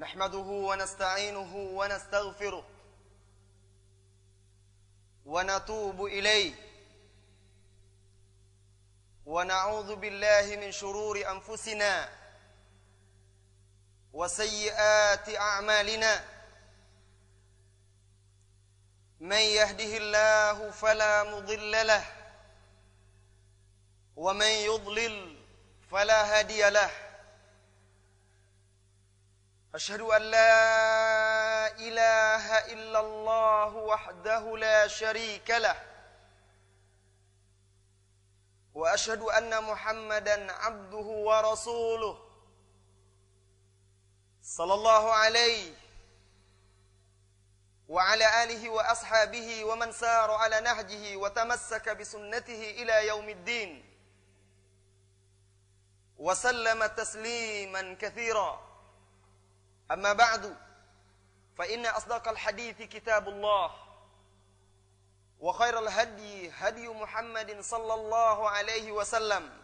نحمده ونستعينه ونستغفره ونتوب إليه. ونعوذ بالله من شرور أنفسنا وسيئات أعمالنا. من يهده الله فلا مضل له ومن يضلل فلا هادي له. أشهد أن لا إله إلا الله وحده لا شريك له وأشهد أن محمدا عبده ورسوله صلى الله عليه وعلى آله وأصحابه ومن سار على نهجه وتمسك بسنته إلى يوم الدين وسلم تسليما كثيرا. أما بعد فإن أصدق الحديث كتاب الله وخير الهدي هدي محمد صلى الله عليه وسلم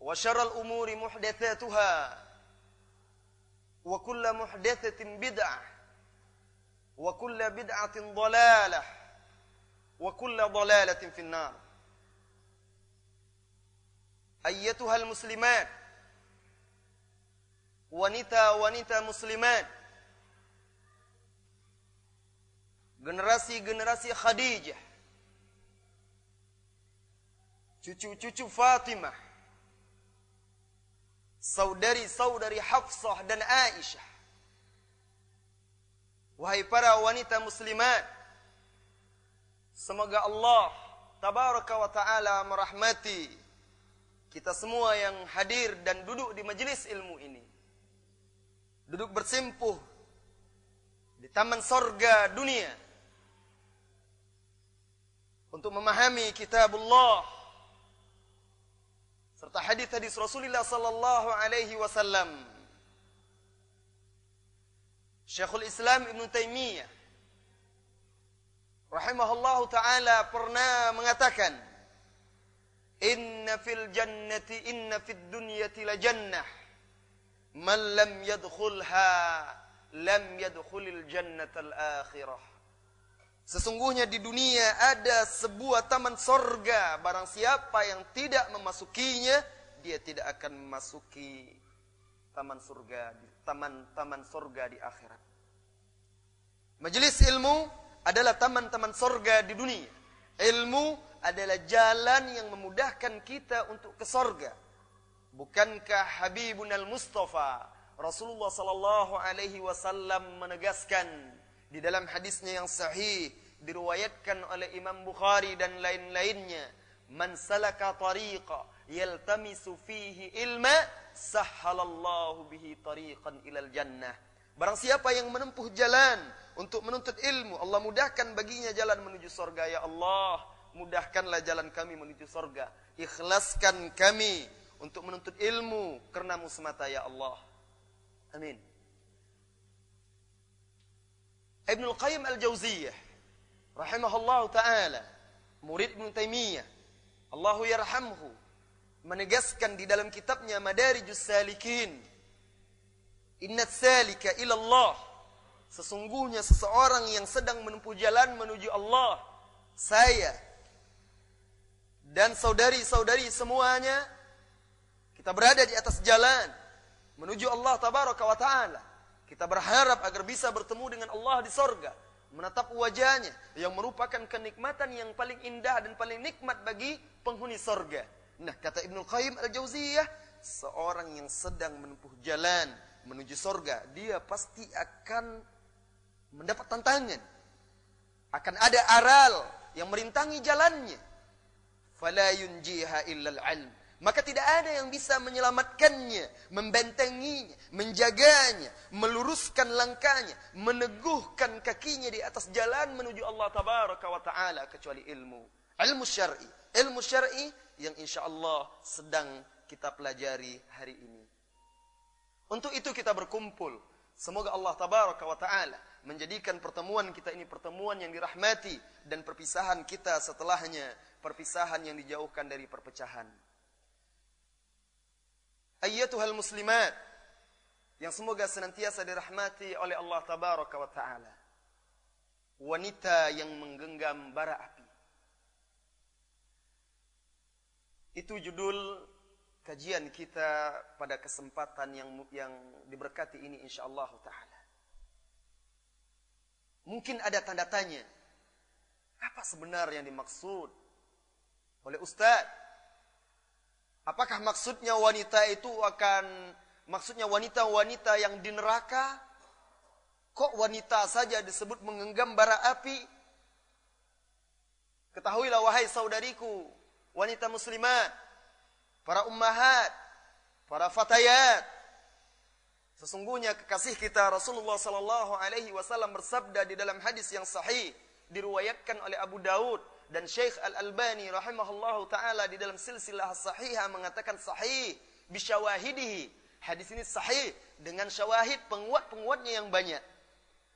وشر الأمور محدثاتها وكل محدثة بدعة وكل بدعة ضلالة وكل ضلالة في النار. أيتها المسلمات wanita-wanita muslimat. Generasi-generasi Khadijah. Cucu-cucu Fatimah. Saudari-saudari Hafsah dan Aisyah. Wahai para wanita muslimat semoga Allah tabaraka wa taala merahmati kita semua yang hadir dan duduk di majelis ilmu ini duduk bersimpuh di taman sorga dunia. Untuk memahami kitabullah serta hadis-hadis Rasulullah sallallahu alaihi wasallam. Syekhul Islam Ibn Taimiyah rahimahullahu taala pernah mengatakan inna fil jannati inna fid dunyati la jannah man lam yadkhulha lam yadkhulil jannatal akhirah. Sesungguhnya di dunia ada sebuah taman sorga. Barang siapa yang tidak memasukinya Dia tidak akan memasuki taman surga Taman-taman sorga di akhirat. Majelis ilmu adalah taman-taman sorga di dunia. Ilmu adalah jalan yang memudahkan kita untuk ke sorga Bukankah Habibun al-Mustafa Rasulullah sallallahu alaihi wasallam menegaskan di dalam hadisnya yang sahih diriwayatkan oleh Imam Bukhari dan lain-lainnya man salaka tariqa yaltamisu fihi ilma sahhalallahu bihi tariqan ilal jannah. Barang siapa yang menempuh jalan untuk menuntut ilmu Allah mudahkan baginya jalan menuju surga. Ya Allah mudahkanlah jalan kami menuju surga. Ikhlaskan kami untuk menuntut ilmu karenamu semata ya Allah. Amin. Ibnu Qayyim Al-Jauziyah rahimahullah taala murid Ibnu Taimiyah Allahu yarhamhu menegaskan di dalam kitabnya Madarijus Salikin Inna salika ila Allah sesungguhnya seseorang yang sedang menempuh jalan menuju Allah saya dan saudari-saudari semuanya kita berada di atas jalan menuju Allah tabaraka wa taala. Kita berharap agar bisa bertemu dengan Allah di sorga. Menatap wajahnya yang merupakan kenikmatan yang paling indah dan paling nikmat bagi penghuni sorga. Nah kata Ibnu Qayyim al-Jauziyah. Seorang yang sedang menempuh jalan menuju sorga. Dia pasti akan mendapat tantangan. Akan ada aral yang merintangi jalannya. Fala yunjiha illal ilm maka tidak ada yang bisa menyelamatkannya, membentenginya, menjaganya, meluruskan langkahnya, meneguhkan kakinya di atas jalan menuju Allah tabaraka wa taala kecuali ilmu. Ilmu syar'i, ilmu syar'i yang insya Allah sedang kita pelajari hari ini. Untuk itu kita berkumpul. Semoga Allah tabaraka wa taala menjadikan pertemuan kita ini pertemuan yang dirahmati dan perpisahan kita setelahnya perpisahan yang dijauhkan dari perpecahan. Ayyatuhal muslimat yang semoga senantiasa dirahmati oleh Allah tabaraka wa taala. Wanita yang menggenggam bara api. Itu judul kajian kita pada kesempatan yang yang diberkati ini insyaallah taala. Mungkin ada tanda tanya. Apa sebenarnya yang dimaksud oleh Ustaz? Apakah maksudnya wanita itu akan maksudnya wanita-wanita yang di neraka? Kok wanita saja disebut menggenggam bara api? Ketahuilah wahai saudariku, wanita muslimat, para ummahat, para fatayat. Sesungguhnya kekasih kita Rasulullah sallallahu alaihi wasallam bersabda di dalam hadis yang sahih diriwayatkan oleh Abu Daud dan Syekh Al-Albani rahimahullahu taala di dalam silsilah sahihah mengatakan sahih bisyawahidihi. Hadis ini sahih dengan syawahid penguat-penguatnya yang banyak.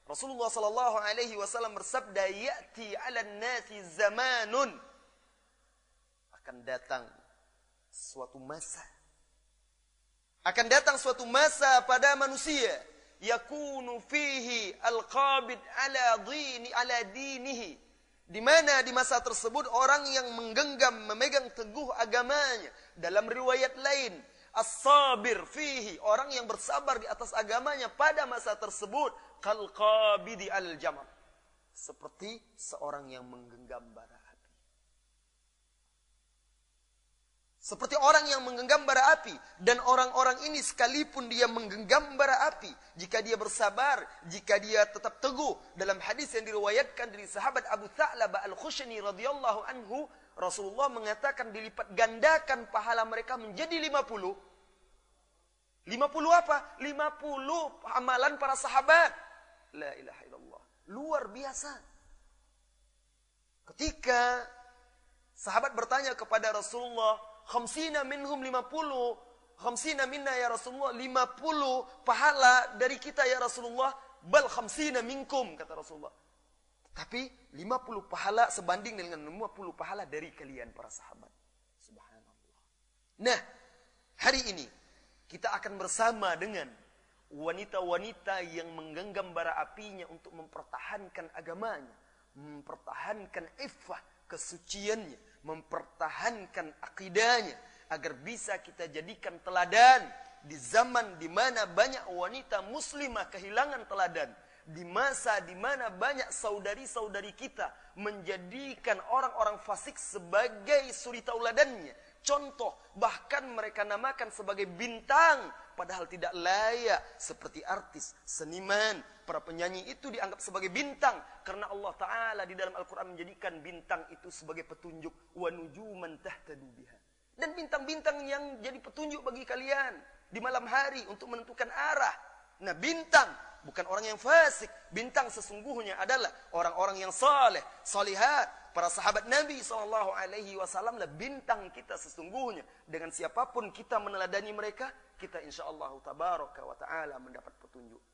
Rasulullah sallallahu alaihi wasallam bersabda, "Ya'ti 'alan nasi zamanun" akan datang suatu masa akan datang suatu masa pada manusia yakunu fihi al-qabid ala dini ala dinihi di mana di masa tersebut orang yang menggenggam memegang teguh agamanya. Dalam riwayat lain as-sabir fihi orang yang bersabar di atas agamanya pada masa tersebut kal qabidi al jamal seperti seorang yang menggenggam seperti orang yang menggenggam bara api dan orang-orang ini sekalipun dia menggenggam bara api jika dia bersabar jika dia tetap teguh dalam hadis yang diriwayatkan dari sahabat Abu Tha'labah al-Khushani radhiyallahu anhu Rasulullah mengatakan dilipat gandakan pahala mereka menjadi 50 50 apa? 50 amalan para sahabat La ilaha illallah. Luar biasa. Ketika sahabat bertanya kepada Rasulullah, khamsina minhum 50, khamsina minna ya Rasulullah, 50 pahala dari kita ya Rasulullah, bal khamsina minkum, kata Rasulullah. Tapi 50 pahala sebanding dengan 50 pahala dari kalian para sahabat. Subhanallah. Nah, hari ini kita akan bersama dengan wanita-wanita yang menggenggam bara apinya untuk mempertahankan agamanya, mempertahankan iffah kesuciannya, mempertahankan akidahnya agar bisa kita jadikan teladan di zaman di mana banyak wanita muslimah kehilangan teladan, di masa di mana banyak saudari-saudari kita menjadikan orang-orang fasik sebagai suri tauladannya, contoh, bahkan mereka namakan sebagai bintang, padahal tidak layak seperti artis, seniman, para penyanyi itu dianggap sebagai bintang karena Allah taala di dalam Al-Qur'an menjadikan bintang itu sebagai petunjuk wa nujuman tahtadu biha. Dan bintang-bintang yang jadi petunjuk bagi kalian di malam hari untuk menentukan arah. Nah, bintang bukan orang yang fasik. Bintang sesungguhnya adalah orang-orang yang saleh, salihat, para sahabat Nabi Shallallahu Alaihi Wasallam lah bintang kita sesungguhnya. Dengan siapa pun kita meneladani mereka, kita insya Allah tabaraka wa taala mendapat petunjuk.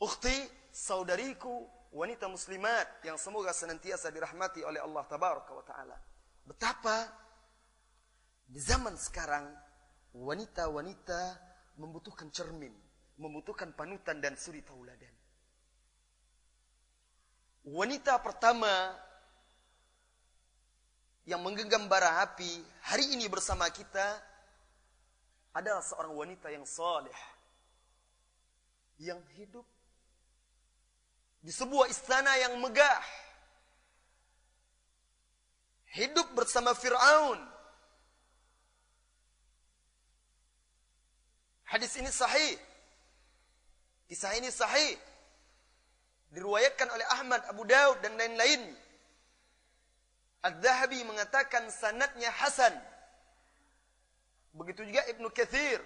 Ukhti, saudariku, wanita muslimat yang semoga senantiasa dirahmati oleh Allah tabaraka wa taala. Betapa di zaman sekarang wanita-wanita membutuhkan cermin, membutuhkan panutan dan suri tauladan. Wanita pertama yang menggenggam bara api hari ini bersama kita adalah seorang wanita yang saleh yang hidup di sebuah istana yang megah hidup bersama Firaun hadis ini sahih kisah ini sahih diriwayatkan oleh Ahmad Abu Daud dan lain-lain Al-Zahabi mengatakan sanatnya Hasan. Begitu juga Ibnu Kathir.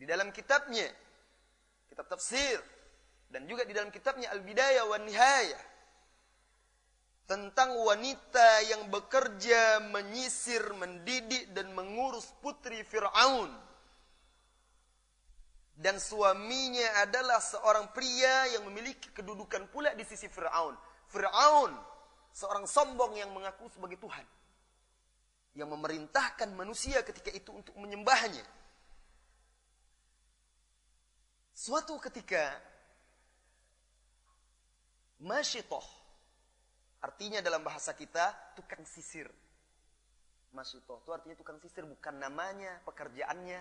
Di dalam kitabnya, kitab tafsir. Dan juga di dalam kitabnya Al-Bidayah wa Nihayah. Tentang wanita yang bekerja, menyisir, mendidik, dan mengurus putri Fir'aun. Dan suaminya adalah seorang pria yang memiliki kedudukan pula di sisi Fir'aun. Fir'aun seorang sombong yang mengaku sebagai Tuhan. Yang memerintahkan manusia ketika itu untuk menyembahnya. Suatu ketika Masyitoh Artinya dalam bahasa kita tukang sisir. Masyitoh itu artinya tukang sisir bukan namanya, pekerjaannya.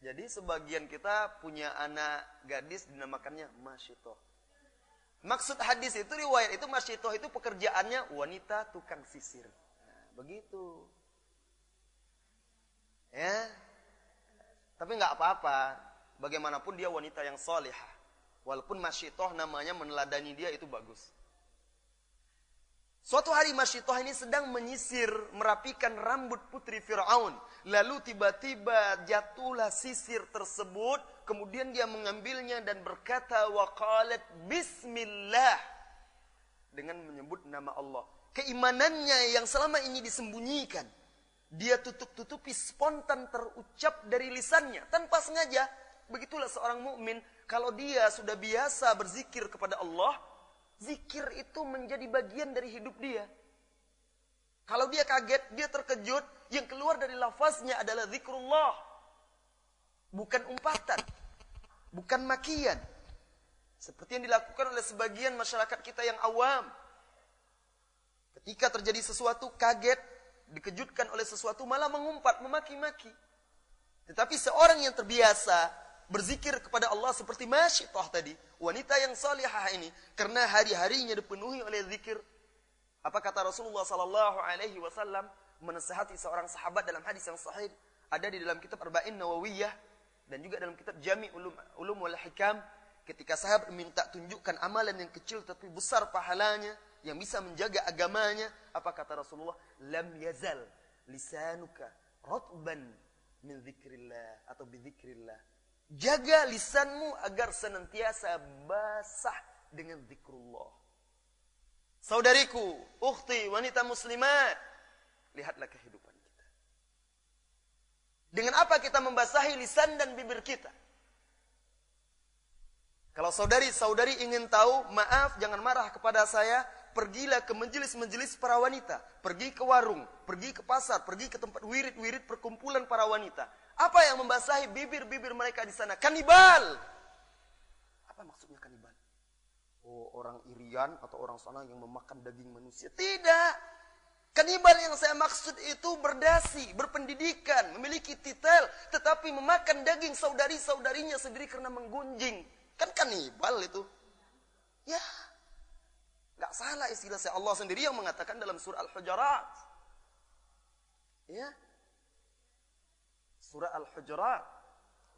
Jadi sebagian kita punya anak gadis dinamakannya Masyitoh. Maksud hadis itu riwayat itu Masyitoh itu pekerjaannya wanita tukang sisir. Nah, begitu. Ya. Tapi nggak apa-apa. Bagaimanapun dia wanita yang solihah. Walaupun Masyitoh namanya meneladani dia itu bagus. Suatu hari Masyitoh ini sedang menyisir, merapikan rambut putri Fir'aun. Lalu tiba-tiba jatuhlah sisir tersebut. Kemudian dia mengambilnya dan berkata, Waqalat Bismillah. Dengan menyebut nama Allah. Keimanannya yang selama ini disembunyikan. Dia tutup-tutupi spontan terucap dari lisannya. Tanpa sengaja. Begitulah seorang mukmin kalau dia sudah biasa berzikir kepada Allah, zikir itu menjadi bagian dari hidup dia. Kalau dia kaget, dia terkejut, yang keluar dari lafaznya adalah zikrullah. Bukan umpatan, bukan makian. Seperti yang dilakukan oleh sebagian masyarakat kita yang awam. Ketika terjadi sesuatu kaget, dikejutkan oleh sesuatu malah mengumpat, memaki-maki. Tetapi seorang yang terbiasa berzikir kepada Allah seperti Masyitah tadi, wanita yang salihah ini karena hari-harinya dipenuhi oleh zikir. Apa kata Rasulullah sallallahu alaihi wasallam? Menasihati seorang sahabat dalam hadis yang sahih ada di dalam kitab Arba'in Nawawiyah dan juga dalam kitab Jami Ulum Ulum wal Hikam ketika sahabat minta tunjukkan amalan yang kecil tapi besar pahalanya yang bisa menjaga agamanya apa kata Rasulullah? Lam yazal lisanuka ratban min zikrillah atau bi zikrillah Jaga lisanmu agar senantiasa basah dengan zikrullah. Saudariku, ukhti, wanita muslimat, lihatlah kehidupan kita. Dengan apa kita membasahi lisan dan bibir kita? Kalau saudari-saudari ingin tahu, maaf jangan marah kepada saya, pergilah ke majelis-majelis para wanita, pergi ke warung, pergi ke pasar, pergi ke tempat wirid-wirid perkumpulan para wanita. Apa yang membasahi bibir-bibir mereka di sana? Kanibal. Apa maksudnya kanibal? Oh, orang Irian atau orang sana yang memakan daging manusia. Tidak. Kanibal yang saya maksud itu berdasi, berpendidikan, memiliki titel, tetapi memakan daging saudari-saudarinya sendiri karena menggunjing. Kan kanibal itu. Ya, Gak salah istilah saya. Allah sendiri yang mengatakan dalam surah Al-Hujarat. Ya, Surah Al-Hujurat.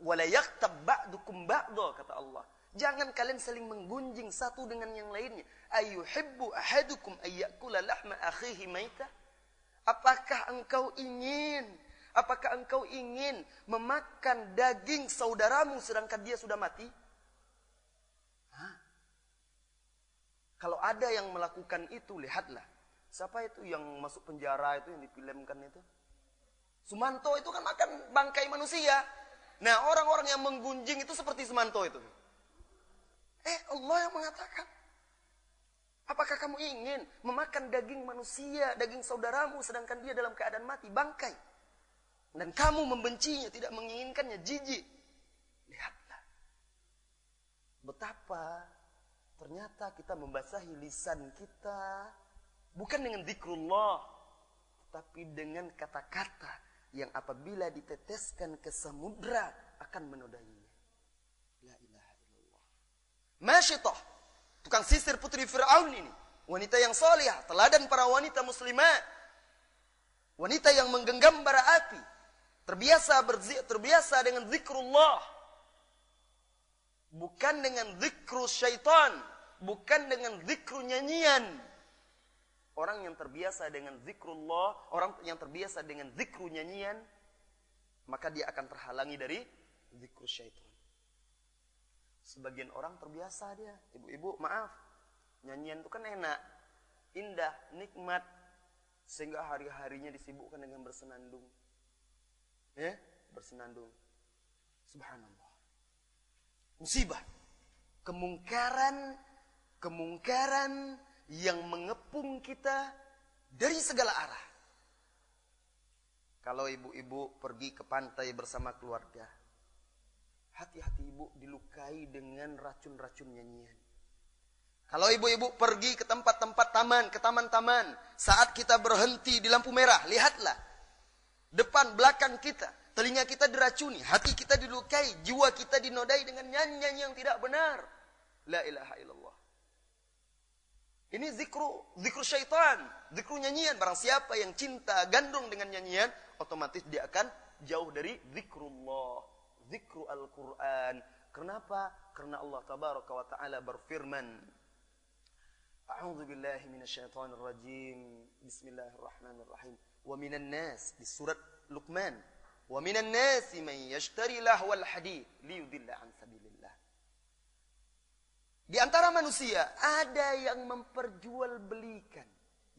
Wala yaktab ba'dukum ba'da kata Allah. Jangan kalian saling menggunjing satu dengan yang lainnya. Ayuhibbu ahadukum ayyakula lahma akhihi maita? Apakah engkau ingin Apakah engkau ingin memakan daging saudaramu sedangkan dia sudah mati? Hah? Kalau ada yang melakukan itu, lihatlah. Siapa itu yang masuk penjara itu yang difilmkan itu? Sumanto itu kan makan bangkai manusia. Nah, orang-orang yang menggunjing itu seperti Sumanto itu. Eh, Allah yang mengatakan. Apakah kamu ingin memakan daging manusia, daging saudaramu, sedangkan dia dalam keadaan mati, bangkai? Dan kamu membencinya, tidak menginginkannya, jijik. Lihatlah. Betapa ternyata kita membasahi lisan kita, bukan dengan zikrullah, tapi dengan kata-kata yang apabila diteteskan ke samudra akan menodainya. La ilaha illallah. Masyitah, tukang sisir putri Fir'aun ini. Wanita yang salihah, teladan para wanita muslimat. Wanita yang menggenggam bara api. Terbiasa berzi terbiasa dengan zikrullah. Bukan dengan zikru syaitan. Bukan dengan zikru nyanyian Orang yang terbiasa dengan zikrullah, orang yang terbiasa dengan zikru nyanyian, maka dia akan terhalangi dari zikru syaitan. Sebagian orang terbiasa dia, ibu-ibu maaf, nyanyian itu kan enak, indah, nikmat, sehingga hari-harinya disibukkan dengan bersenandung. Ya, bersenandung. Subhanallah. Musibah. Kemungkaran, kemungkaran yang mengepung kita dari segala arah. Kalau ibu-ibu pergi ke pantai bersama keluarga, hati-hati ibu dilukai dengan racun-racun nyanyian. Kalau ibu-ibu pergi ke tempat-tempat taman, ke taman-taman, saat kita berhenti di lampu merah, lihatlah. Depan, belakang kita, telinga kita diracuni, hati kita dilukai, jiwa kita dinodai dengan nyanyian yang tidak benar. La ilaha illallah. Ini zikru, zikru syaitan, zikru nyanyian. Barang siapa yang cinta gandung dengan nyanyian, otomatis dia akan jauh dari zikrullah, zikru Al-Quran. Kenapa? Karena Allah tabaraka wa ta'ala berfirman. A'udhu billahi minasyaitanir rajim. Bismillahirrahmanirrahim. Wa minan nas di surat Luqman. Wa minan nasi man yashtari lahwal hadith liyudilla an sabi. Di antara manusia ada yang memperjualbelikan,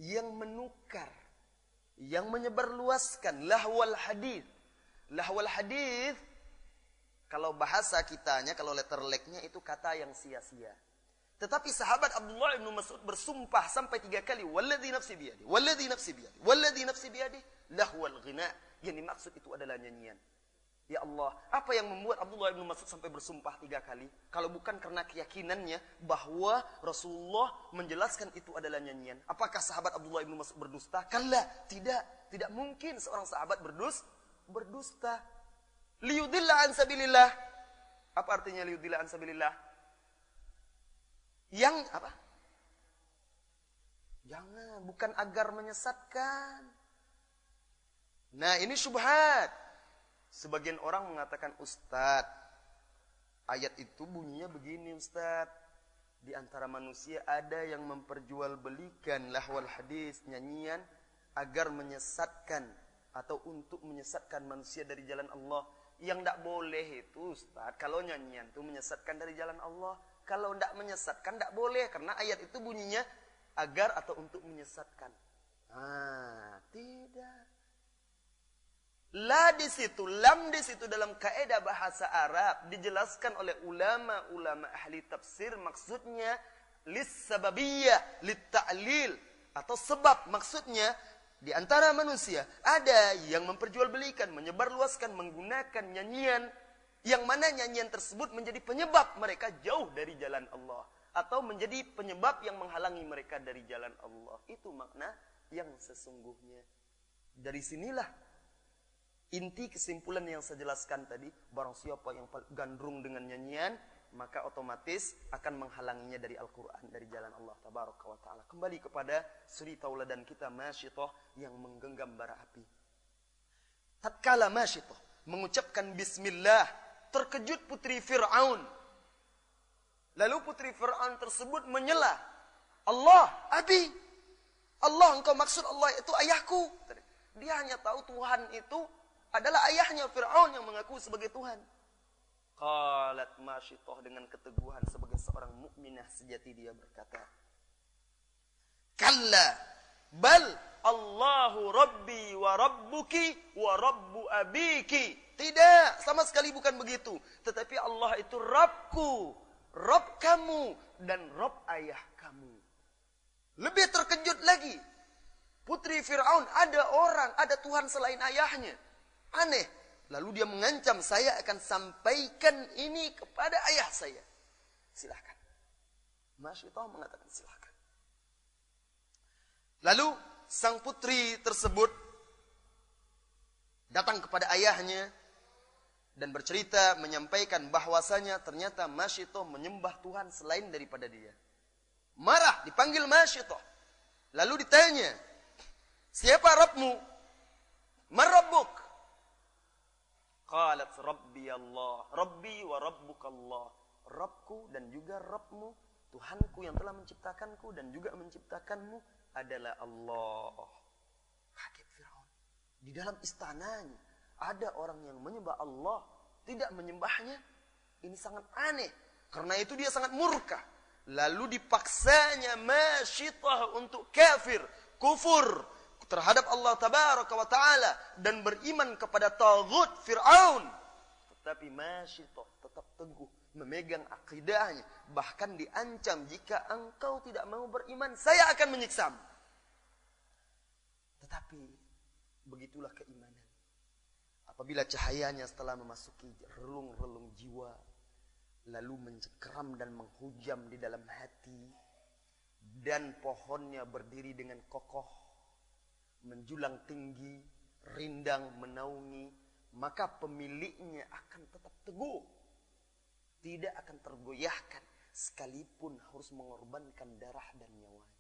yang menukar, yang menyebarluaskan lahwal hadis. Lahwal hadis kalau bahasa kitanya, kalau letter leknya itu kata yang sia-sia. Tetapi sahabat Abdullah bin Mas'ud bersumpah sampai tiga kali, "Walladzi nafsi biyadi, walladzi nafsi biyadi, walladzi nafsi biyadi, lahwal ghina." Yang dimaksud itu adalah nyanyian. Ya Allah, apa yang membuat Abdullah bin Mas'ud sampai bersumpah tiga kali? Kalau bukan karena keyakinannya bahwa Rasulullah menjelaskan itu adalah nyanyian. Apakah sahabat Abdullah bin Mas'ud berdusta? Kalla, tidak. Tidak mungkin seorang sahabat berdus, berdusta. Liyudillah an sabilillah. Apa artinya liyudillah an sabilillah? Yang apa? Jangan, bukan agar menyesatkan. Nah, ini subhat. Sebagian orang mengatakan Ustadz, ayat itu bunyinya begini Ustadz. Di antara manusia ada yang memperjualbelikan lahwal hadis, nyanyian, agar menyesatkan atau untuk menyesatkan manusia dari jalan Allah. Yang tidak boleh itu Ustadz, kalau nyanyian itu menyesatkan dari jalan Allah. Kalau tidak menyesatkan, tidak boleh. Karena ayat itu bunyinya agar atau untuk menyesatkan. Ah, tidak. La di situ, lam di situ dalam kaidah bahasa Arab dijelaskan oleh ulama-ulama ahli tafsir maksudnya lis sababiyah, lit ta'lil atau sebab maksudnya di antara manusia ada yang memperjualbelikan, menyebarluaskan menggunakan nyanyian yang mana nyanyian tersebut menjadi penyebab mereka jauh dari jalan Allah. Atau menjadi penyebab yang menghalangi mereka dari jalan Allah. Itu makna yang sesungguhnya. Dari sinilah inti kesimpulan yang saya jelaskan tadi. Barang siapa yang gandrung dengan nyanyian, maka otomatis akan menghalanginya dari Al-Quran, dari jalan Allah Tabaraka wa Ta'ala. Kembali kepada suri tauladan kita, Masyitoh, yang menggenggam bara api. Tatkala Masyitoh mengucapkan Bismillah terkejut putri Fir'aun. Lalu putri Fir'aun tersebut menyela. Allah, Abi. Allah, engkau maksud Allah itu ayahku. Dia hanya tahu Tuhan itu adalah ayahnya Fir'aun yang mengaku sebagai Tuhan. Qalat masyitoh dengan keteguhan sebagai seorang mukminah sejati dia berkata. Kalla bal Allahu Rabbi wa Rabbuki wa Rabbu abiki. Tidak, sama sekali bukan begitu. Tetapi Allah itu Rabbku, Rabb kamu, dan Rabb ayah kamu. Lebih terkejut lagi. Putri Fir'aun, ada orang, ada Tuhan selain ayahnya. Aneh. Lalu dia mengancam, saya akan sampaikan ini kepada ayah saya. Silahkan. Masyitah mengatakan silahkan. Lalu sang putri tersebut datang kepada ayahnya dan bercerita menyampaikan bahwasanya ternyata Masyito menyembah Tuhan selain daripada dia. Marah dipanggil Masyito. Lalu ditanya, "Siapa Rabbmu?" "Marabbuk?" Qalat Rabbi Allah, Rabbi wa Rabbuk Allah. Rabbku dan juga Rabbmu, Tuhanku yang telah menciptakanku dan juga menciptakanmu adalah Allah. Kaget Firaun. Di dalam istananya ada orang yang menyembah Allah, tidak menyembahnya. Ini sangat aneh. Karena itu dia sangat murka. Lalu dipaksanya masyitah untuk kafir, kufur terhadap Allah taala dan beriman kepada tagut Firaun. Tetapi masyitah tetap teguh memegang akidahnya, bahkan diancam jika engkau tidak mau beriman, saya akan menyiksamu. Tetapi begitulah keimanan Apabila cahayanya setelah memasuki relung-relung jiwa, lalu mencekram dan menghujam di dalam hati, dan pohonnya berdiri dengan kokoh, menjulang tinggi, rindang menaungi, maka pemiliknya akan tetap teguh, tidak akan tergoyahkan, sekalipun harus mengorbankan darah dan nyawanya.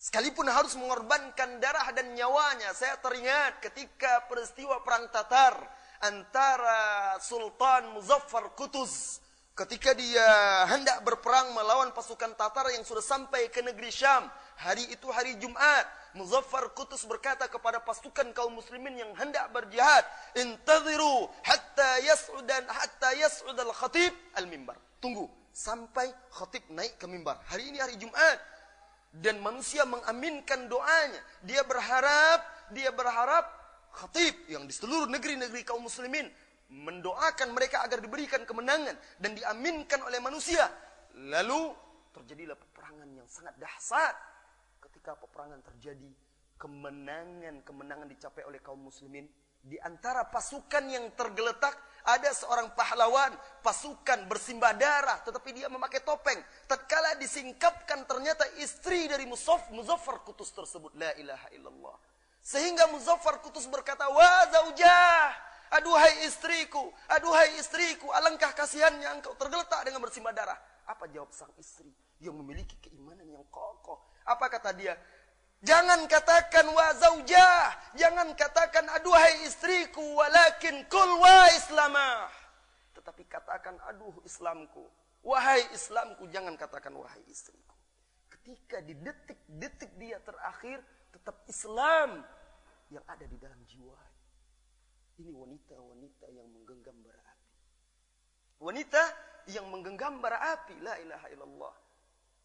Sekalipun harus mengorbankan darah dan nyawanya. Saya teringat ketika peristiwa perang Tatar antara Sultan Muzaffar Kutuz ketika dia hendak berperang melawan pasukan Tatar yang sudah sampai ke negeri Syam. Hari itu hari Jumat. Muzaffar Kutuz berkata kepada pasukan kaum muslimin yang hendak berjihad, "Intaziru hatta yas'udan hatta yas'ud al-khatib al-mimbar." Tunggu sampai khatib naik ke mimbar. Hari ini hari Jumat dan manusia mengaminkan doanya. Dia berharap, dia berharap khatib yang di seluruh negeri-negeri kaum muslimin mendoakan mereka agar diberikan kemenangan dan diaminkan oleh manusia. Lalu terjadilah peperangan yang sangat dahsyat. Ketika peperangan terjadi, kemenangan-kemenangan dicapai oleh kaum muslimin di antara pasukan yang tergeletak ada seorang pahlawan, pasukan bersimbah darah, tetapi dia memakai topeng. Tatkala disingkapkan ternyata istri dari Musaf, Muzaffar Kutus tersebut. La ilaha illallah. Sehingga Muzaffar Kutus berkata, Wa zaujah, aduhai istriku, aduhai istriku, alangkah kasihannya engkau tergeletak dengan bersimbah darah. Apa jawab sang istri yang memiliki keimanan yang kokoh? Apa kata dia? Jangan katakan wa zaujah, jangan katakan aduhai istriku, walakin kul wa islamah. Tetapi katakan aduh Islamku, wahai Islamku, jangan katakan wahai istriku. Ketika di detik-detik dia terakhir, tetap Islam yang ada di dalam jiwa. Ini wanita-wanita yang menggenggam bara api. Wanita yang menggenggam bara api, la ilaha illallah.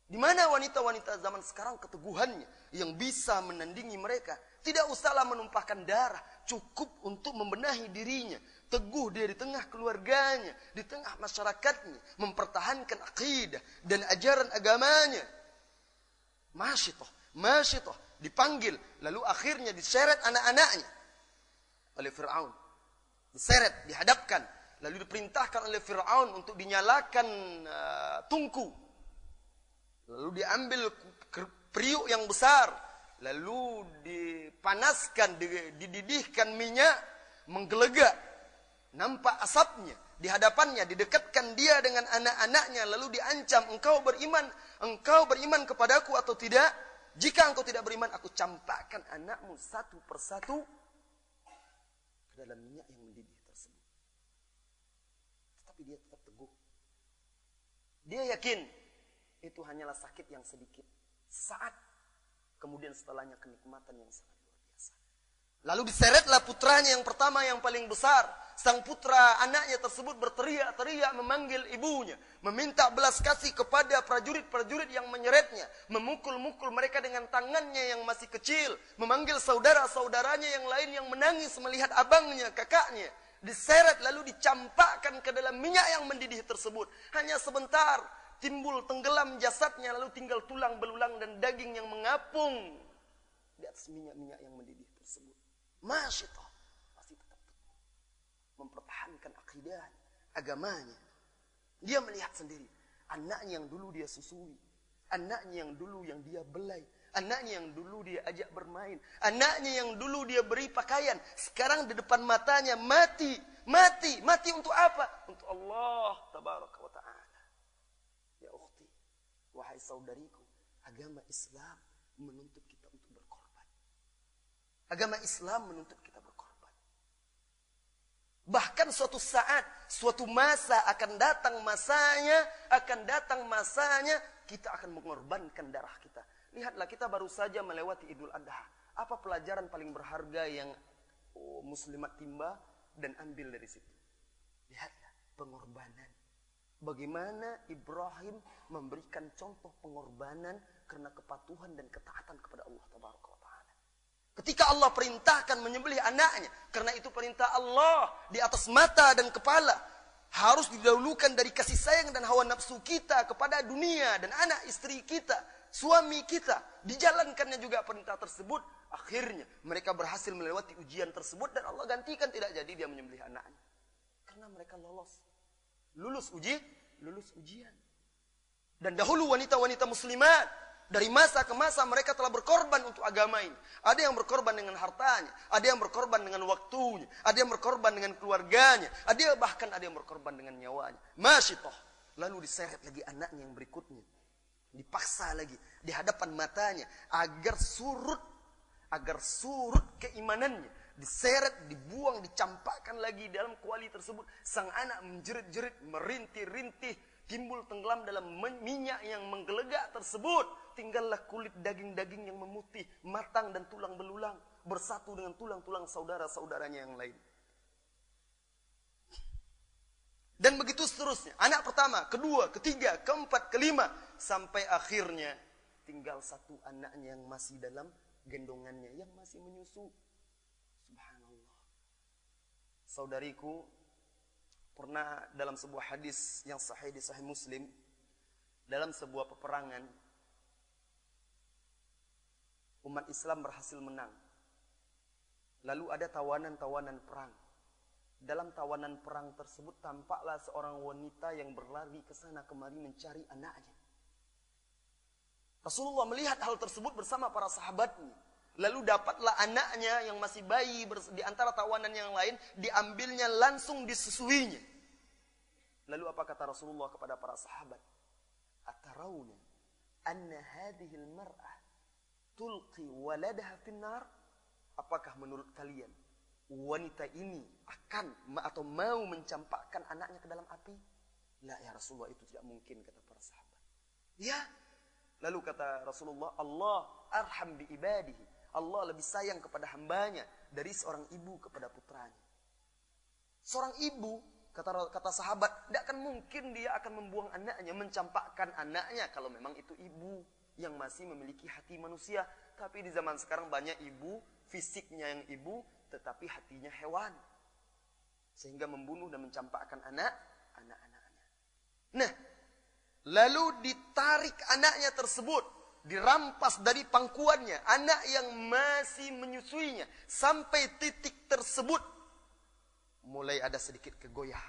Di mana wanita-wanita zaman sekarang keteguhannya yang bisa menandingi mereka? Tidak usahlah menumpahkan darah, cukup untuk membenahi dirinya. Teguh dia di tengah keluarganya, di tengah masyarakatnya, mempertahankan akidah dan ajaran agamanya. Masyitoh, masyitoh, dipanggil, lalu akhirnya diseret anak-anaknya oleh Fir'aun. Diseret, dihadapkan, lalu diperintahkan oleh Fir'aun untuk dinyalakan uh, tungku Lalu diambil periuk yang besar. Lalu dipanaskan, dididihkan minyak, menggelegak. Nampak asapnya di hadapannya, didekatkan dia dengan anak-anaknya, lalu diancam, engkau beriman, engkau beriman kepadaku atau tidak? Jika engkau tidak beriman, aku campakkan anakmu satu persatu ke dalam minyak yang mendidih tersebut. Tetapi dia tetap teguh. Dia yakin itu hanyalah sakit yang sedikit. Saat kemudian setelahnya kenikmatan yang sangat luar biasa. Lalu diseretlah putranya yang pertama yang paling besar. Sang putra anaknya tersebut berteriak-teriak memanggil ibunya. Meminta belas kasih kepada prajurit-prajurit yang menyeretnya. Memukul-mukul mereka dengan tangannya yang masih kecil. Memanggil saudara-saudaranya yang lain yang menangis melihat abangnya, kakaknya diseret lalu dicampakkan ke dalam minyak yang mendidih tersebut. Hanya sebentar timbul tenggelam jasadnya lalu tinggal tulang belulang dan daging yang mengapung. Di atas minyak-minyak yang mendidih tersebut. Masyitah masih tetap. Mempertahankan akidah agamanya. Dia melihat sendiri. Anaknya yang dulu dia susui, anaknya yang dulu yang dia belai, anaknya yang dulu dia ajak bermain, anaknya yang dulu dia beri pakaian, sekarang di depan matanya mati, mati, mati untuk apa? Untuk Allah tabaraka wa taala. Wahai saudariku, agama Islam menuntut kita untuk berkorban. Agama Islam menuntut kita berkorban. Bahkan suatu saat, suatu masa akan datang masanya, akan datang masanya kita akan mengorbankan darah kita. Lihatlah kita baru saja melewati Idul Adha. Apa pelajaran paling berharga yang oh, muslimat timba dan ambil dari situ? Lihatlah pengorbanan Bagaimana Ibrahim memberikan contoh pengorbanan karena kepatuhan dan ketaatan kepada Allah Taala. Ketika Allah perintahkan menyembelih anaknya, karena itu perintah Allah di atas mata dan kepala, harus didahulukan dari kasih sayang dan hawa nafsu kita kepada dunia dan anak istri kita suami kita, dijalankannya juga perintah tersebut, akhirnya mereka berhasil melewati ujian tersebut dan Allah gantikan tidak jadi dia menyembelih anaknya. Karena mereka lolos. Lulus uji, lulus ujian. Dan dahulu wanita-wanita muslimat dari masa ke masa mereka telah berkorban untuk agama ini. Ada yang berkorban dengan hartanya, ada yang berkorban dengan waktunya, ada yang berkorban dengan keluarganya, ada yang bahkan ada yang berkorban dengan nyawanya. Masyitoh. Lalu diseret lagi anaknya yang berikutnya. Dipaksa lagi di hadapan matanya agar surut agar surut keimanannya diseret, dibuang, dicampakkan lagi dalam kuali tersebut. Sang anak menjerit-jerit, merintih-rintih, timbul tenggelam dalam minyak yang menggelegak tersebut. Tinggallah kulit daging-daging yang memutih, matang dan tulang belulang. Bersatu dengan tulang-tulang saudara-saudaranya yang lain. Dan begitu seterusnya. Anak pertama, kedua, ketiga, keempat, kelima. Sampai akhirnya tinggal satu anaknya yang masih dalam gendongannya. Yang masih menyusu. Saudariku, pernah dalam sebuah hadis yang sahih di sahih muslim. Dalam sebuah peperangan umat Islam berhasil menang. Lalu ada tawanan-tawanan perang. Dalam tawanan perang tersebut tampaklah seorang wanita yang berlari ke sana kemari mencari anaknya. Rasulullah melihat hal tersebut bersama para sahabatnya. Lalu dapatlah anaknya yang masih bayi di antara tawanan yang lain diambilnya langsung disusuinya. Lalu apa kata Rasulullah kepada para sahabat? Atarawna anna hadhihi al-mar'ah tulqi waladaha finnar? Apakah menurut kalian wanita ini akan atau mau mencampakkan anaknya ke dalam api? La ya Rasulullah itu tidak mungkin kata para sahabat. Ya. Lalu kata Rasulullah, Allah arham bi ibadihi. Allah lebih sayang kepada hambanya dari seorang ibu kepada putranya. Seorang ibu kata kata sahabat, tidak akan mungkin dia akan membuang anaknya, mencampakkan anaknya kalau memang itu ibu yang masih memiliki hati manusia. Tapi di zaman sekarang banyak ibu, fisiknya yang ibu, tetapi hatinya hewan. Sehingga membunuh dan mencampakkan anak, anak-anaknya. Nah, lalu ditarik anaknya tersebut, dirampas dari pangkuannya, anak yang masih menyusuinya, sampai titik tersebut, mulai ada sedikit kegoyah.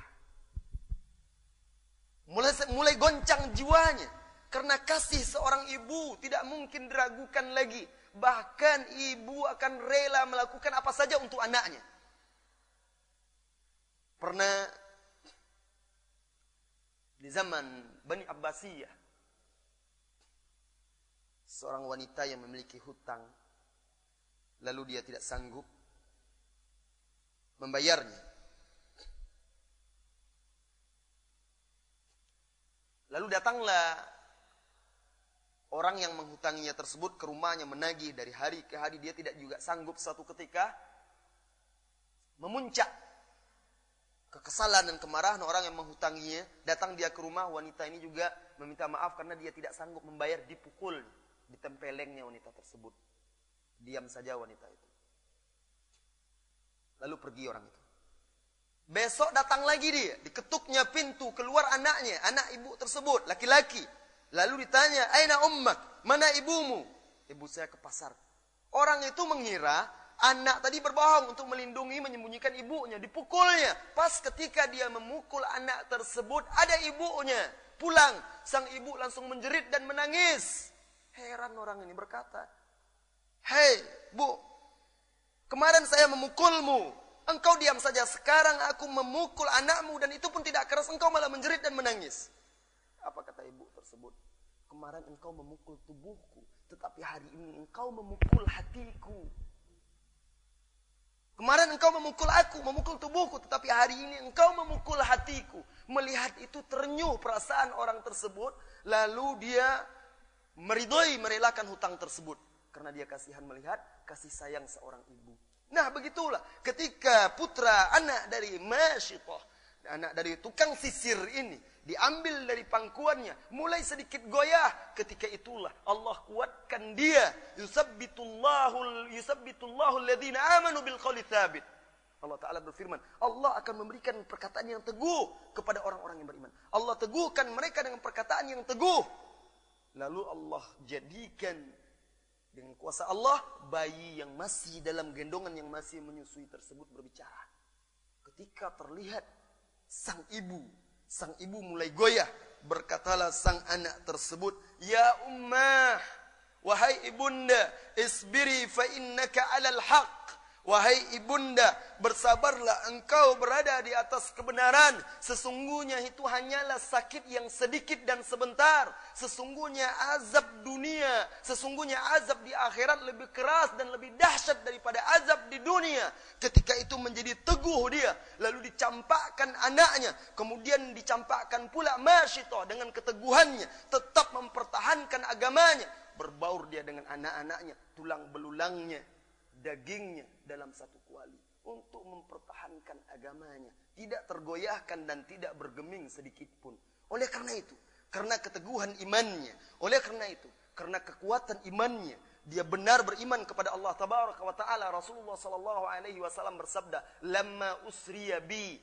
Mulai, mulai goncang jiwanya karena kasih seorang ibu tidak mungkin diragukan lagi. Bahkan ibu akan rela melakukan apa saja untuk anaknya. Pernah di zaman Bani Abbasiyah. Seorang wanita yang memiliki hutang. Lalu dia tidak sanggup membayarnya. Lalu datanglah orang yang menghutanginya tersebut ke rumahnya menagih dari hari ke hari dia tidak juga sanggup satu ketika memuncak kekesalan dan kemarahan orang yang menghutanginya datang dia ke rumah wanita ini juga meminta maaf karena dia tidak sanggup membayar dipukul ditempelengnya wanita tersebut diam saja wanita itu lalu pergi orang itu besok datang lagi dia diketuknya pintu keluar anaknya anak ibu tersebut laki-laki Lalu ditanya, Aina ummak? Mana ibumu? Ibu saya ke pasar. Orang itu mengira anak tadi berbohong untuk melindungi, menyembunyikan ibunya. Dipukulnya. Pas ketika dia memukul anak tersebut, ada ibunya. Pulang, sang ibu langsung menjerit dan menangis. Heran orang ini berkata, Hei, bu, kemarin saya memukulmu. Engkau diam saja, sekarang aku memukul anakmu dan itu pun tidak keras. Engkau malah menjerit dan menangis. Apa kata ibu tersebut? Kemarin engkau memukul tubuhku, tetapi hari ini engkau memukul hatiku. Kemarin engkau memukul aku, memukul tubuhku, tetapi hari ini engkau memukul hatiku. Melihat itu terenyuh perasaan orang tersebut, lalu dia meridhoi merelakan hutang tersebut. Karena dia kasihan melihat kasih sayang seorang ibu. Nah begitulah ketika putra anak dari Masyitoh, anak dari tukang sisir ini, diambil dari pangkuannya, mulai sedikit goyah. Ketika itulah Allah kuatkan dia. Yusabbitullahu yusabbitullahu alladhina amanu bil qawli. Allah Ta'ala berfirman, Allah akan memberikan perkataan yang teguh kepada orang-orang yang beriman. Allah teguhkan mereka dengan perkataan yang teguh. Lalu Allah jadikan dengan kuasa Allah bayi yang masih dalam gendongan yang masih menyusui tersebut berbicara. Ketika terlihat sang ibu, sang ibu mulai goyah, berkatalah sang anak tersebut, "Ya ummah, wahai ibunda, isbiri fa innaka 'alal haqq." Wahai ibunda, bersabarlah engkau berada di atas kebenaran. Sesungguhnya itu hanyalah sakit yang sedikit dan sebentar. Sesungguhnya azab dunia, sesungguhnya azab di akhirat lebih keras dan lebih dahsyat daripada azab di dunia. Ketika itu menjadi teguh dia, lalu dicampakkan anaknya, kemudian dicampakkan pula masyitoh dengan keteguhannya, tetap mempertahankan agamanya. Berbaur dia dengan anak-anaknya, tulang belulangnya, dagingnya dalam satu kuali untuk mempertahankan agamanya, tidak tergoyahkan dan tidak bergeming sedikit pun. Oleh karena itu, karena keteguhan imannya, oleh karena itu, karena kekuatan imannya, dia benar beriman kepada Allah tabaraka wa taala. Rasulullah sallallahu alaihi wasallam bersabda, "Lamma usriya bi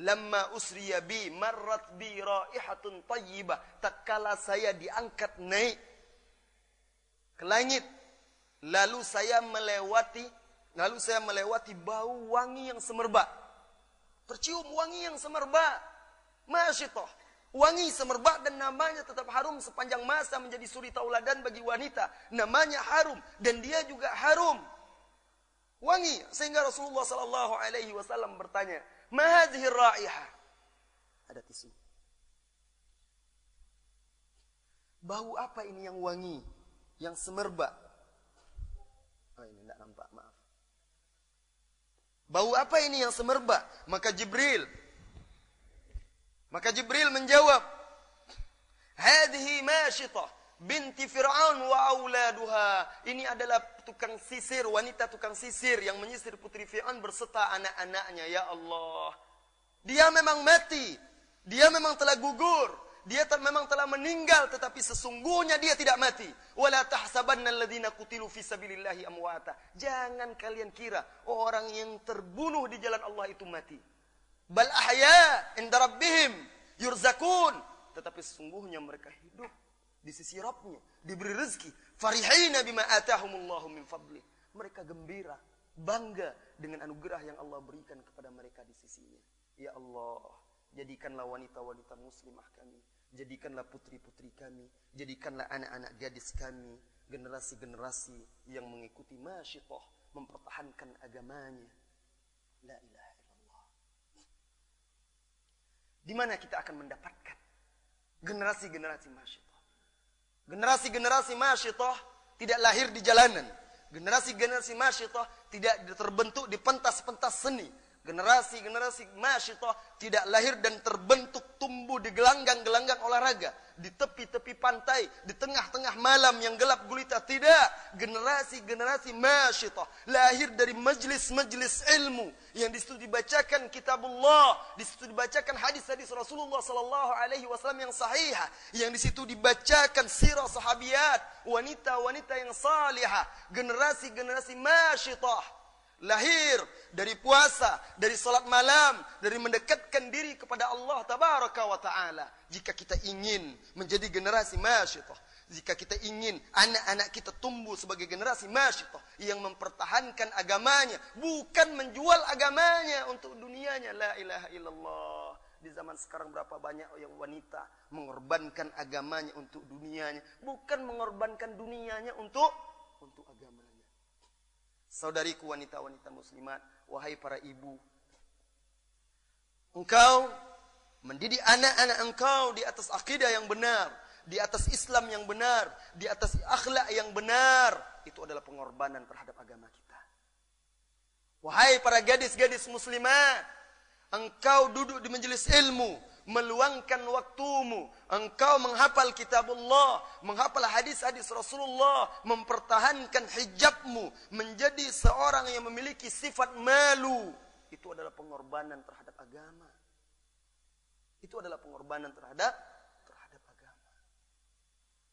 Lamma usriya bi marrat bi raihatun tayyibah. Tatkala saya diangkat naik ke langit Lalu saya melewati lalu saya melewati bau wangi yang semerbak. Tercium wangi yang semerbak. Masyitoh. Wangi semerbak dan namanya tetap harum sepanjang masa menjadi suri tauladan bagi wanita. Namanya harum dan dia juga harum. Wangi sehingga Rasulullah sallallahu alaihi wasallam bertanya, "Ma raihah?" Ada tisu. Bau apa ini yang wangi, yang semerbak? Oh ini tidak nampak, maaf. Bau apa ini yang semerbak? Maka Jibril. Maka Jibril menjawab. Hadhi masyitah binti Fir'aun wa auladuha. Ini adalah tukang sisir, wanita tukang sisir yang menyisir putri Fir'aun berserta anak-anaknya. Ya Allah. Dia memang mati. Dia memang telah gugur dia memang telah meninggal tetapi sesungguhnya dia tidak mati. Wala tahsabanna alladziina qutilu fi sabilillahi amwata. Jangan kalian kira orang yang terbunuh di jalan Allah itu mati. Bal ahya inda rabbihim yurzakun. Tetapi sesungguhnya mereka hidup di sisi Rabbnya, diberi rezeki. Farihina bima atahumullahu min fadli. Mereka gembira, bangga dengan anugerah yang Allah berikan kepada mereka di sisinya. Ya Allah, jadikanlah wanita-wanita muslimah kami Jadikanlah putri-putri kami, jadikanlah anak-anak gadis kami, generasi-generasi yang mengikuti masyitoh, mempertahankan agamanya. La ilaha illallah. Di mana kita akan mendapatkan generasi-generasi masyitoh? Generasi-generasi masyitoh tidak lahir di jalanan. Generasi-generasi masyitoh tidak terbentuk di pentas-pentas seni Generasi-generasi masyitah tidak lahir dan terbentuk tumbuh di gelanggang-gelanggang olahraga. Di tepi-tepi pantai, di tengah-tengah malam yang gelap gulita. Tidak. Generasi-generasi masyitah lahir dari majlis-majlis ilmu. Yang di situ dibacakan kitabullah. Di situ dibacakan hadis-hadis Rasulullah Sallallahu Alaihi Wasallam yang sahih. Yang di situ dibacakan sirah sahabiat. Wanita-wanita yang salihah. Generasi-generasi masyitah lahir dari puasa, dari salat malam, dari mendekatkan diri kepada Allah tabaraka wa taala. Jika kita ingin menjadi generasi masyitah, jika kita ingin anak-anak kita tumbuh sebagai generasi masyitah yang mempertahankan agamanya, bukan menjual agamanya untuk dunianya. La ilaha illallah. Di zaman sekarang berapa banyak yang wanita mengorbankan agamanya untuk dunianya, bukan mengorbankan dunianya untuk untuk agamanya. Saudariku wanita-wanita muslimat, wahai para ibu. Engkau mendidik anak-anak engkau di atas akidah yang benar, di atas Islam yang benar, di atas akhlak yang benar. Itu adalah pengorbanan terhadap agama kita. Wahai para gadis-gadis muslimat, engkau duduk di majelis ilmu, meluangkan waktumu. Engkau menghafal kitabullah, menghafal hadis-hadis Rasulullah, mempertahankan hijabmu, menjadi seorang yang memiliki sifat malu. Itu adalah pengorbanan terhadap agama. Itu adalah pengorbanan terhadap terhadap agama.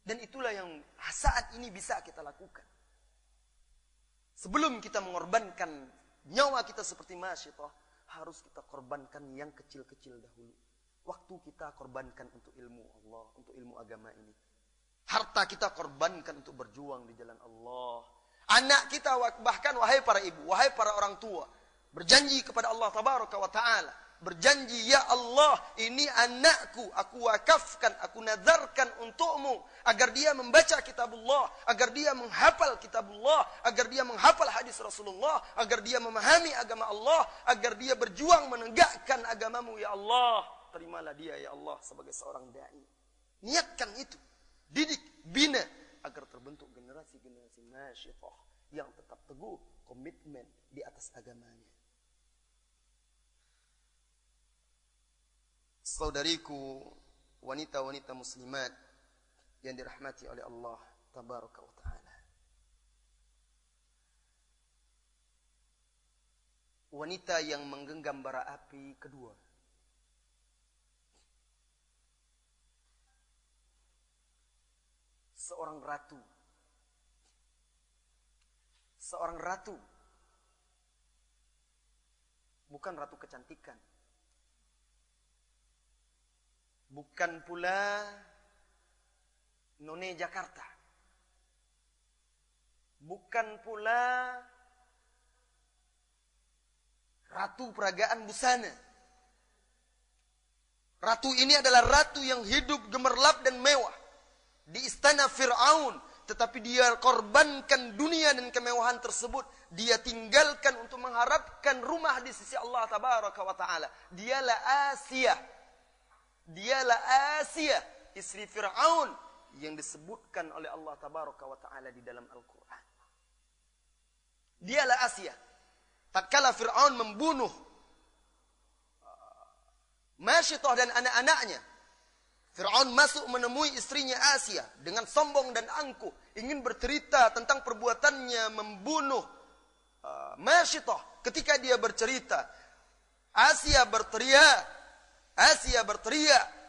Dan itulah yang saat ini bisa kita lakukan. Sebelum kita mengorbankan nyawa kita seperti masyitah, harus kita korbankan yang kecil-kecil dahulu waktu kita korbankan untuk ilmu Allah, untuk ilmu agama ini. Harta kita korbankan untuk berjuang di jalan Allah. Anak kita bahkan wahai para ibu, wahai para orang tua, berjanji kepada Allah tabaraka wa taala berjanji ya Allah ini anakku aku wakafkan aku nazarkan untukmu agar dia membaca kitabullah agar dia menghafal kitabullah agar dia menghafal hadis Rasulullah agar dia memahami agama Allah agar dia berjuang menegakkan agamamu ya Allah terimalah dia ya Allah sebagai seorang dai niatkan itu didik bina agar terbentuk generasi-generasi nasyithah yang tetap teguh komitmen di atas agamanya saudariku wanita-wanita muslimat yang dirahmati oleh Allah tabaraka wa taala. Wanita yang menggenggam bara api kedua. Seorang ratu. Seorang ratu. Bukan ratu kecantikan Bukan pula None Jakarta. Bukan pula Ratu Peragaan Busana. Ratu ini adalah ratu yang hidup gemerlap dan mewah. Di istana Fir'aun. Tetapi dia korbankan dunia dan kemewahan tersebut. Dia tinggalkan untuk mengharapkan rumah di sisi Allah Tabaraka wa Ta'ala. Dialah Asia Dialah Asia, istri Fir'aun yang disebutkan oleh Allah Tabaraka wa Ta'ala di dalam Al-Quran. Dialah Asia. Tatkala Fir'aun membunuh uh, Masyitoh dan anak-anaknya. Fir'aun masuk menemui istrinya Asia dengan sombong dan angkuh. Ingin bercerita tentang perbuatannya membunuh uh, Masyitoh. Ketika dia bercerita, Asia berteriak, Asia berteriak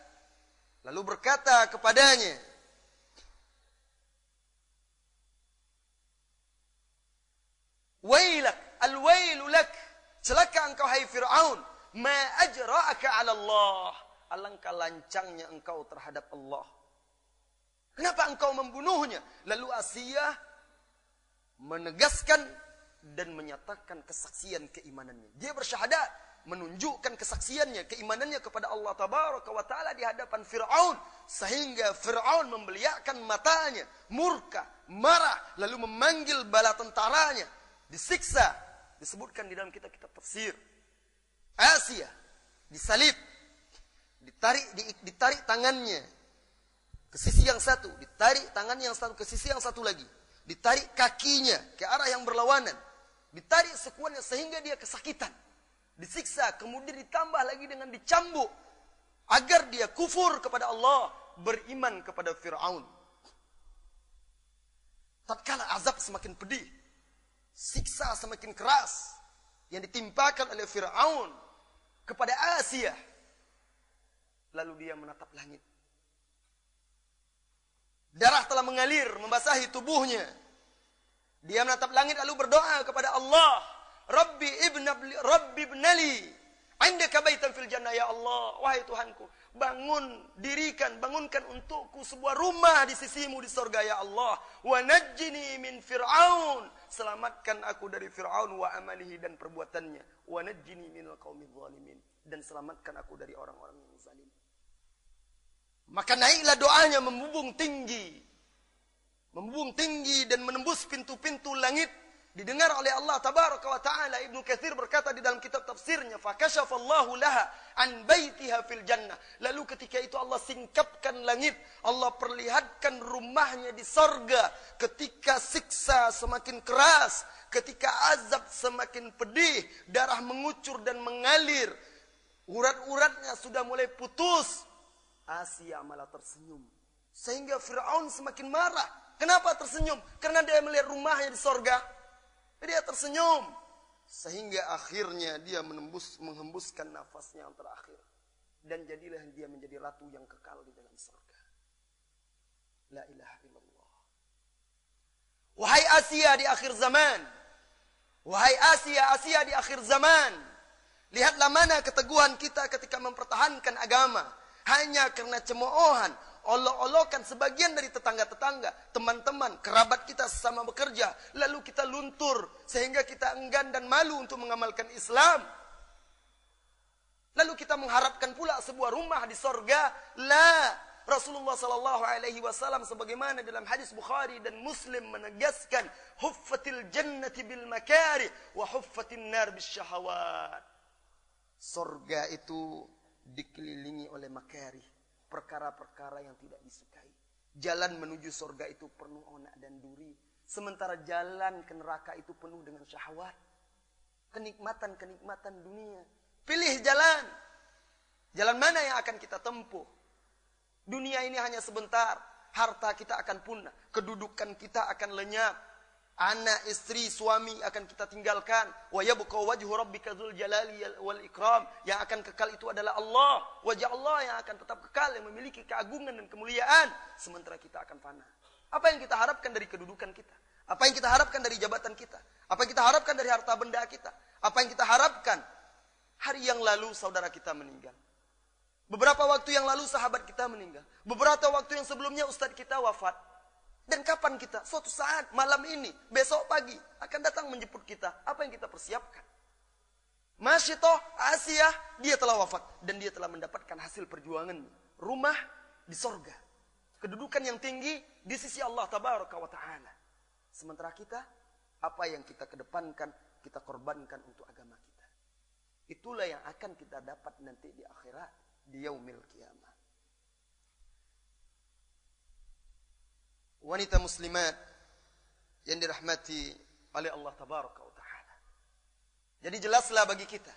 lalu berkata kepadanya Wailak al-wailu lak celaka engkau hai Firaun ma ajra'aka 'ala Allah alangkah lancangnya engkau terhadap Allah Kenapa engkau membunuhnya? Lalu Asia menegaskan dan menyatakan kesaksian keimanannya. Dia bersyahadat menunjukkan kesaksiannya, keimanannya kepada Allah Tabaraka wa Ta'ala di hadapan Fir'aun. Sehingga Fir'aun membeliakan matanya, murka, marah, lalu memanggil bala tentaranya, disiksa. Disebutkan di dalam kitab-kitab tafsir. Asia, disalib, ditarik, ditarik tangannya ke sisi yang satu, ditarik tangan yang satu ke sisi yang satu lagi. Ditarik kakinya ke arah yang berlawanan. Ditarik sekuannya sehingga dia kesakitan disiksa, kemudian ditambah lagi dengan dicambuk agar dia kufur kepada Allah, beriman kepada Firaun. Tatkala azab semakin pedih, siksa semakin keras yang ditimpakan oleh Firaun kepada Asia. Lalu dia menatap langit. Darah telah mengalir membasahi tubuhnya. Dia menatap langit lalu berdoa kepada Allah. Rabbi ibn Rabbi ibnali. Indaka baitan fil jannah ya Allah. Wahai Tuhanku bangun dirikan bangunkan untukku sebuah rumah di sisimu di surga ya Allah. Wa najjini min fir'aun. Selamatkan aku dari Fir'aun wa amalihi dan perbuatannya. Wa najjini minal qaumidz zalimin. Dan selamatkan aku dari orang-orang yang zalim maka naiklah doanya membubung tinggi. Membubung tinggi dan menembus pintu-pintu langit. Didengar oleh Allah tabaraka wa taala. Ibnu Katsir berkata di dalam kitab tafsirnya fakashafallahu laha an baitiha fil jannah. Lalu ketika itu Allah singkapkan langit Allah perlihatkan rumahnya di sorga. Ketika siksa semakin keras ketika azab semakin pedih darah mengucur dan mengalir urat-uratnya sudah mulai putus Asia malah tersenyum sehingga Firaun semakin marah kenapa tersenyum karena dia melihat rumahnya di sorga dia tersenyum sehingga akhirnya dia menembus menghembuskan nafasnya yang terakhir dan jadilah dia menjadi ratu yang kekal di dalam surga. La ilaha illallah. Wahai Asia di akhir zaman. Wahai Asia, Asia di akhir zaman. Lihatlah mana keteguhan kita ketika mempertahankan agama. Hanya karena cemoohan olok-olokan sebagian dari tetangga-tetangga, teman-teman, kerabat kita sesama bekerja, lalu kita luntur sehingga kita enggan dan malu untuk mengamalkan Islam. Lalu kita mengharapkan pula sebuah rumah di sorga. La. Rasulullah sallallahu alaihi wasallam sebagaimana dalam hadis Bukhari dan Muslim menegaskan huffatil jannati bil makari wa huffatin nar bis syahawat. Sorga itu dikelilingi oleh makari, perkara-perkara yang tidak disukai. Jalan menuju sorga itu penuh onak dan duri. Sementara jalan ke neraka itu penuh dengan syahwat. Kenikmatan-kenikmatan dunia. Pilih jalan. Jalan mana yang akan kita tempuh? Dunia ini hanya sebentar. Harta kita akan punah. Kedudukan kita akan lenyap. Anak, istri, suami akan kita tinggalkan. Wa yabqa wajhu rabbika dzul jalali wal ikram. Yang akan kekal itu adalah Allah. Wajah Allah yang akan tetap kekal yang memiliki keagungan dan kemuliaan sementara kita akan fana. Apa yang kita harapkan dari kedudukan kita? Apa yang kita harapkan dari jabatan kita? Apa yang kita harapkan dari harta benda kita? Apa yang kita harapkan? Hari yang lalu saudara kita meninggal. Beberapa waktu yang lalu sahabat kita meninggal. Beberapa waktu yang sebelumnya ustadz kita wafat. Dan kapan kita? Suatu saat, malam ini, besok pagi, akan datang menjemput kita. Apa yang kita persiapkan? Masyitoh, Asia, dia telah wafat. Dan dia telah mendapatkan hasil perjuangan. Rumah di sorga. Kedudukan yang tinggi di sisi Allah Tabaraka wa Ta'ala. Sementara kita, apa yang kita kedepankan, kita korbankan untuk agama kita. Itulah yang akan kita dapat nanti di akhirat di yaumil kiamah. Wanita muslimat yang dirahmati oleh Allah tabaraka wa taala. Jadi jelaslah bagi kita,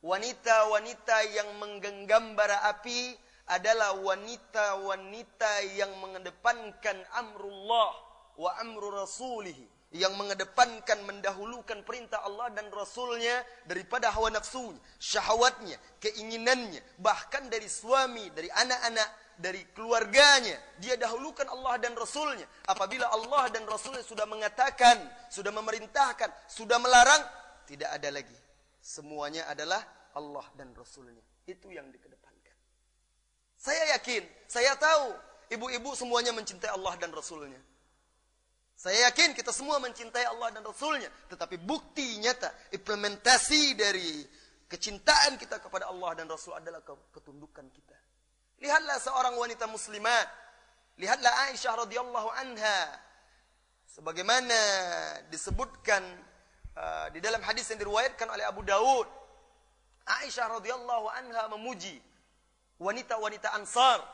wanita-wanita yang menggenggam bara api adalah wanita-wanita yang mengedepankan amrullah wa amru rasulihi yang mengedepankan mendahulukan perintah Allah dan Rasulnya daripada hawa nafsunya, syahwatnya, keinginannya, bahkan dari suami, dari anak-anak, dari keluarganya. Dia dahulukan Allah dan Rasulnya. Apabila Allah dan Rasulnya sudah mengatakan, sudah memerintahkan, sudah melarang, tidak ada lagi. Semuanya adalah Allah dan Rasulnya. Itu yang dikedepankan. Saya yakin, saya tahu, ibu-ibu semuanya mencintai Allah dan Rasulnya. Saya yakin kita semua mencintai Allah dan Rasulnya. Tetapi bukti nyata, implementasi dari kecintaan kita kepada Allah dan Rasul adalah ketundukan kita. Lihatlah seorang wanita muslimat. Lihatlah Aisyah radhiyallahu anha. Sebagaimana disebutkan uh, di dalam hadis yang diriwayatkan oleh Abu Dawud. Aisyah radhiyallahu anha memuji wanita-wanita Ansar.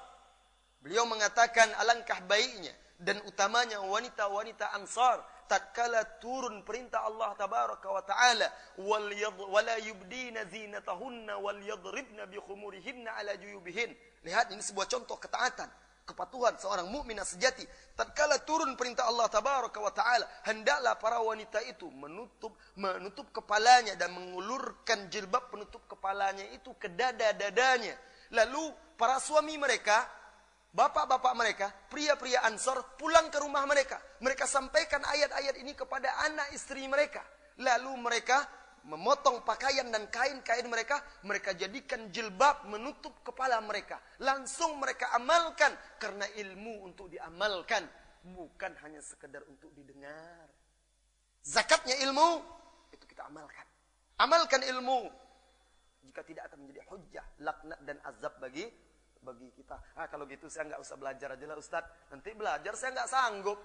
Beliau mengatakan alangkah baiknya dan utamanya wanita-wanita Ansar tatkala turun perintah Allah tabaraka wa taala wal wala yubdina zinatahunna wal yadribna bi khumurihinna ala juyubihin lihat ini sebuah contoh ketaatan kepatuhan seorang mukminah sejati tatkala turun perintah Allah tabaraka wa taala hendaklah para wanita itu menutup menutup kepalanya dan mengulurkan jilbab penutup kepalanya itu ke dada-dadanya lalu para suami mereka bapak-bapak mereka, pria-pria Ansor pulang ke rumah mereka. Mereka sampaikan ayat-ayat ini kepada anak istri mereka. Lalu mereka memotong pakaian dan kain-kain mereka, mereka jadikan jilbab menutup kepala mereka. Langsung mereka amalkan karena ilmu untuk diamalkan, bukan hanya sekedar untuk didengar. Zakatnya ilmu itu kita amalkan. Amalkan ilmu. Jika tidak akan menjadi hujah, laknat dan azab bagi bagi kita. Ah kalau gitu saya nggak usah belajar aja lah Ustadz. Nanti belajar saya nggak sanggup.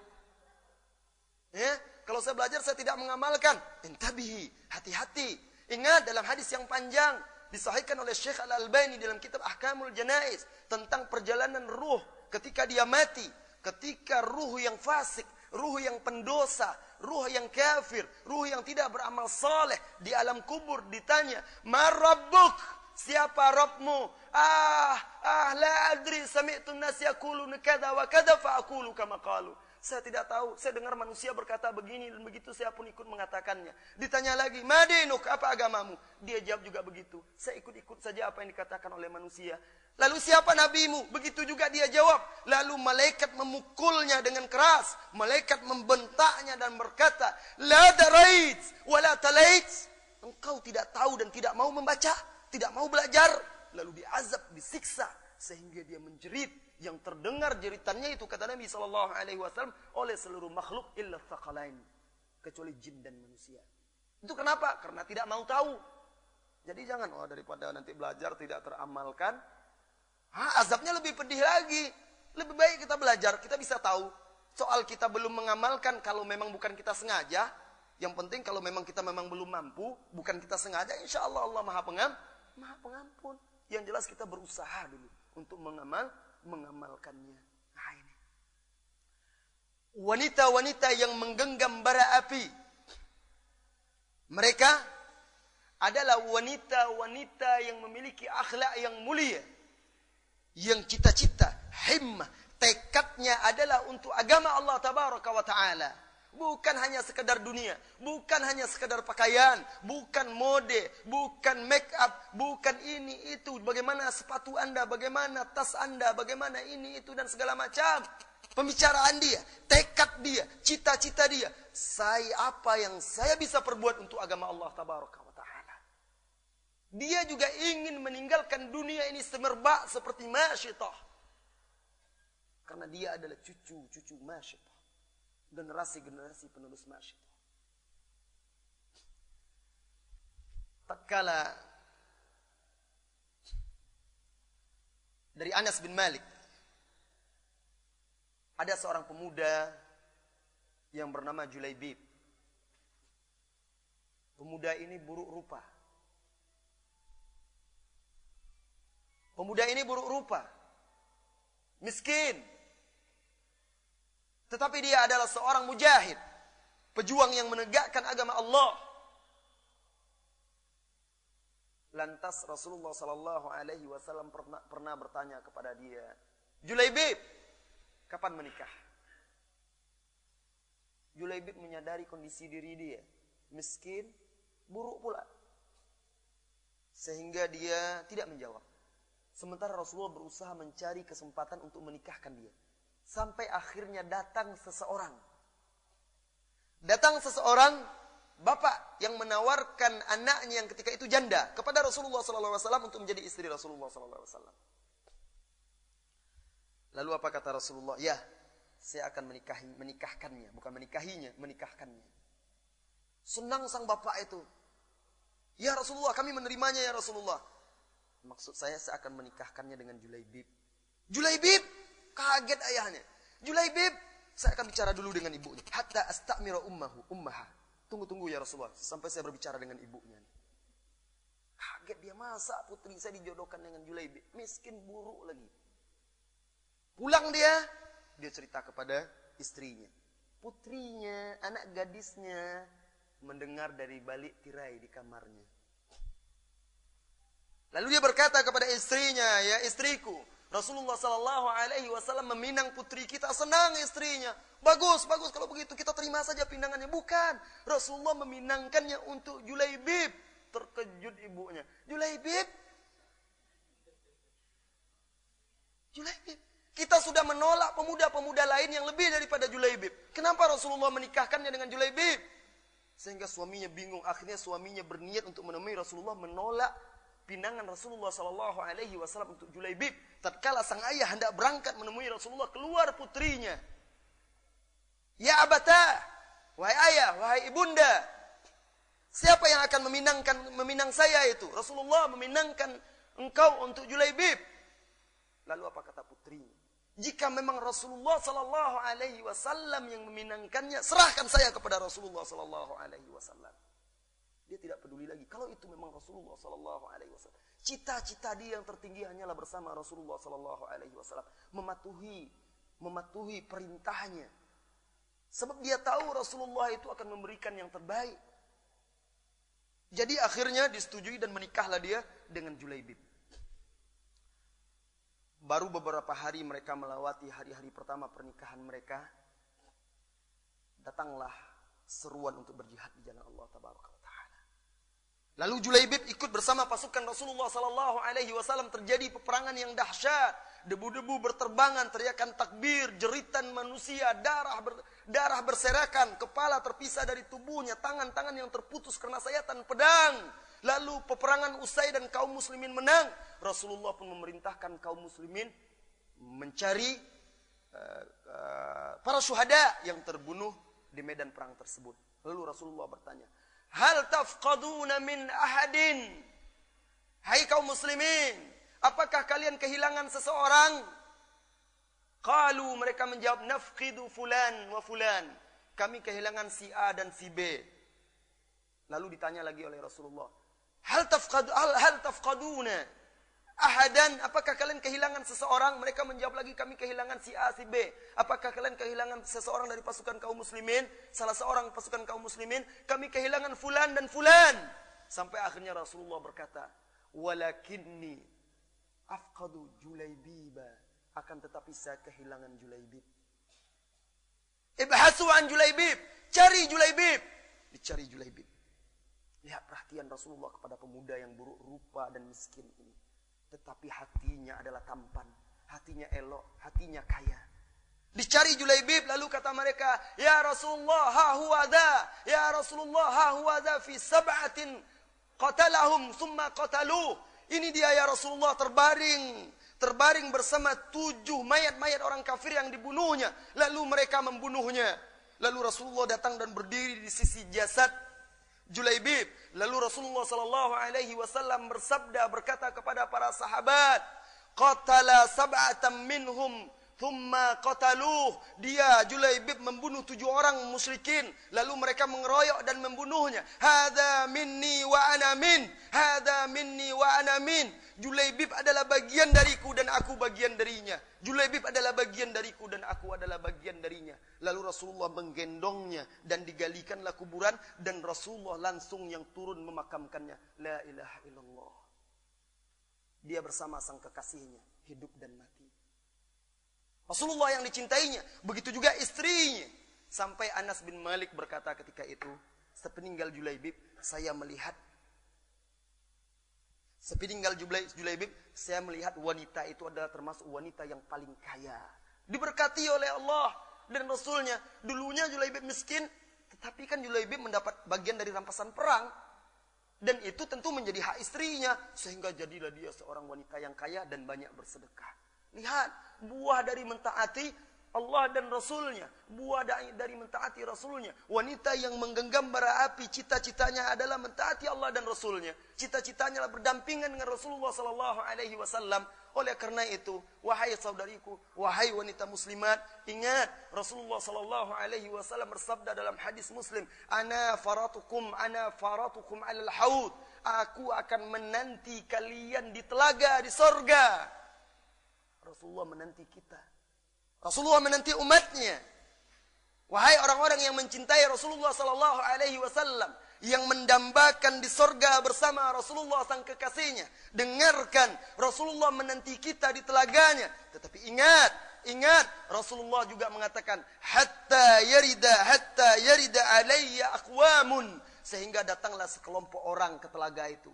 Ya, kalau saya belajar saya tidak mengamalkan. Intabihi, hati-hati. Ingat dalam hadis yang panjang disahihkan oleh Syekh Al-Albani dalam kitab Ahkamul Janais tentang perjalanan ruh ketika dia mati, ketika ruh yang fasik, ruh yang pendosa, ruh yang kafir, ruh yang tidak beramal saleh di alam kubur ditanya, "Marabbuk?" Siapa Rabbmu? Ah, ah, la adri sami'tu nas yaquluna kadza wa kadza fa aqulu kama qalu. Saya tidak tahu, saya dengar manusia berkata begini dan begitu saya pun ikut mengatakannya. Ditanya lagi, "Madinuk, apa agamamu?" Dia jawab juga begitu. Saya ikut-ikut saja apa yang dikatakan oleh manusia. Lalu siapa nabimu? Begitu juga dia jawab. Lalu malaikat memukulnya dengan keras. Malaikat membentaknya dan berkata, "La darait wa la talait." Engkau tidak tahu dan tidak mau membaca tidak mau belajar, lalu diazab, disiksa sehingga dia menjerit, yang terdengar jeritannya itu kata Nabi Shallallahu Alaihi Wasallam oleh seluruh makhluk illa thaqalain kecuali jin dan manusia. Itu kenapa? Karena tidak mau tahu. Jadi jangan oh daripada nanti belajar tidak teramalkan, ha, azabnya lebih pedih lagi. Lebih baik kita belajar, kita bisa tahu. Soal kita belum mengamalkan kalau memang bukan kita sengaja. Yang penting kalau memang kita memang belum mampu, bukan kita sengaja, insya Allah Allah maha pengam, maha pengampun. Yang jelas kita berusaha dulu untuk mengamal, mengamalkannya. Nah ini. Wanita-wanita yang menggenggam bara api. Mereka adalah wanita-wanita yang memiliki akhlak yang mulia. Yang cita-cita, himmah, tekadnya adalah untuk agama Allah tabaraka wa taala. Bukan hanya sekedar dunia, bukan hanya sekedar pakaian, bukan mode, bukan make up, bukan ini itu, bagaimana sepatu Anda, bagaimana tas Anda, bagaimana ini itu dan segala macam. Pembicaraan dia, tekad dia, cita-cita dia. Saya apa yang saya bisa perbuat untuk agama Allah tabaraka wa taala. Dia juga ingin meninggalkan dunia ini semerbak seperti masyitah. Karena dia adalah cucu-cucu masyitah generasi-generasi penerus masyid. Tatkala dari Anas bin Malik ada seorang pemuda yang bernama Julaibib. Pemuda ini buruk rupa. Pemuda ini buruk rupa. Miskin. Tetapi dia adalah seorang mujahid. Pejuang yang menegakkan agama Allah. Lantas Rasulullah Sallallahu Alaihi Wasallam pernah, pernah bertanya kepada dia, Julaibib, kapan menikah? Julaibib menyadari kondisi diri dia, miskin, buruk pula, sehingga dia tidak menjawab. Sementara Rasulullah berusaha mencari kesempatan untuk menikahkan dia. Sampai akhirnya datang seseorang. Datang seseorang bapak yang menawarkan anaknya yang ketika itu janda kepada Rasulullah SAW untuk menjadi istri Rasulullah SAW. Lalu apa kata Rasulullah? Ya, saya akan menikahi, menikahkannya, bukan menikahinya, menikahkannya. Senang sang bapak itu. Ya Rasulullah, kami menerimanya ya Rasulullah. Maksud saya, saya akan menikahkannya dengan Julaibib. Julaibib, Kaget ayahnya. Julaibib, saya akan bicara dulu dengan ibunya. Hatta astamira ummahu, ummaha. Tunggu-tunggu ya Rasulullah, sampai saya berbicara dengan ibunya. Kaget dia, masa putri saya dijodohkan dengan Julaibib. Miskin buruk lagi. Pulang dia, dia cerita kepada istrinya. Putrinya, anak gadisnya, mendengar dari balik tirai di kamarnya. Lalu dia berkata kepada istrinya, ya istriku, Rasulullah Sallallahu Alaihi Wasallam meminang putri kita senang istrinya. Bagus, bagus kalau begitu kita terima saja pinangannya. Bukan, Rasulullah meminangkannya untuk Julaibib. Terkejut ibunya. Julaibib, Julaibib. Kita sudah menolak pemuda-pemuda lain yang lebih daripada Julaibib. Kenapa Rasulullah menikahkannya dengan Julaibib? Sehingga suaminya bingung. Akhirnya suaminya berniat untuk menemui Rasulullah menolak pinangan Rasulullah Sallallahu Alaihi Wasallam untuk Julaibib. Tatkala sang ayah hendak berangkat menemui Rasulullah, keluar putrinya. Ya abata, wahai ayah, wahai ibunda, siapa yang akan meminangkan meminang saya itu? Rasulullah meminangkan engkau untuk Julaibib. Lalu apa kata putrinya? Jika memang Rasulullah Sallallahu Alaihi Wasallam yang meminangkannya, serahkan saya kepada Rasulullah Sallallahu Alaihi Wasallam. Dia tidak peduli lagi. Kalau itu memang Rasulullah Sallallahu Alaihi Wasallam, cita-cita dia yang tertinggi hanyalah bersama Rasulullah Sallallahu Alaihi Wasallam, mematuhi, mematuhi perintahnya. Sebab dia tahu Rasulullah itu akan memberikan yang terbaik. Jadi akhirnya disetujui dan menikahlah dia dengan Julaibib. Baru beberapa hari mereka melewati hari-hari pertama pernikahan mereka. Datanglah seruan untuk berjihad di jalan Allah Taala. Lalu Julaibib ikut bersama pasukan Rasulullah Sallallahu Alaihi Wasallam terjadi peperangan yang dahsyat. Debu-debu berterbangan, teriakan takbir, jeritan manusia, darah ber, darah berserakan, kepala terpisah dari tubuhnya, tangan-tangan yang terputus karena sayatan pedang. Lalu peperangan usai dan kaum muslimin menang. Rasulullah pun memerintahkan kaum muslimin mencari uh, uh, para syuhada yang terbunuh di medan perang tersebut. Lalu Rasulullah bertanya, "Hal tafqaduna min ahadin?" Hai kaum muslimin, apakah kalian kehilangan seseorang? Qalu mereka menjawab, "Nafqidu fulan wa fulan." Kami kehilangan si A dan si B. Lalu ditanya lagi oleh Rasulullah, "Hal tafqad hal, hal tafqaduna ahadan apakah kalian kehilangan seseorang? Mereka menjawab lagi kami kehilangan si A si B. Apakah kalian kehilangan seseorang dari pasukan kaum muslimin? Salah seorang pasukan kaum muslimin kami kehilangan fulan dan fulan. Sampai akhirnya Rasulullah berkata walakinni afqadu julaibiba. Akan tetapi saya kehilangan julaibib. Ibhasu an julaibib. Cari julaibib. Dicari julaibib. Lihat perhatian Rasulullah kepada pemuda yang buruk rupa dan miskin ini tetapi hatinya adalah tampan, hatinya elok, hatinya kaya. Dicari Julaibib lalu kata mereka, "Ya Rasulullah, ha huwa dha. Ya Rasulullah, ha huwa dha fi sab'atin qatalahum thumma qataluh." Ini dia ya Rasulullah terbaring terbaring bersama tujuh mayat-mayat orang kafir yang dibunuhnya. Lalu mereka membunuhnya. Lalu Rasulullah datang dan berdiri di sisi jasad Julaibib. Lalu Rasulullah sallallahu alaihi wasallam bersabda berkata kepada para sahabat, "Qatala sab'atan minhum thumma qataluh." Dia Julaibib membunuh tujuh orang musyrikin, lalu mereka mengeroyok dan membunuhnya. "Hadza minni wa ana min, hadza minni wa ana min." Julaibib adalah bagian dariku dan aku bagian darinya. Julaibib adalah bagian dariku dan aku adalah bagian darinya. Lalu Rasulullah menggendongnya dan digalikanlah kuburan dan Rasulullah langsung yang turun memakamkannya. La ilaha illallah. Dia bersama sang kekasihnya, hidup dan mati. Rasulullah yang dicintainya, begitu juga istrinya. Sampai Anas bin Malik berkata ketika itu, sepeninggal Julaibib, saya melihat Sepeninggal Julaibib, saya melihat wanita itu adalah termasuk wanita yang paling kaya. Diberkati oleh Allah dan Rasulnya. Dulunya Julaibib miskin, tetapi kan Julaibib mendapat bagian dari rampasan perang. Dan itu tentu menjadi hak istrinya. Sehingga jadilah dia seorang wanita yang kaya dan banyak bersedekah. Lihat, buah dari mentaati Allah dan Rasulnya. Buah dari mentaati Rasulnya. Wanita yang menggenggam bara api, cita-citanya adalah mentaati Allah dan Rasulnya. Cita-citanya adalah berdampingan dengan Rasulullah Sallallahu Alaihi Wasallam. Oleh karena itu, wahai saudariku, wahai wanita muslimat, ingat Rasulullah Sallallahu Alaihi Wasallam bersabda dalam hadis Muslim, "Ana faratukum, ana faratukum alal haud." Aku akan menanti kalian di telaga di sorga. Rasulullah menanti kita Rasulullah menanti umatnya. Wahai orang-orang yang mencintai Rasulullah sallallahu alaihi wasallam yang mendambakan di sorga bersama Rasulullah sang kekasihnya. Dengarkan Rasulullah menanti kita di telaganya. Tetapi ingat, ingat Rasulullah juga mengatakan hatta yarida hatta yarida alayya aqwamun sehingga datanglah sekelompok orang ke telaga itu.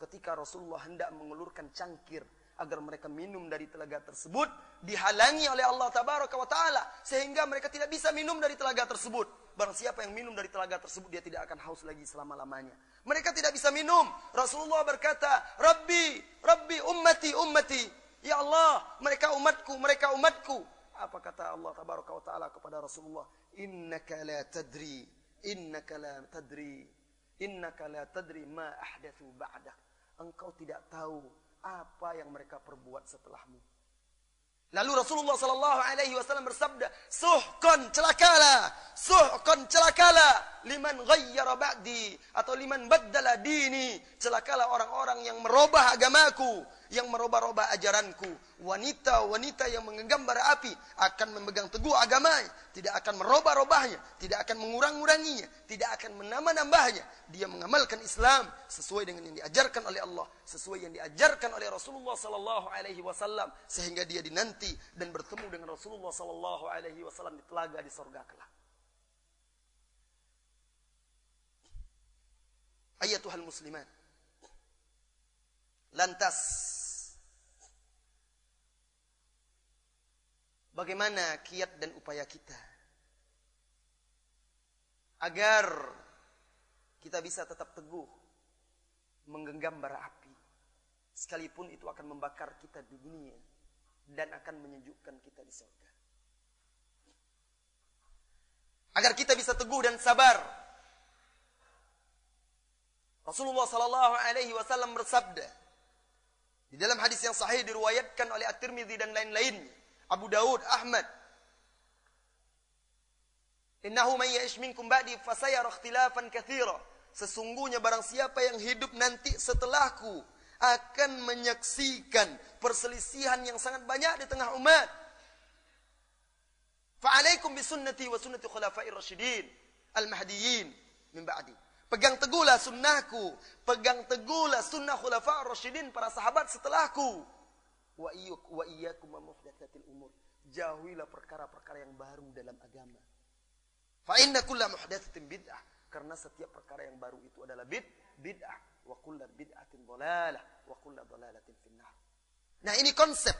Ketika Rasulullah hendak mengulurkan cangkir agar mereka minum dari telaga tersebut dihalangi oleh Allah tabaraka wa taala sehingga mereka tidak bisa minum dari telaga tersebut. Barang siapa yang minum dari telaga tersebut dia tidak akan haus lagi selama-lamanya. Mereka tidak bisa minum. Rasulullah berkata, "Rabbi, Rabbi ummati ummati." Ya Allah, mereka umatku, mereka umatku. Apa kata Allah tabaraka wa taala kepada Rasulullah? "Innaka la tadri, innaka la tadri, innaka la tadri ma ahdatsu ba'dak." Engkau tidak tahu apa yang mereka perbuat setelahmu. Lalu Rasulullah sallallahu alaihi wasallam bersabda, "Suhkon celakalah, suhkon celakalah liman ghayyara ba'di atau liman baddala dini." Celakalah orang-orang yang merubah agamaku, yang merubah-rubah ajaranku. Wanita-wanita yang menggenggam bara api akan memegang teguh agamanya, tidak akan merubah-rubahnya, tidak akan mengurang-uranginya, tidak akan menambah-nambahnya. Dia mengamalkan Islam sesuai dengan yang diajarkan oleh Allah, sesuai yang diajarkan oleh Rasulullah sallallahu alaihi wasallam sehingga dia dinanti dan bertemu dengan Rasulullah sallallahu alaihi wasallam di telaga di surga kelak. Ayatuhal muslimat. Lantas bagaimana kiat dan upaya kita agar kita bisa tetap teguh menggenggam bara api sekalipun itu akan membakar kita di dunia dan akan menyejukkan kita di surga. Agar kita bisa teguh dan sabar. Rasulullah sallallahu alaihi wasallam bersabda di dalam hadis yang sahih diriwayatkan oleh At-Tirmidzi dan lain-lain, Abu Daud, Ahmad. Innahu man ya'ish minkum ba'di fasayara ikhtilafan katsira. Sesungguhnya barang siapa yang hidup nanti setelahku akan menyaksikan perselisihan yang sangat banyak di tengah umat. Fa'alaikum bisunnati wa sunnati khulafa'ir rasyidin al-mahdiyyin min ba'di. Pegang teguhlah sunnahku, pegang teguhlah sunnah khulafa'ir rasyidin para sahabat setelahku. Wa iyyuk wa iyyakum muhdatsatil umur. Jauhilah perkara-perkara yang baru dalam agama. Fa inna kulla muhdatsatin bid'ah. Karena setiap perkara yang baru itu adalah bid bid'ah wa kullu bid'atin dhalalah wa kullu dhalalatin finnar. Nah, ini konsep.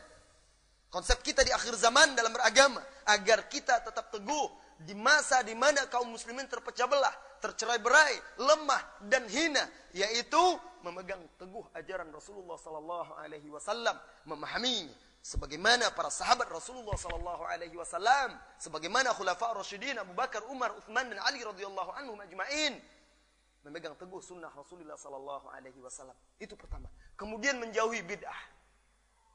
Konsep kita di akhir zaman dalam beragama agar kita tetap teguh di masa di mana kaum muslimin terpecah belah, tercerai-berai, lemah dan hina, yaitu memegang teguh ajaran Rasulullah sallallahu alaihi wasallam, memahaminya sebagaimana para sahabat Rasulullah sallallahu alaihi wasallam, sebagaimana khulafa rasyidin Abu Bakar, Umar, Uthman dan Ali radhiyallahu anhum ajma'in memegang teguh sunnah Rasulullah Sallallahu Alaihi Wasallam. Itu pertama. Kemudian menjauhi bid'ah,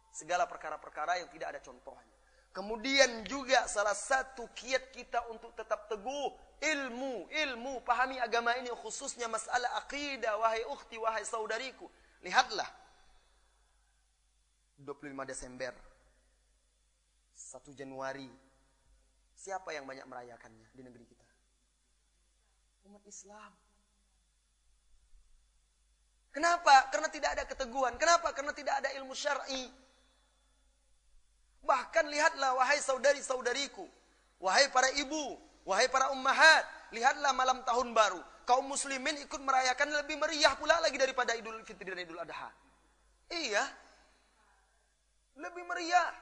segala perkara-perkara yang tidak ada contohnya. Kemudian juga salah satu kiat kita untuk tetap teguh ilmu, ilmu, pahami agama ini khususnya masalah akidah, wahai ukhti, wahai saudariku. Lihatlah 25 Desember 1 Januari siapa yang banyak merayakannya di negeri kita? Umat Islam. Kenapa? Karena tidak ada keteguhan. Kenapa? Karena tidak ada ilmu syar'i. Bahkan lihatlah wahai saudari-saudariku, wahai para ibu, wahai para ummahat, lihatlah malam tahun baru. Kaum muslimin ikut merayakan lebih meriah pula lagi daripada Idul Fitri dan Idul Adha. Iya. Lebih meriah.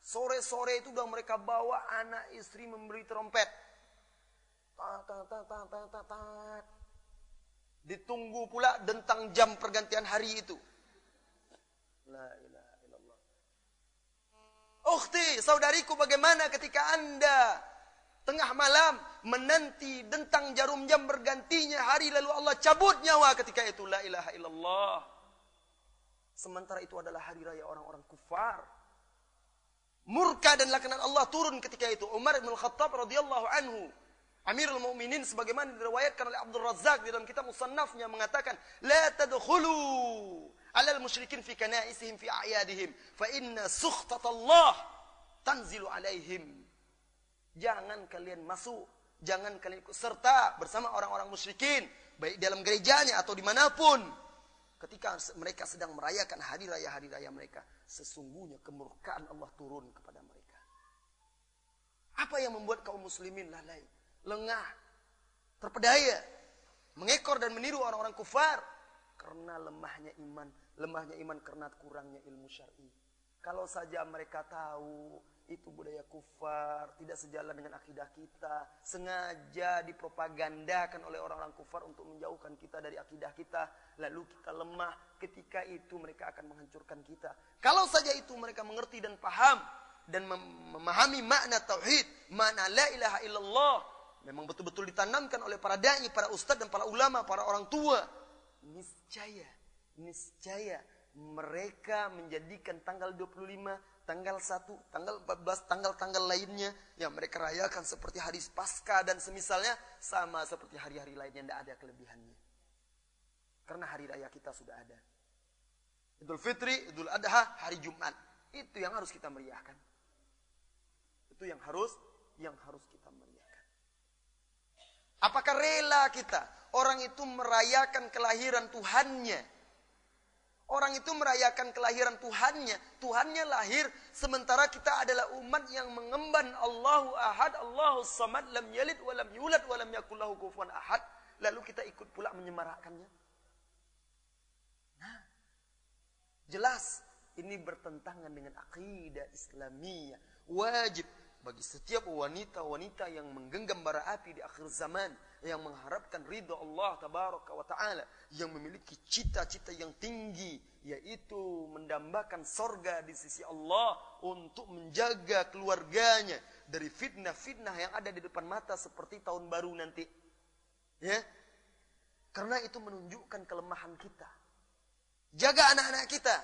Sore-sore itu udah mereka bawa anak istri memberi trompet. Ta ta ta ta ta ta. Ditunggu pula tentang jam pergantian hari itu. Illallah. Ukhti, saudariku bagaimana ketika anda tengah malam menanti tentang jarum jam bergantinya hari lalu Allah cabut nyawa ketika itu. La ilaha illallah. Sementara itu adalah hari raya orang-orang kufar. Murka dan laknat Allah turun ketika itu. Umar bin Khattab radhiyallahu anhu Amirul Mukminin sebagaimana diriwayatkan oleh Abdul Razak di dalam kitab musannafnya mengatakan, "La tadkhulu 'alal musyrikin fi kana'isihim fi a'yadihim, fa inna Allah tanzilu 'alaihim." Jangan kalian masuk, jangan kalian ikut serta bersama orang-orang musyrikin, baik dalam gerejanya atau di mana pun. Ketika mereka sedang merayakan hari raya-hari raya mereka, sesungguhnya kemurkaan Allah turun kepada mereka. Apa yang membuat kaum muslimin lalai? lengah, terpedaya, mengekor dan meniru orang-orang kufar karena lemahnya iman, lemahnya iman karena kurangnya ilmu syar'i. Kalau saja mereka tahu itu budaya kufar, tidak sejalan dengan akidah kita, sengaja dipropagandakan oleh orang-orang kufar untuk menjauhkan kita dari akidah kita, lalu kita lemah, ketika itu mereka akan menghancurkan kita. Kalau saja itu mereka mengerti dan paham dan memahami makna tauhid, makna la ilaha illallah, memang betul-betul ditanamkan oleh para dai, para ustadz dan para ulama, para orang tua, niscaya, niscaya mereka menjadikan tanggal 25, tanggal 1, tanggal 14, tanggal-tanggal lainnya yang mereka rayakan seperti hari Pasca dan semisalnya sama seperti hari-hari lainnya tidak ada kelebihannya. Karena hari raya kita sudah ada. Idul Fitri, Idul Adha, hari Jumat. Itu yang harus kita meriahkan. Itu yang harus yang harus kita Apakah rela kita orang itu merayakan kelahiran Tuhannya? Orang itu merayakan kelahiran Tuhannya. Tuhannya lahir sementara kita adalah umat yang mengemban Allahu Ahad, Allahu Samad, lam yalid wa lam yulad wa lam yakul lahu kufuwan ahad. Lalu kita ikut pula menyemarakkannya. Nah, jelas ini bertentangan dengan akidah Islamiyah. Wajib bagi setiap wanita-wanita yang menggenggam bara api di akhir zaman yang mengharapkan ridha Allah tabaraka wa taala yang memiliki cita-cita yang tinggi yaitu mendambakan sorga di sisi Allah untuk menjaga keluarganya dari fitnah-fitnah yang ada di depan mata seperti tahun baru nanti. Ya, karena itu menunjukkan kelemahan kita. Jaga anak-anak kita.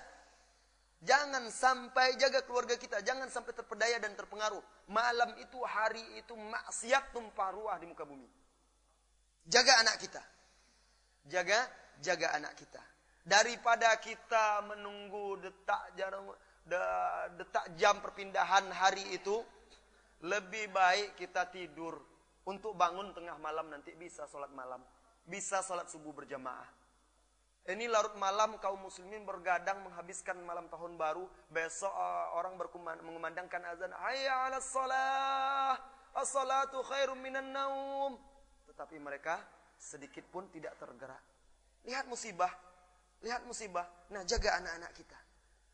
Jangan sampai jaga keluarga kita, jangan sampai terpedaya dan terpengaruh. Malam itu, hari itu maksiat tumpah ruah di muka bumi. Jaga anak kita. Jaga, jaga anak kita. Daripada kita menunggu detak jam, detak jam perpindahan hari itu, lebih baik kita tidur untuk bangun tengah malam nanti bisa sholat malam. Bisa sholat subuh berjamaah. Ini larut malam kaum muslimin bergadang menghabiskan malam tahun baru. Besok uh, orang mengumandangkan azan. Hayya ala salah. As-salatu khairum minan naum. Tetapi mereka sedikit pun tidak tergerak. Lihat musibah Lihat musibah. Nah, jaga anak-anak kita.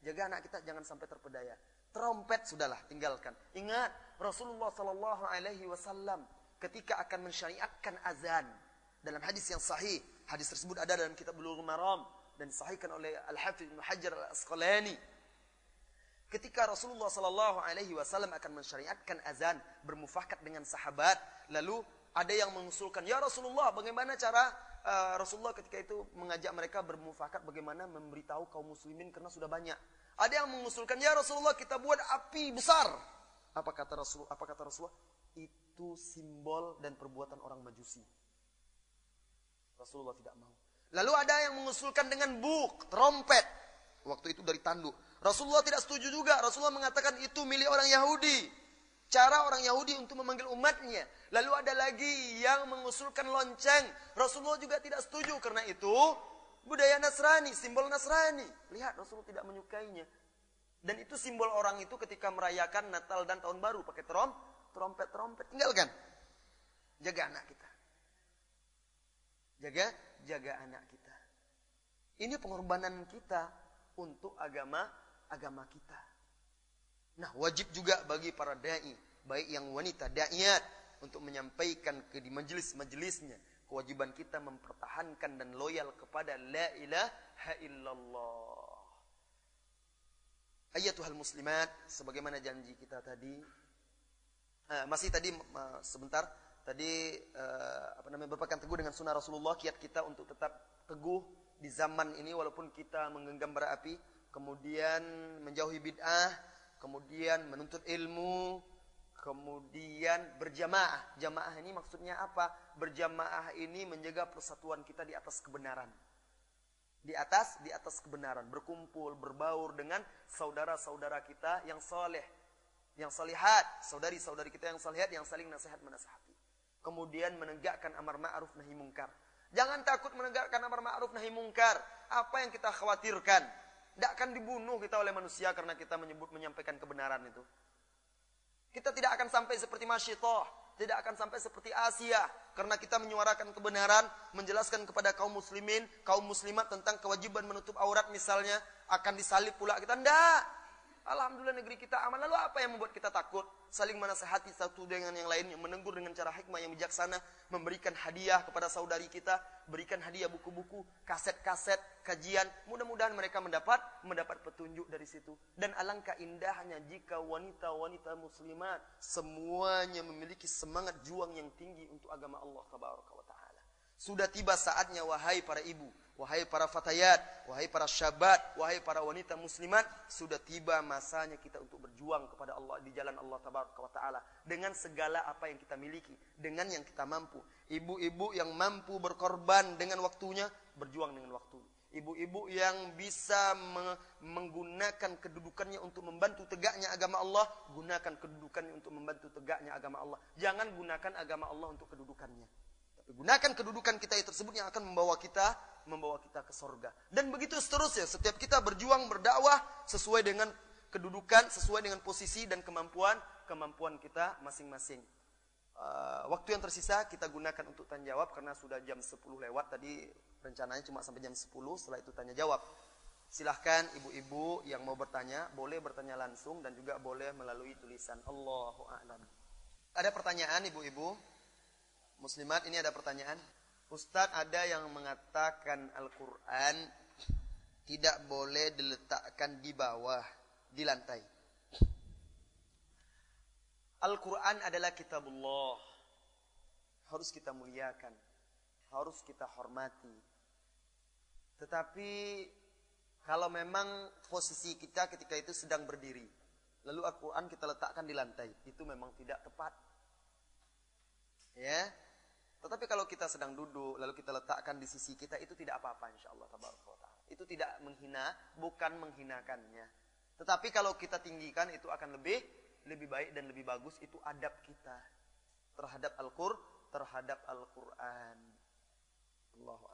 Jaga anak kita jangan sampai terpedaya. Trompet sudahlah, tinggalkan. Ingat Rasulullah Sallallahu Alaihi Wasallam ketika akan mensyariatkan azan dalam hadis yang sahih. Hadis tersebut ada dalam kitab Bulughul Maram dan disahihkan oleh Al Hafidz Ibnu Hajar Al Asqalani. Ketika Rasulullah Sallallahu Alaihi Wasallam akan mensyariatkan azan bermufakat dengan sahabat, lalu ada yang mengusulkan, ya Rasulullah, bagaimana cara uh, Rasulullah ketika itu mengajak mereka bermufakat bagaimana memberitahu kaum muslimin karena sudah banyak. Ada yang mengusulkan, "Ya Rasulullah, kita buat api besar." Apa kata Rasul? Apa kata Rasulullah? Itu simbol dan perbuatan orang Majusi. Rasulullah tidak mau. Lalu ada yang mengusulkan dengan buk, trompet. Waktu itu dari tanduk. Rasulullah tidak setuju juga. Rasulullah mengatakan itu milik orang Yahudi. Cara orang Yahudi untuk memanggil umatnya. Lalu ada lagi yang mengusulkan lonceng. Rasulullah juga tidak setuju karena itu budaya Nasrani, simbol Nasrani. Lihat Rasulullah tidak menyukainya. Dan itu simbol orang itu ketika merayakan Natal dan Tahun Baru pakai trom, trompet-trompet. Tinggalkan. Jaga anak kita. Jaga, jaga anak kita. Ini pengorbanan kita untuk agama agama kita. Nah, wajib juga bagi para dai, baik yang wanita daiat untuk menyampaikan ke di majelis-majelisnya kewajiban kita mempertahankan dan loyal kepada la ilaha illallah. Ayatuhal muslimat, sebagaimana janji kita tadi, uh, masih tadi sebentar, tadi uh, apa namanya berpegang teguh dengan sunnah Rasulullah, kiat kita untuk tetap teguh di zaman ini walaupun kita menggenggam bara api, kemudian menjauhi bid'ah, kemudian menuntut ilmu, kemudian berjamaah. Jamaah ini maksudnya apa? Berjamaah ini menjaga persatuan kita di atas kebenaran. Di atas di atas kebenaran, berkumpul, berbaur dengan saudara-saudara kita yang soleh, yang salihat, saudari-saudari kita yang salihat yang saling nasihat menasihati. Kemudian menegakkan amar ma'ruf nahi mungkar. Jangan takut menegakkan amar ma'ruf nahi mungkar. Apa yang kita khawatirkan? Tidak akan dibunuh kita oleh manusia karena kita menyebut menyampaikan kebenaran itu. Kita tidak akan sampai seperti Masyitoh, tidak akan sampai seperti Asia karena kita menyuarakan kebenaran, menjelaskan kepada kaum muslimin, kaum muslimat tentang kewajiban menutup aurat misalnya akan disalib pula kita. Tidak. Alhamdulillah negeri kita aman. Lalu apa yang membuat kita takut? Saling menasehati satu dengan yang lainnya, menegur dengan cara hikmah yang bijaksana, memberikan hadiah kepada saudari kita, berikan hadiah buku-buku, kaset-kaset, kajian. Mudah-mudahan mereka mendapat mendapat petunjuk dari situ. Dan alangkah indahnya jika wanita-wanita muslimat semuanya memiliki semangat juang yang tinggi untuk agama Allah. Sudah tiba saatnya wahai para ibu, Wahai para fatayat, wahai para syabat, wahai para wanita muslimat, sudah tiba masanya kita untuk berjuang kepada Allah di jalan Allah taala dengan segala apa yang kita miliki, dengan yang kita mampu. Ibu-ibu yang mampu berkorban dengan waktunya, berjuang dengan waktu. Ibu-ibu yang bisa menggunakan kedudukannya untuk membantu tegaknya agama Allah, gunakan kedudukannya untuk membantu tegaknya agama Allah. Jangan gunakan agama Allah untuk kedudukannya. Tapi gunakan kedudukan kita tersebut yang akan membawa kita membawa kita ke sorga. Dan begitu seterusnya, setiap kita berjuang berdakwah sesuai dengan kedudukan, sesuai dengan posisi dan kemampuan kemampuan kita masing-masing. Uh, waktu yang tersisa kita gunakan untuk tanya jawab karena sudah jam 10 lewat tadi rencananya cuma sampai jam 10 setelah itu tanya jawab. Silahkan ibu-ibu yang mau bertanya boleh bertanya langsung dan juga boleh melalui tulisan Allahu a'lam. Ada pertanyaan ibu-ibu? Muslimat ini ada pertanyaan? Ustadz ada yang mengatakan Al-Quran tidak boleh diletakkan di bawah, di lantai. Al-Quran adalah kitabullah. Harus kita muliakan. Harus kita hormati. Tetapi kalau memang posisi kita ketika itu sedang berdiri. Lalu Al-Quran kita letakkan di lantai. Itu memang tidak tepat. Ya. Tetapi kalau kita sedang duduk, lalu kita letakkan di sisi kita, itu tidak apa-apa insya Allah. Itu tidak menghina, bukan menghinakannya. Tetapi kalau kita tinggikan, itu akan lebih lebih baik dan lebih bagus itu adab kita terhadap Al-Qur, terhadap Al-Qur'an. Allahu.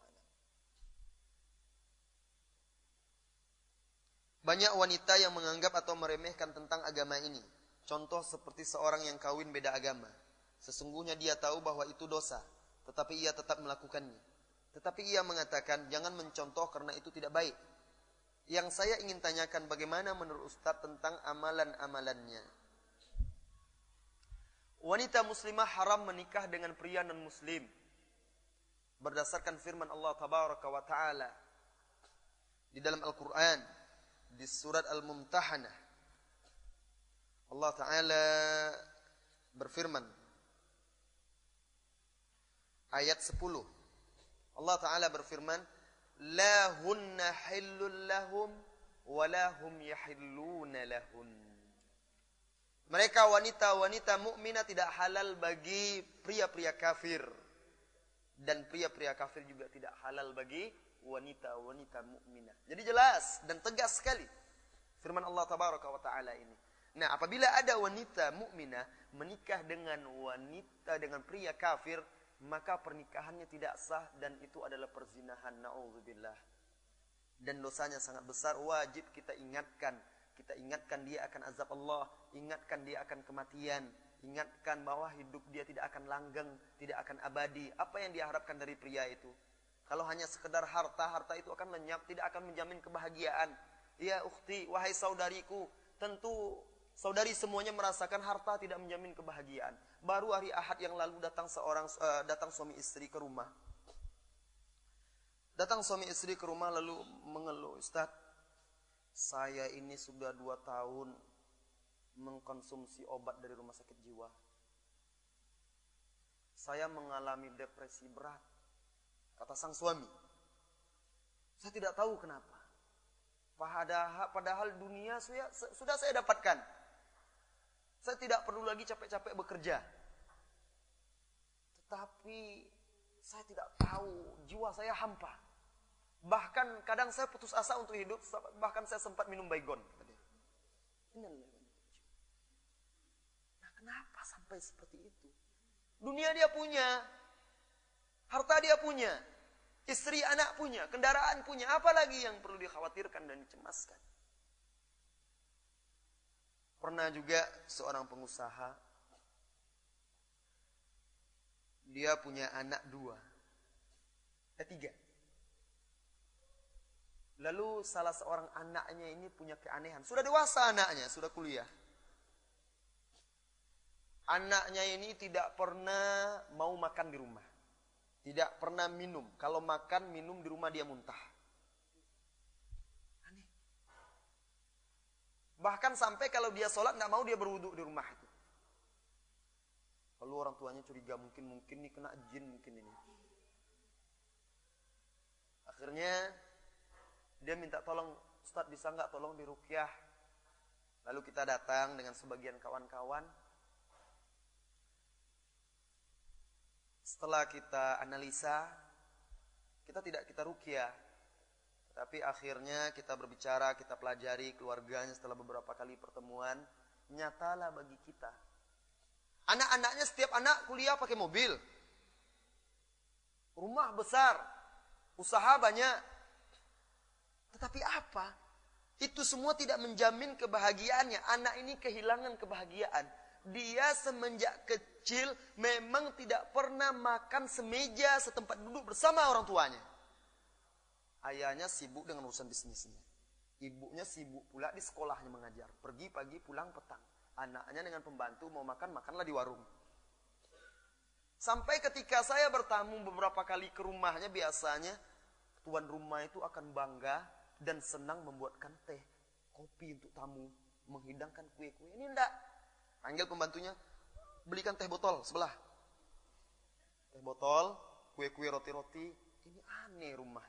Banyak wanita yang menganggap atau meremehkan tentang agama ini. Contoh seperti seorang yang kawin beda agama. Sesungguhnya dia tahu bahwa itu dosa, tetapi ia tetap melakukannya. Tetapi ia mengatakan jangan mencontoh karena itu tidak baik. Yang saya ingin tanyakan bagaimana menurut Ustadz tentang amalan-amalannya. Wanita muslimah haram menikah dengan pria non muslim. Berdasarkan firman Allah tabaraka wa taala di dalam Al-Qur'an di surat Al-Mumtahanah. Allah taala berfirman ayat 10. Allah taala berfirman, "La hunna hillul lahum wa la hum yahilluna lahun." Mereka wanita-wanita mukminah tidak halal bagi pria-pria kafir dan pria-pria kafir juga tidak halal bagi wanita-wanita mukminah. Jadi jelas dan tegas sekali firman Allah tabaraka wa taala ini. Nah, apabila ada wanita mukminah menikah dengan wanita dengan pria kafir, maka pernikahannya tidak sah dan itu adalah perzinahan. Nauzubillah. Dan dosanya sangat besar, wajib kita ingatkan kita ingatkan dia akan azab Allah, ingatkan dia akan kematian, ingatkan bahwa hidup dia tidak akan langgeng, tidak akan abadi. Apa yang diharapkan dari pria itu? Kalau hanya sekedar harta, harta itu akan lenyap, tidak akan menjamin kebahagiaan. Ya ukhti, wahai saudariku, tentu saudari semuanya merasakan harta tidak menjamin kebahagiaan. Baru hari Ahad yang lalu datang seorang uh, datang suami istri ke rumah. Datang suami istri ke rumah lalu mengeluh, Ustaz, saya ini sudah dua tahun mengkonsumsi obat dari rumah sakit jiwa. Saya mengalami depresi berat. Kata sang suami. Saya tidak tahu kenapa. Padahal, padahal dunia saya, sudah saya dapatkan. Saya tidak perlu lagi capek-capek bekerja. Tetapi saya tidak tahu, jiwa saya hampa. Bahkan kadang saya putus asa untuk hidup, bahkan saya sempat minum baygon. Nah kenapa sampai seperti itu? Dunia dia punya, harta dia punya, istri anak punya, kendaraan punya, apalagi yang perlu dikhawatirkan dan dicemaskan. Pernah juga seorang pengusaha, dia punya anak dua, eh tiga. Lalu salah seorang anaknya ini punya keanehan. Sudah dewasa anaknya, sudah kuliah. Anaknya ini tidak pernah mau makan di rumah. Tidak pernah minum. Kalau makan, minum di rumah dia muntah. Bahkan sampai kalau dia sholat, nggak mau dia berwudhu di rumah itu. Lalu orang tuanya curiga, mungkin mungkin ini kena jin mungkin ini. Akhirnya dia minta tolong, Ustaz bisa nggak tolong dirukyah? Lalu kita datang dengan sebagian kawan-kawan. Setelah kita analisa, kita tidak kita rukyah. Tapi akhirnya kita berbicara, kita pelajari keluarganya setelah beberapa kali pertemuan. Nyatalah bagi kita. Anak-anaknya setiap anak kuliah pakai mobil. Rumah besar. Usaha banyak tetapi apa? Itu semua tidak menjamin kebahagiaannya. Anak ini kehilangan kebahagiaan. Dia semenjak kecil memang tidak pernah makan semeja setempat duduk bersama orang tuanya. Ayahnya sibuk dengan urusan bisnisnya. Ibunya sibuk pula di sekolahnya mengajar. Pergi pagi pulang petang. Anaknya dengan pembantu mau makan, makanlah di warung. Sampai ketika saya bertamu beberapa kali ke rumahnya biasanya tuan rumah itu akan bangga dan senang membuatkan teh, kopi untuk tamu, menghidangkan kue-kue. Ini enggak. Panggil pembantunya, belikan teh botol sebelah. Teh botol, kue-kue roti-roti. Ini aneh rumah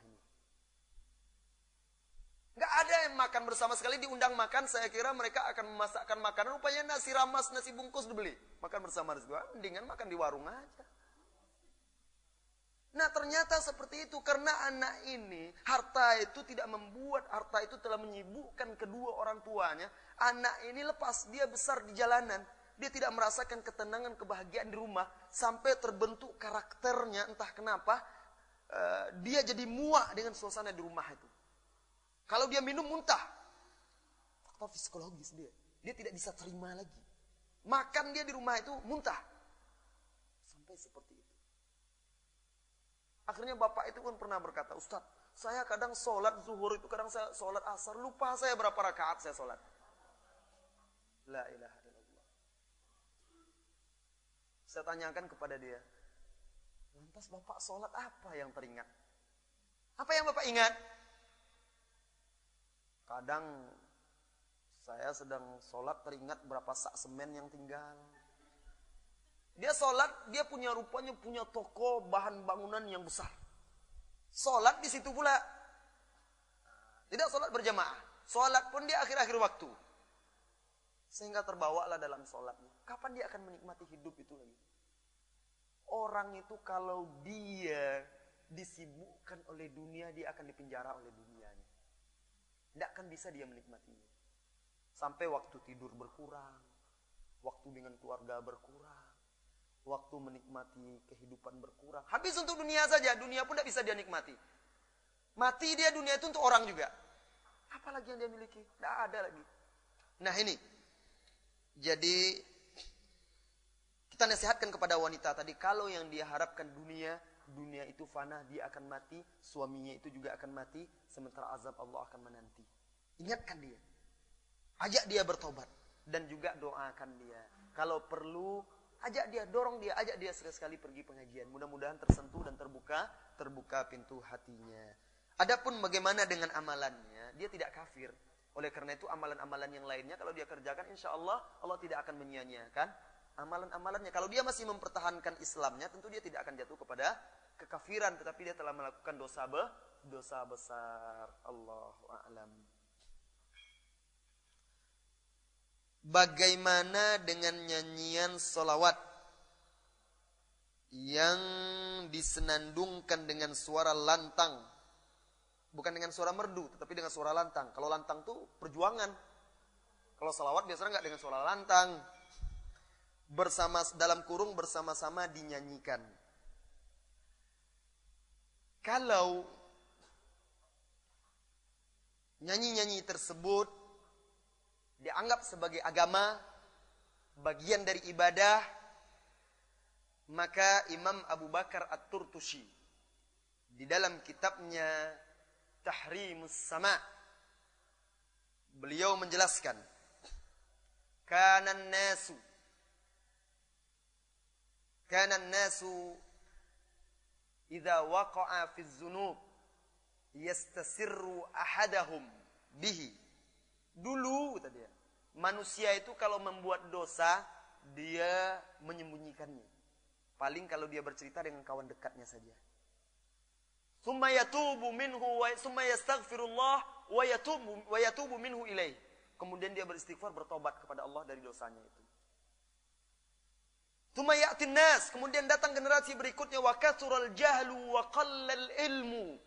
ini. Enggak ada yang makan bersama sekali diundang makan. Saya kira mereka akan memasakkan makanan. Rupanya nasi ramas, nasi bungkus dibeli. Makan bersama. Mendingan makan di warung aja. Nah ternyata seperti itu karena anak ini harta itu tidak membuat harta itu telah menyibukkan kedua orang tuanya. Anak ini lepas dia besar di jalanan, dia tidak merasakan ketenangan kebahagiaan di rumah sampai terbentuk karakternya entah kenapa uh, dia jadi muak dengan suasana di rumah itu. Kalau dia minum muntah, faktor psikologis dia, dia tidak bisa terima lagi. Makan dia di rumah itu muntah sampai seperti itu. Akhirnya bapak itu pun pernah berkata, Ustadz, saya kadang sholat zuhur itu, kadang saya sholat asar, lupa saya berapa rakaat saya sholat. La ilaha illallah. Saya tanyakan kepada dia, lantas bapak sholat apa yang teringat? Apa yang bapak ingat? Kadang saya sedang sholat teringat berapa sak semen yang tinggal. Dia sholat, dia punya rupanya punya toko bahan bangunan yang besar. Sholat di situ pula. Tidak sholat berjamaah. Sholat pun dia akhir-akhir waktu. Sehingga terbawalah dalam sholatnya. Kapan dia akan menikmati hidup itu lagi? Orang itu kalau dia disibukkan oleh dunia, dia akan dipenjara oleh dunianya. Tidak akan bisa dia menikmatinya. Sampai waktu tidur berkurang. Waktu dengan keluarga berkurang waktu menikmati kehidupan berkurang. Habis untuk dunia saja, dunia pun tidak bisa dia nikmati. Mati dia dunia itu untuk orang juga. Apalagi yang dia miliki? Tidak ada lagi. Nah ini, jadi kita nasihatkan kepada wanita tadi, kalau yang dia harapkan dunia, dunia itu fana, dia akan mati, suaminya itu juga akan mati, sementara azab Allah akan menanti. Ingatkan dia. Ajak dia bertobat. Dan juga doakan dia. Kalau perlu, Ajak dia, dorong dia, ajak dia sekali-sekali pergi pengajian. Mudah-mudahan tersentuh dan terbuka, terbuka pintu hatinya. Adapun bagaimana dengan amalannya, dia tidak kafir. Oleh karena itu amalan-amalan yang lainnya kalau dia kerjakan insya Allah Allah tidak akan menyia-nyiakan amalan-amalannya. Kalau dia masih mempertahankan Islamnya tentu dia tidak akan jatuh kepada kekafiran tetapi dia telah melakukan dosa be, dosa besar. Allahu a'lam. Bagaimana dengan nyanyian solawat yang disenandungkan dengan suara lantang, bukan dengan suara merdu, tetapi dengan suara lantang. Kalau lantang tuh perjuangan. Kalau solawat biasanya nggak dengan suara lantang. Bersama dalam kurung bersama-sama dinyanyikan. Kalau nyanyi-nyanyi tersebut dianggap sebagai agama, bagian dari ibadah, maka Imam Abu Bakar At-Turtushi di dalam kitabnya Tahrimus Sama beliau menjelaskan kanan nasu kanan nasu idza waqa'a fi dzunub yastasirru ahadahum bihi Dulu kata dia, manusia itu kalau membuat dosa dia menyembunyikannya. Paling kalau dia bercerita dengan kawan dekatnya saja. Summa yatubu minhu wa summa yastaghfirullah wa yatubu wa yatubu minhu ilaih. Kemudian dia beristighfar bertobat kepada Allah dari dosanya itu. Summa ya'tin nas, kemudian datang generasi berikutnya wa kathural jahlu wa qallal ilmu.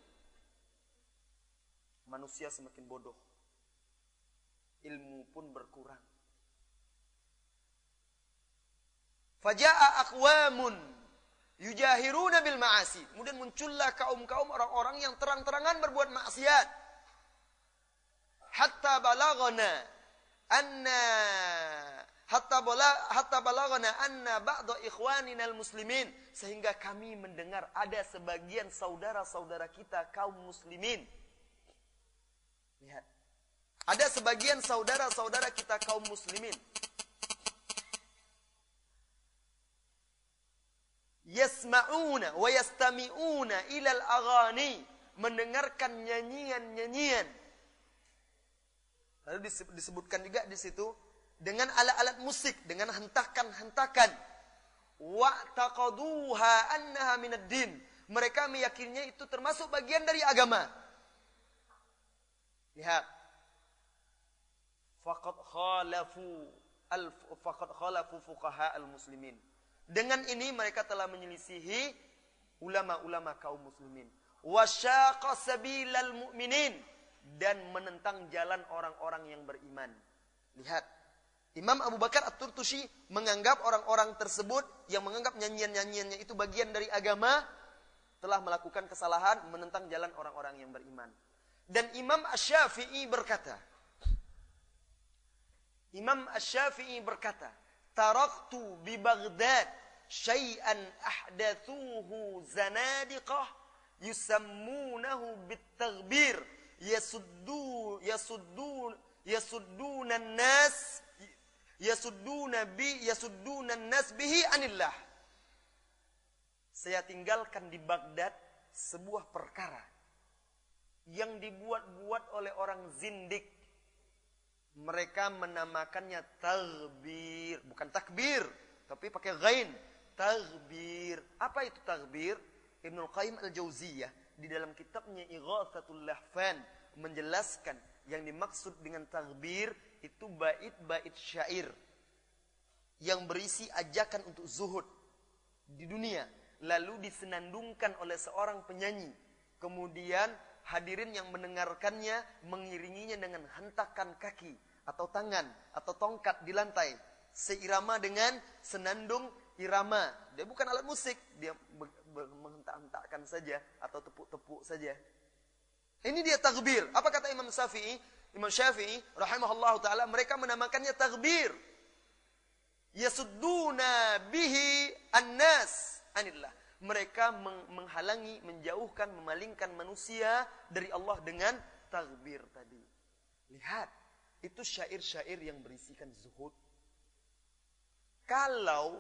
Manusia semakin bodoh ilmu pun berkurang. Faja'a aqwamun yujahiruna bil ma'asi. Kemudian muncullah kaum-kaum orang-orang yang terang-terangan berbuat maksiat. Hatta balagana anna hatta bala hatta balagana anna ba'da ikhwanina muslimin sehingga kami mendengar ada sebagian saudara-saudara kita kaum muslimin. Lihat ada sebagian saudara-saudara kita kaum muslimin. Yasma'una wa yastami'una ilal aghani. Mendengarkan nyanyian-nyanyian. Lalu disebutkan juga di situ dengan alat-alat musik, dengan hentakan-hentakan. Wa taqaduha annaha minad din. Mereka meyakininya itu termasuk bagian dari agama. Lihat. Faqad khalafu al faqad khalafu fuqaha al-muslimin. Dengan ini mereka telah menyelisihi ulama-ulama kaum muslimin. Wasyaqa sabilal mu'minin dan menentang jalan orang-orang yang beriman. Lihat, Imam Abu Bakar At-Turtusi menganggap orang-orang tersebut yang menganggap nyanyian-nyanyiannya itu bagian dari agama telah melakukan kesalahan menentang jalan orang-orang yang beriman. Dan Imam Asy-Syafi'i berkata, Imam Asy-Syafi'i berkata, "Taraktu bi Baghdad syai'an ahdathuhu zanadiqah yusammunahu bit-taghbir." yasuddu yasuddu nas yasudduna bi yasudduna nas bihi anillah. Saya tinggalkan di Baghdad sebuah perkara yang dibuat-buat oleh orang zindik. Mereka menamakannya tagbir bukan takbir tapi pakai ghain. Tagbir apa itu tagbir Ibnu Qayyim Al-Jauziyah di dalam kitabnya Ighathatul Lahfan menjelaskan yang dimaksud dengan takbir itu bait-bait syair yang berisi ajakan untuk zuhud di dunia lalu disenandungkan oleh seorang penyanyi kemudian hadirin yang mendengarkannya mengiringinya dengan hentakan kaki atau tangan atau tongkat di lantai seirama dengan senandung irama dia bukan alat musik dia menghentak-hentakkan saja atau tepuk-tepuk saja. Ini dia takbir. Apa kata Imam Syafi'i? Imam Syafi'i rahimahullah taala mereka menamakannya takbir. Yasudduna bihi annas anillah. Mereka menghalangi, menjauhkan, memalingkan manusia dari Allah dengan takbir tadi. Lihat, itu syair-syair yang berisikan zuhud. Kalau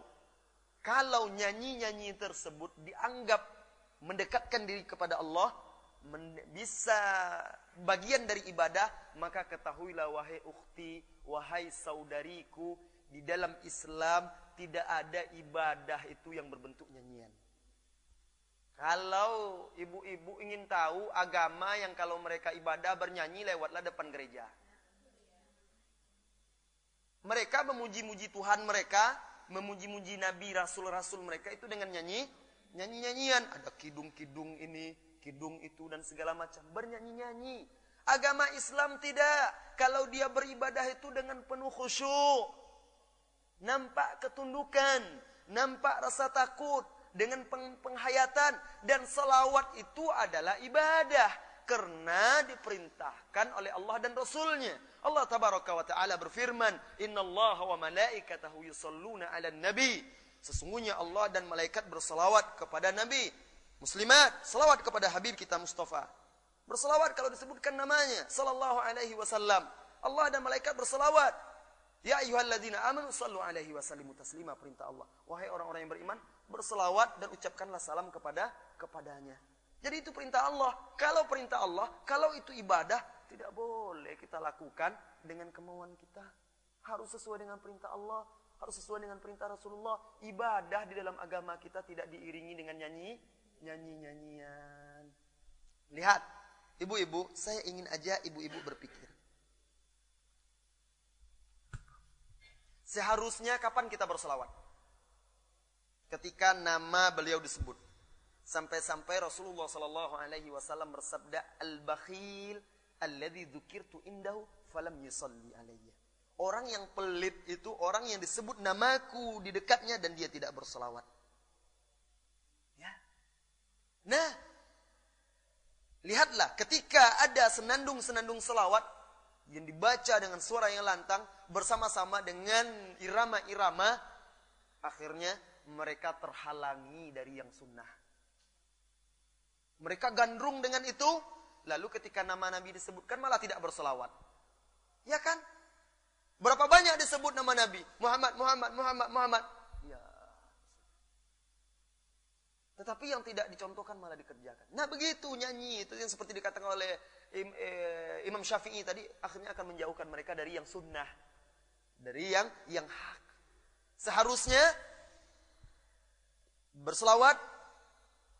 kalau nyanyi-nyanyi tersebut dianggap mendekatkan diri kepada Allah, bisa bagian dari ibadah, maka ketahuilah wahai ukhti, wahai saudariku, di dalam Islam tidak ada ibadah itu yang berbentuk nyanyian. Kalau ibu-ibu ingin tahu agama yang kalau mereka ibadah bernyanyi lewatlah depan gereja. Mereka memuji-muji Tuhan mereka memuji-muji nabi rasul-rasul mereka itu dengan nyanyi nyanyi-nyanyian ada kidung-kidung ini kidung itu dan segala macam. Bernyanyi-nyanyi. Agama Islam tidak. Kalau dia beribadah itu dengan penuh khusyuk. Nampak ketundukan. Nampak rasa takut dengan penghayatan. Dan selawat itu adalah ibadah. Karena diperintahkan oleh Allah dan Rasulnya. Allah tabaraka wa ta'ala berfirman, Inna Allah wa malaikatahu yusalluna ala nabi. Sesungguhnya Allah dan malaikat berselawat kepada Nabi. Muslimat, selawat kepada Habib kita Mustafa. Berselawat kalau disebutkan namanya. Sallallahu alaihi wasallam. Allah dan malaikat berselawat. Ya ayyuhalladzina amanu sallu alaihi wasallimu taslima perintah Allah. Wahai orang-orang yang beriman, berselawat dan ucapkanlah salam kepada kepadanya. Jadi itu perintah Allah. Kalau perintah Allah, kalau itu ibadah, tidak boleh kita lakukan dengan kemauan kita. Harus sesuai dengan perintah Allah, harus sesuai dengan perintah Rasulullah. Ibadah di dalam agama kita tidak diiringi dengan nyanyi, nyanyi-nyanyian. Lihat, ibu-ibu, saya ingin aja ibu-ibu berpikir. Seharusnya kapan kita berselawat? Ketika nama beliau disebut. Sampai-sampai Rasulullah Sallallahu Alaihi Wasallam bersabda, al-bakhil alladhi dzukirtu indahu falam yusalli alayya. Orang yang pelit itu orang yang disebut namaku di dekatnya dan dia tidak berselawat. Nah, lihatlah ketika ada senandung-senandung selawat yang dibaca dengan suara yang lantang bersama-sama dengan irama-irama, akhirnya mereka terhalangi dari yang sunnah. Mereka gandrung dengan itu, lalu ketika nama Nabi disebutkan malah tidak berselawat. Ya kan? Berapa banyak disebut nama Nabi? Muhammad, Muhammad, Muhammad, Muhammad. Ya. Tetapi yang tidak dicontohkan malah dikerjakan. Nah begitu nyanyi itu yang seperti dikatakan oleh eh, Imam Syafi'i tadi akhirnya akan menjauhkan mereka dari yang sunnah, dari yang yang hak. Seharusnya berselawat,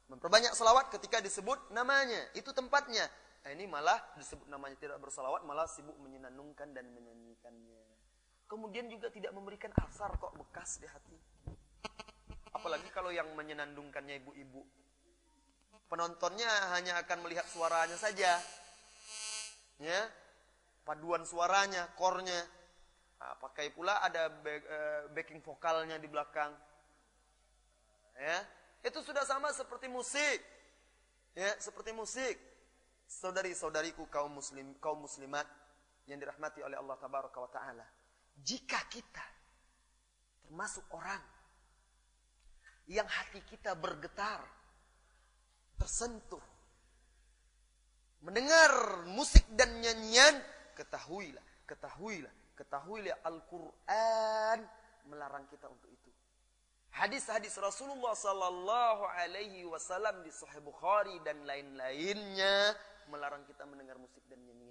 memperbanyak selawat ketika disebut namanya, itu tempatnya. Nah, ini malah disebut namanya tidak berselawat, malah sibuk menyenandungkan dan menyanyikannya. Kemudian juga tidak memberikan asar kok bekas di hati. Apalagi kalau yang menyenandungkannya ibu-ibu. Penontonnya hanya akan melihat suaranya saja. Ya. Paduan suaranya, kornya. Nah, pakai pula ada eh, backing vokalnya di belakang. Ya. Itu sudah sama seperti musik. Ya, seperti musik. Saudari-saudariku kaum muslim kaum muslimat yang dirahmati oleh Allah tabaraka taala. Jika kita termasuk orang yang hati kita bergetar, tersentuh. Mendengar musik dan nyanyian, ketahuilah, ketahuilah, ketahuilah Al-Quran melarang kita untuk itu. Hadis-hadis Rasulullah Sallallahu Alaihi Wasallam di Sahih Bukhari dan lain-lainnya melarang kita mendengar musik dan nyanyian.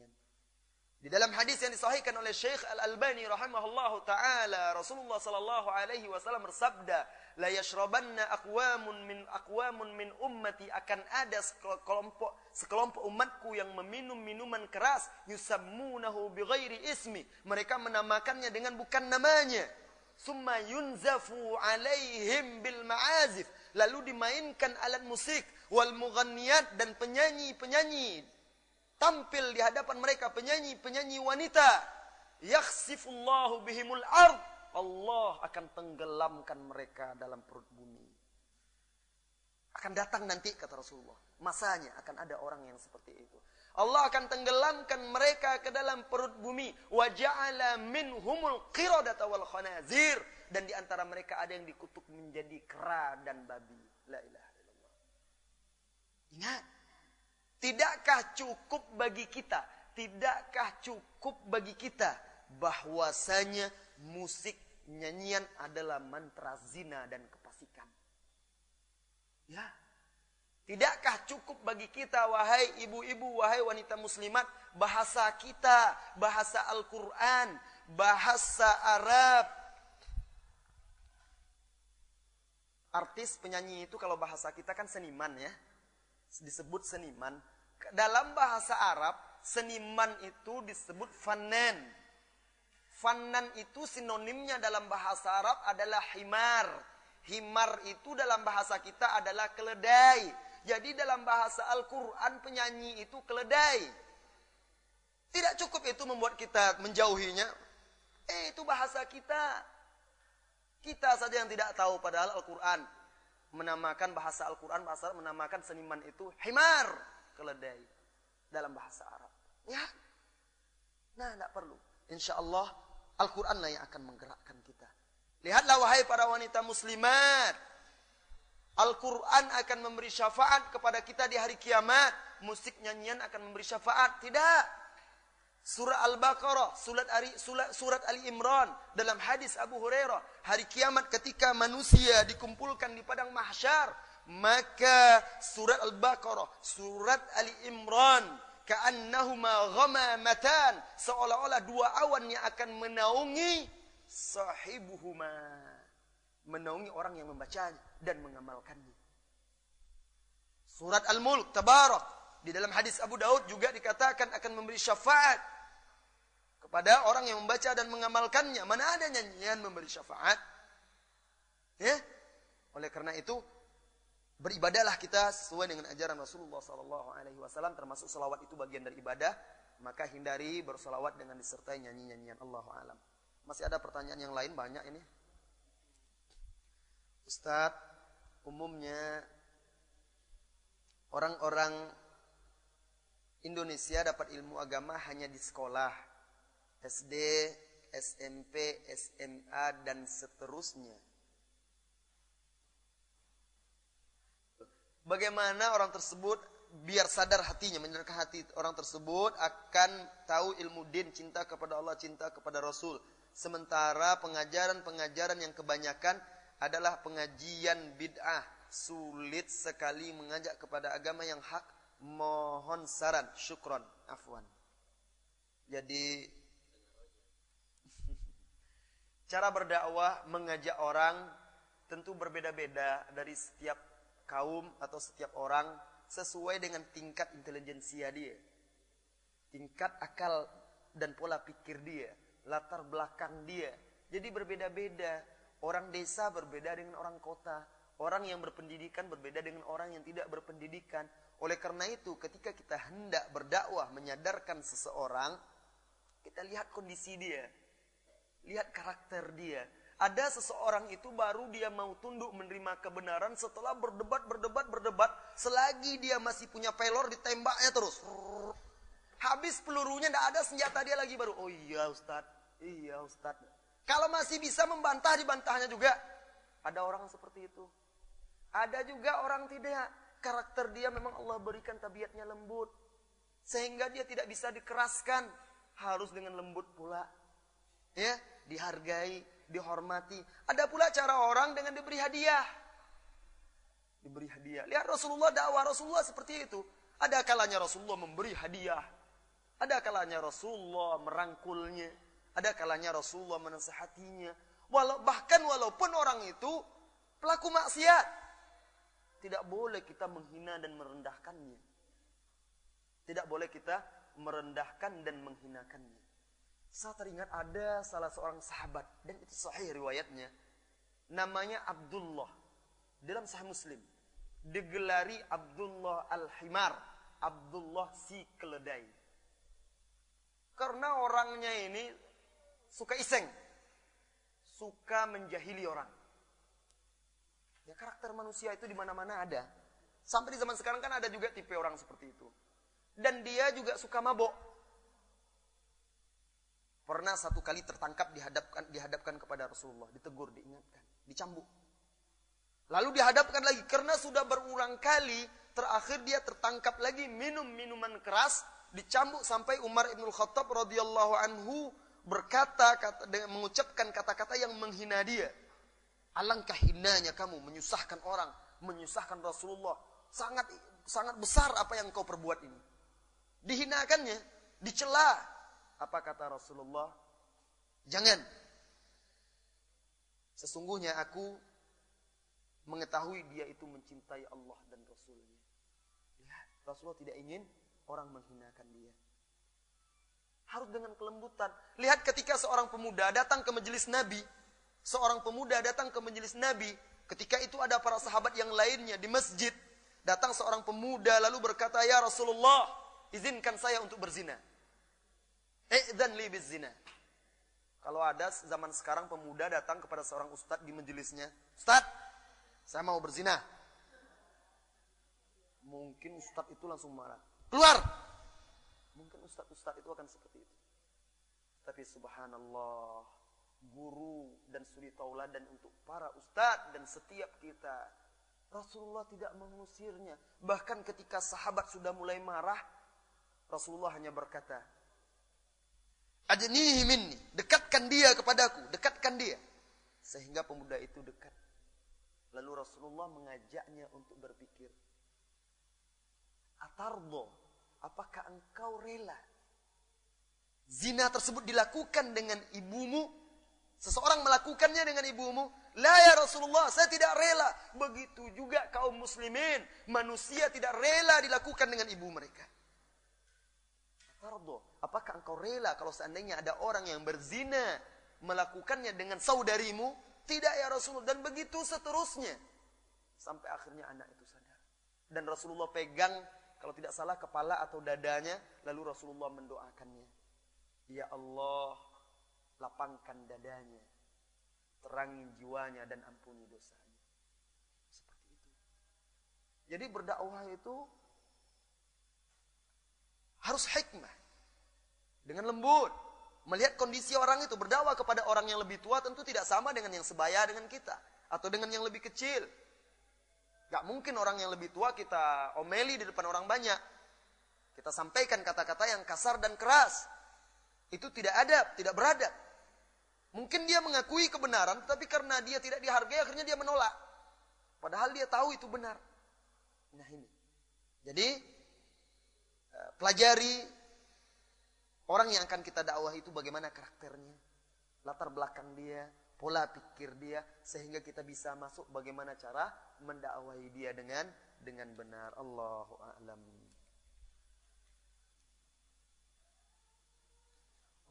Di dalam hadis yang disahihkan oleh Syekh Al-Albani rahimahullahu taala, Rasulullah sallallahu alaihi wasallam bersabda, "La yashrabanna aqwamun min aqwamun min ummati akan ada sekelompok sekelompok umatku yang meminum minuman keras yusammunahu bighairi ismi." Mereka menamakannya dengan bukan namanya. Summa yunzafu alaihim bil ma'azif. Lalu dimainkan alat musik wal mughanniyat dan penyanyi-penyanyi tampil di hadapan mereka penyanyi-penyanyi wanita. Yakhsifullahu bihimul ard. Allah akan tenggelamkan mereka dalam perut bumi. Akan datang nanti kata Rasulullah. Masanya akan ada orang yang seperti itu. Allah akan tenggelamkan mereka ke dalam perut bumi. Wa ja'ala minhumul qiradata wal khanazir. Dan di antara mereka ada yang dikutuk menjadi kera dan babi. La ilaha illallah. Ingat Tidakkah cukup bagi kita? Tidakkah cukup bagi kita bahwasanya musik nyanyian adalah mantra zina dan kepasikan? Ya. Tidakkah cukup bagi kita wahai ibu-ibu, wahai wanita muslimat, bahasa kita, bahasa Al-Qur'an, bahasa Arab. Artis penyanyi itu kalau bahasa kita kan seniman ya. Disebut seniman dalam bahasa Arab, seniman itu disebut fanan. Fanan itu sinonimnya dalam bahasa Arab adalah himar. Himar itu dalam bahasa kita adalah keledai. Jadi dalam bahasa Al-Quran penyanyi itu keledai. Tidak cukup itu membuat kita menjauhinya. Eh itu bahasa kita. Kita saja yang tidak tahu padahal Al-Quran menamakan bahasa Al-Quran, bahasa menamakan seniman itu himar keledai dalam bahasa Arab. Ya. Nah, tidak perlu. Insya Allah Al-Quran lah yang akan menggerakkan kita. Lihatlah wahai para wanita muslimat. Al-Quran akan memberi syafaat kepada kita di hari kiamat. Musik nyanyian akan memberi syafaat. Tidak. Surah Al-Baqarah, surat Ali, surat, surat Ali Imran dalam hadis Abu Hurairah, hari kiamat ketika manusia dikumpulkan di padang mahsyar, maka surat Al-Baqarah, surat Ali Imran, ka'annahuma ghamamatan, seolah-olah dua awan yang akan menaungi sahibuhuma. Menaungi orang yang membacanya dan mengamalkannya. Surat Al-Mulk, Tabarak. Di dalam hadis Abu Daud juga dikatakan akan memberi syafaat kepada orang yang membaca dan mengamalkannya. Mana ada nyanyian memberi syafaat? Ya? Oleh karena itu, beribadahlah kita sesuai dengan ajaran Rasulullah Sallallahu Alaihi Wasallam termasuk salawat itu bagian dari ibadah maka hindari bersalawat dengan disertai nyanyi-nyanyian. Allah alam. Masih ada pertanyaan yang lain? Banyak ini. Ustadz umumnya orang-orang Indonesia dapat ilmu agama hanya di sekolah SD, SMP, SMA dan seterusnya Bagaimana orang tersebut biar sadar hatinya, menyadarkan hati orang tersebut akan tahu ilmu din, cinta kepada Allah, cinta kepada Rasul. Sementara pengajaran-pengajaran yang kebanyakan adalah pengajian bid'ah sulit sekali mengajak kepada agama yang hak. Mohon saran, syukron, afwan. Jadi cara berdakwah mengajak orang tentu berbeda-beda dari setiap kaum atau setiap orang sesuai dengan tingkat intelijensia dia. Tingkat akal dan pola pikir dia, latar belakang dia. Jadi berbeda-beda. Orang desa berbeda dengan orang kota. Orang yang berpendidikan berbeda dengan orang yang tidak berpendidikan. Oleh karena itu, ketika kita hendak berdakwah menyadarkan seseorang, kita lihat kondisi dia. Lihat karakter dia. Ada seseorang itu baru dia mau tunduk menerima kebenaran setelah berdebat, berdebat, berdebat. Selagi dia masih punya pelor, ditembaknya terus. Habis pelurunya, tidak ada senjata dia lagi baru. Oh iya Ustadz, iya Ustadz. Kalau masih bisa membantah, dibantahnya juga. Ada orang seperti itu. Ada juga orang tidak. Karakter dia memang Allah berikan tabiatnya lembut. Sehingga dia tidak bisa dikeraskan. Harus dengan lembut pula. Ya, dihargai, dihormati. Ada pula cara orang dengan diberi hadiah. Diberi hadiah. Lihat Rasulullah dakwah Rasulullah seperti itu. Ada kalanya Rasulullah memberi hadiah. Ada kalanya Rasulullah merangkulnya. Ada kalanya Rasulullah menasehatinya. Walau, bahkan walaupun orang itu pelaku maksiat. Tidak boleh kita menghina dan merendahkannya. Tidak boleh kita merendahkan dan menghinakannya. Saya teringat ada salah seorang sahabat. Dan itu sahih riwayatnya. Namanya Abdullah. Dalam sahih muslim. Digelari Abdullah al-Himar. Abdullah si keledai karena orangnya ini suka iseng. Suka menjahili orang. Ya karakter manusia itu di mana-mana ada. Sampai di zaman sekarang kan ada juga tipe orang seperti itu. Dan dia juga suka mabok. Pernah satu kali tertangkap dihadapkan dihadapkan kepada Rasulullah, ditegur, diingatkan, dicambuk. Lalu dihadapkan lagi karena sudah berulang kali terakhir dia tertangkap lagi minum minuman keras dicambuk sampai Umar ibn Khattab radhiyallahu anhu berkata kata, dengan mengucapkan kata-kata yang menghina dia. Alangkah hinanya kamu menyusahkan orang, menyusahkan Rasulullah. Sangat sangat besar apa yang kau perbuat ini. Dihinakannya, dicela. Apa kata Rasulullah? Jangan. Sesungguhnya aku mengetahui dia itu mencintai Allah dan Rasulnya. Lihat, Rasulullah tidak ingin orang menghinakan dia. Harus dengan kelembutan. Lihat ketika seorang pemuda datang ke majelis Nabi, seorang pemuda datang ke majelis Nabi, ketika itu ada para sahabat yang lainnya di masjid, datang seorang pemuda lalu berkata, "Ya Rasulullah, izinkan saya untuk berzina." I'dzan li bizina. Kalau ada zaman sekarang pemuda datang kepada seorang ustadz di majelisnya, "Ustadz, saya mau berzina." Mungkin ustadz itu langsung marah. Keluar. Mungkin ustadz-ustadz itu akan seperti itu. Tapi subhanallah, guru dan suri tauladan untuk para ustadz dan setiap kita. Rasulullah tidak mengusirnya. Bahkan ketika sahabat sudah mulai marah, Rasulullah hanya berkata, Adnihi minni, dekatkan dia kepadaku, dekatkan dia. Sehingga pemuda itu dekat. Lalu Rasulullah mengajaknya untuk berpikir. Atardo, apakah engkau rela zina tersebut dilakukan dengan ibumu? Seseorang melakukannya dengan ibumu? La ya Rasulullah, saya tidak rela. Begitu juga kaum muslimin. Manusia tidak rela dilakukan dengan ibu mereka. Tardo, apakah engkau rela kalau seandainya ada orang yang berzina melakukannya dengan saudarimu? Tidak ya Rasulullah. Dan begitu seterusnya. Sampai akhirnya anak itu sadar. Dan Rasulullah pegang kalau tidak salah kepala atau dadanya, lalu Rasulullah mendoakannya. Ya Allah, lapangkan dadanya, terangi jiwanya dan ampuni dosanya. Seperti itu. Jadi berdakwah itu harus hikmah. Dengan lembut. Melihat kondisi orang itu. Berdakwah kepada orang yang lebih tua tentu tidak sama dengan yang sebaya dengan kita. Atau dengan yang lebih kecil. Gak mungkin orang yang lebih tua kita omeli di depan orang banyak. Kita sampaikan kata-kata yang kasar dan keras. Itu tidak ada, tidak beradab. Mungkin dia mengakui kebenaran, tapi karena dia tidak dihargai, akhirnya dia menolak. Padahal dia tahu itu benar. Nah ini. Jadi pelajari orang yang akan kita dakwah itu bagaimana karakternya, latar belakang dia, pola pikir dia sehingga kita bisa masuk bagaimana cara mendakwahi dia dengan dengan benar. Allahu a'lam.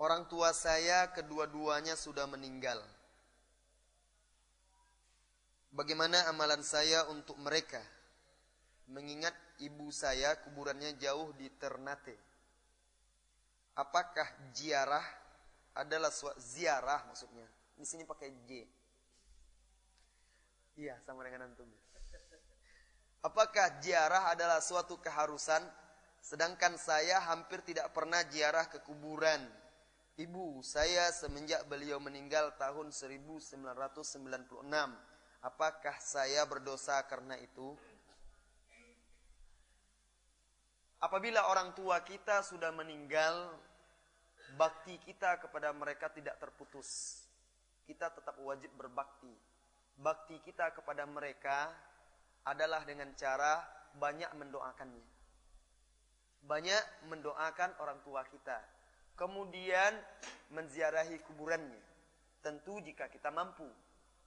Orang tua saya kedua-duanya sudah meninggal. Bagaimana amalan saya untuk mereka? Mengingat ibu saya kuburannya jauh di Ternate. Apakah ziarah adalah ziarah maksudnya? Di sini pakai J. Iya, sama dengan antum. Apakah ziarah adalah suatu keharusan sedangkan saya hampir tidak pernah ziarah ke kuburan? Ibu saya semenjak beliau meninggal tahun 1996 Apakah saya berdosa karena itu? Apabila orang tua kita sudah meninggal, bakti kita kepada mereka tidak terputus. Kita tetap wajib berbakti. Bakti kita kepada mereka adalah dengan cara banyak mendoakannya. Banyak mendoakan orang tua kita. Kemudian menziarahi kuburannya. Tentu jika kita mampu.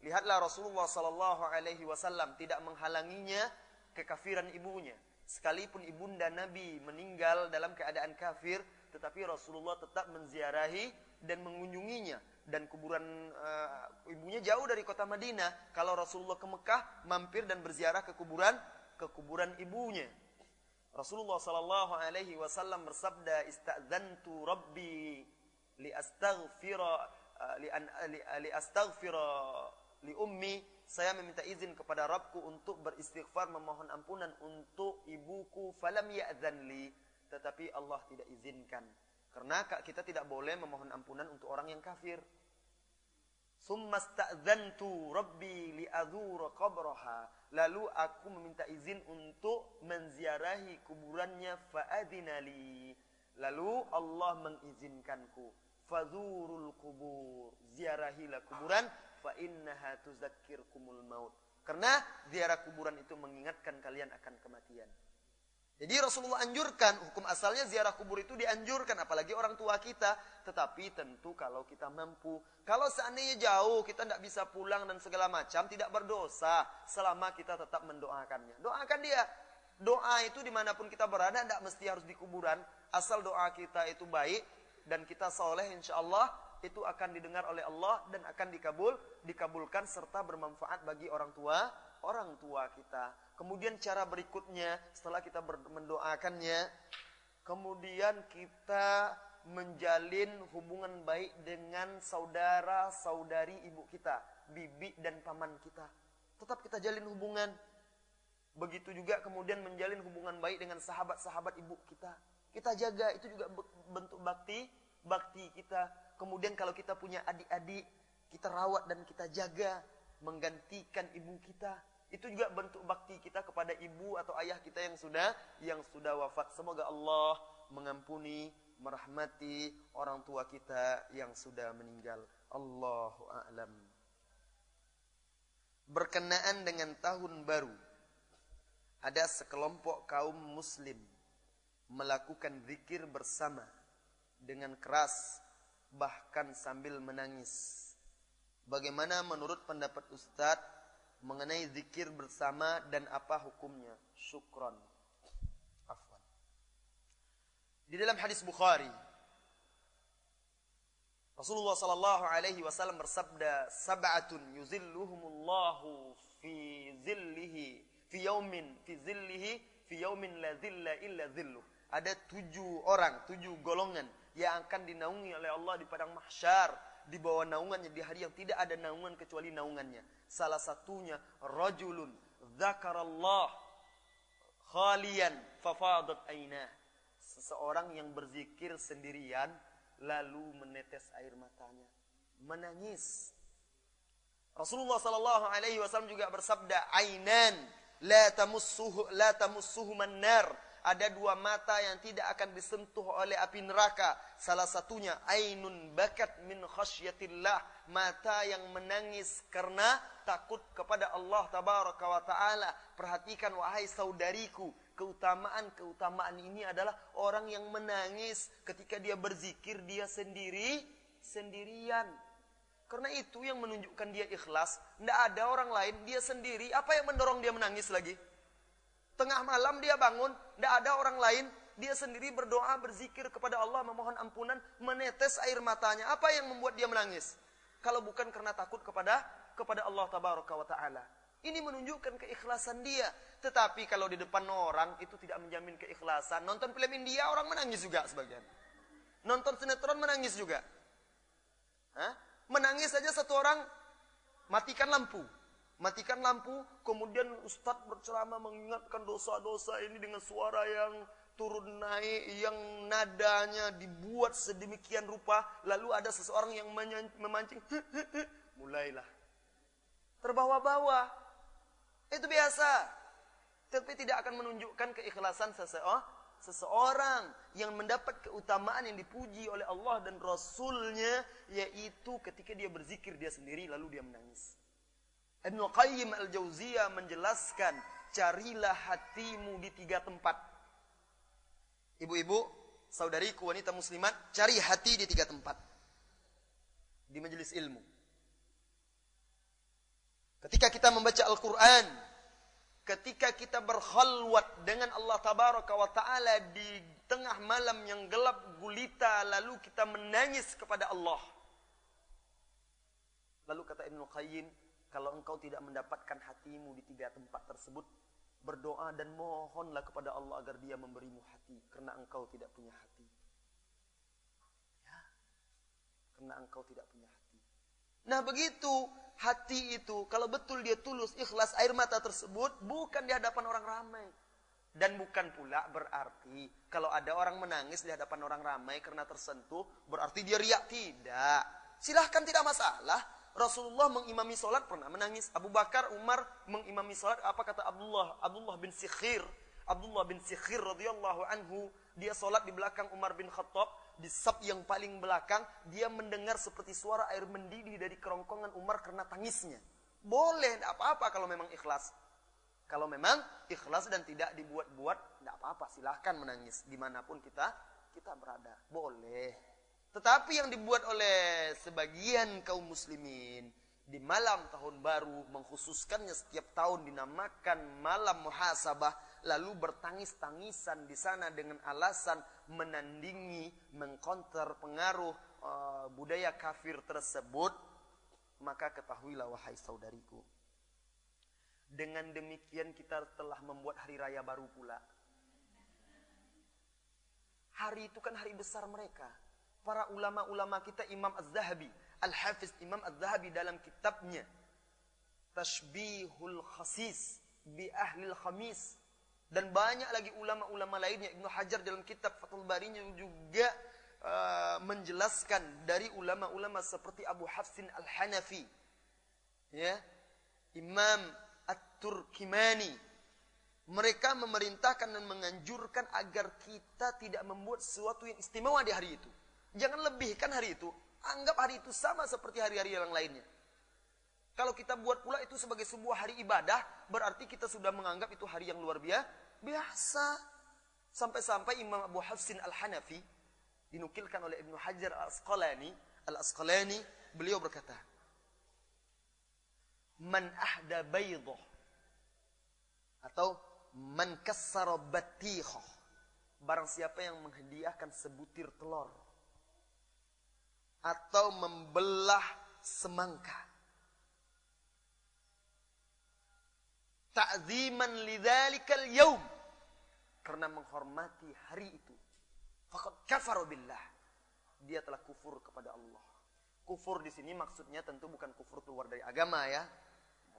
Lihatlah Rasulullah sallallahu alaihi wasallam tidak menghalanginya kekafiran ibunya. Sekalipun ibunda Nabi meninggal dalam keadaan kafir, tetapi Rasulullah tetap menziarahi dan mengunjunginya dan kuburan uh, ibunya jauh dari kota Madinah. Kalau Rasulullah ke Mekah, mampir dan berziarah ke kuburan ke kuburan ibunya. Rasulullah sallallahu alaihi wasallam bersabda, "Istadzantu Rabbi li astaghfira uh, li, an, li, li astaghfira li ummi saya meminta izin kepada Rabbku untuk beristighfar memohon ampunan untuk ibuku. Falam tetapi Allah tidak izinkan. Karena kita tidak boleh memohon ampunan untuk orang yang kafir. Summa rabbi li azura qabraha. Lalu aku meminta izin untuk menziarahi kuburannya. Fa'adina li. Lalu Allah mengizinkanku. Fazurul kubur. Ziarahilah kuburan fa innaha tuzakkirkumul maut. Karena ziarah kuburan itu mengingatkan kalian akan kematian. Jadi Rasulullah anjurkan, hukum asalnya ziarah kubur itu dianjurkan, apalagi orang tua kita. Tetapi tentu kalau kita mampu, kalau seandainya jauh, kita tidak bisa pulang dan segala macam, tidak berdosa selama kita tetap mendoakannya. Doakan dia. Doa itu di mana pun kita berada, tidak mesti harus di kuburan. Asal doa kita itu baik, dan kita soleh insya Allah, itu akan didengar oleh Allah dan akan dikabul dikabulkan serta bermanfaat bagi orang tua orang tua kita. Kemudian cara berikutnya setelah kita mendoakannya, kemudian kita menjalin hubungan baik dengan saudara-saudari ibu kita, bibi dan paman kita. Tetap kita jalin hubungan. Begitu juga kemudian menjalin hubungan baik dengan sahabat-sahabat ibu kita. Kita jaga itu juga bentuk bakti bakti kita Kemudian kalau kita punya adik-adik, kita rawat dan kita jaga, menggantikan ibu kita. Itu juga bentuk bakti kita kepada ibu atau ayah kita yang sudah yang sudah wafat. Semoga Allah mengampuni, merahmati orang tua kita yang sudah meninggal. Allahu a'lam. Berkenaan dengan tahun baru, ada sekelompok kaum muslim melakukan zikir bersama dengan keras bahkan sambil menangis. Bagaimana menurut pendapat Ustadz mengenai zikir bersama dan apa hukumnya? Syukron. Afwan. Di dalam hadis Bukhari, Rasulullah sallallahu alaihi wasallam bersabda, "Sab'atun yuzilluhumullahu fi zillihi fi yaumin fi zillihi fi yaumin la zilla illa zilluh." Ada tujuh orang, tujuh golongan yang akan dinaungi oleh Allah di padang mahsyar di bawah naungannya di hari yang tidak ada naungan kecuali naungannya. Salah satunya rajulun dzakarallah khalian fafadat ainah. Seseorang yang berzikir sendirian lalu menetes air matanya, menangis. Rasulullah sallallahu alaihi wasallam juga bersabda, "Ainan la tamussuhu la tamussuhu nar." Ada dua mata yang tidak akan disentuh oleh api neraka. Salah satunya ainun bakat min khasyatillah, mata yang menangis karena takut kepada Allah tabaraka wa taala. Perhatikan wahai saudariku, keutamaan-keutamaan ini adalah orang yang menangis ketika dia berzikir dia sendiri sendirian. Karena itu yang menunjukkan dia ikhlas. Tidak ada orang lain, dia sendiri. Apa yang mendorong dia menangis lagi? Tengah malam dia bangun, tidak ada orang lain. Dia sendiri berdoa, berzikir kepada Allah, memohon ampunan, menetes air matanya. Apa yang membuat dia menangis? Kalau bukan karena takut kepada kepada Allah Tabaraka wa Ta'ala. Ini menunjukkan keikhlasan dia. Tetapi kalau di depan orang itu tidak menjamin keikhlasan. Nonton film India orang menangis juga sebagian. Nonton sinetron menangis juga. Hah? Menangis saja satu orang matikan lampu. Matikan lampu, kemudian Ustadz berceramah mengingatkan dosa-dosa ini dengan suara yang turun naik, yang nadanya dibuat sedemikian rupa. Lalu ada seseorang yang memancing, mulailah. Terbawa-bawa, itu biasa. Tapi tidak akan menunjukkan keikhlasan seseorang, seseorang yang mendapat keutamaan yang dipuji oleh Allah dan Rasulnya yaitu ketika dia berzikir dia sendiri lalu dia menangis. Ibn Qayyim al-Jauziyah menjelaskan carilah hatimu di tiga tempat. Ibu-ibu, saudariku wanita muslimat, cari hati di tiga tempat. Di majelis ilmu Ketika kita membaca Al-Quran, ketika kita berkhalwat dengan Allah Tabaraka wa Ta'ala di tengah malam yang gelap gulita, lalu kita menangis kepada Allah. Lalu kata Ibn Qayyim, kalau engkau tidak mendapatkan hatimu di tiga tempat tersebut, berdoa dan mohonlah kepada Allah agar dia memberimu hati, karena engkau tidak punya hati. Ya, karena engkau tidak punya hati. Nah begitu hati itu, kalau betul dia tulus, ikhlas, air mata tersebut bukan di hadapan orang ramai. Dan bukan pula berarti kalau ada orang menangis di hadapan orang ramai karena tersentuh, berarti dia riak. Tidak. Silahkan tidak masalah. Rasulullah mengimami sholat pernah menangis. Abu Bakar, Umar mengimami sholat. Apa kata Abdullah? Abdullah bin Sikhir. Abdullah bin Sikhir radhiyallahu anhu. Dia sholat di belakang Umar bin Khattab di sab yang paling belakang, dia mendengar seperti suara air mendidih dari kerongkongan Umar karena tangisnya. Boleh, tidak apa-apa kalau memang ikhlas. Kalau memang ikhlas dan tidak dibuat-buat, tidak apa-apa. Silahkan menangis di mana pun kita kita berada. Boleh. Tetapi yang dibuat oleh sebagian kaum muslimin di malam tahun baru mengkhususkannya setiap tahun dinamakan malam muhasabah lalu bertangis-tangisan di sana dengan alasan menandingi, mengkonter pengaruh uh, budaya kafir tersebut, maka ketahuilah wahai saudariku. Dengan demikian kita telah membuat hari raya baru pula. Hari itu kan hari besar mereka. Para ulama-ulama kita Imam Az-Zahabi, Al-Hafiz Imam Az-Zahabi dalam kitabnya. Tashbihul Khasis bi Ahlil Khamis. Dan banyak lagi ulama-ulama lainnya. Ibnu Hajar dalam kitab Fathul Barinya juga uh, menjelaskan dari ulama-ulama seperti Abu Hafsin Al-Hanafi. Ya. Imam At-Turkimani. Mereka memerintahkan dan menganjurkan agar kita tidak membuat sesuatu yang istimewa di hari itu jangan lebihkan hari itu anggap hari itu sama seperti hari-hari yang lainnya kalau kita buat pula itu sebagai sebuah hari ibadah, berarti kita sudah menganggap itu hari yang luar biasa, Biasa. Sampai-sampai Imam Abu Hafsin Al-Hanafi dinukilkan oleh Ibnu Hajar Al-Asqalani, Al-Asqalani beliau berkata, "Man ahda baydah atau man kassara batihah." Barang siapa yang menghadiahkan sebutir telur atau membelah semangka. Ta'ziman lidzalikal yaum. Karena menghormati hari itu. Faqad kafara billah. Dia telah kufur kepada Allah. Kufur di sini maksudnya tentu bukan kufur keluar dari agama ya.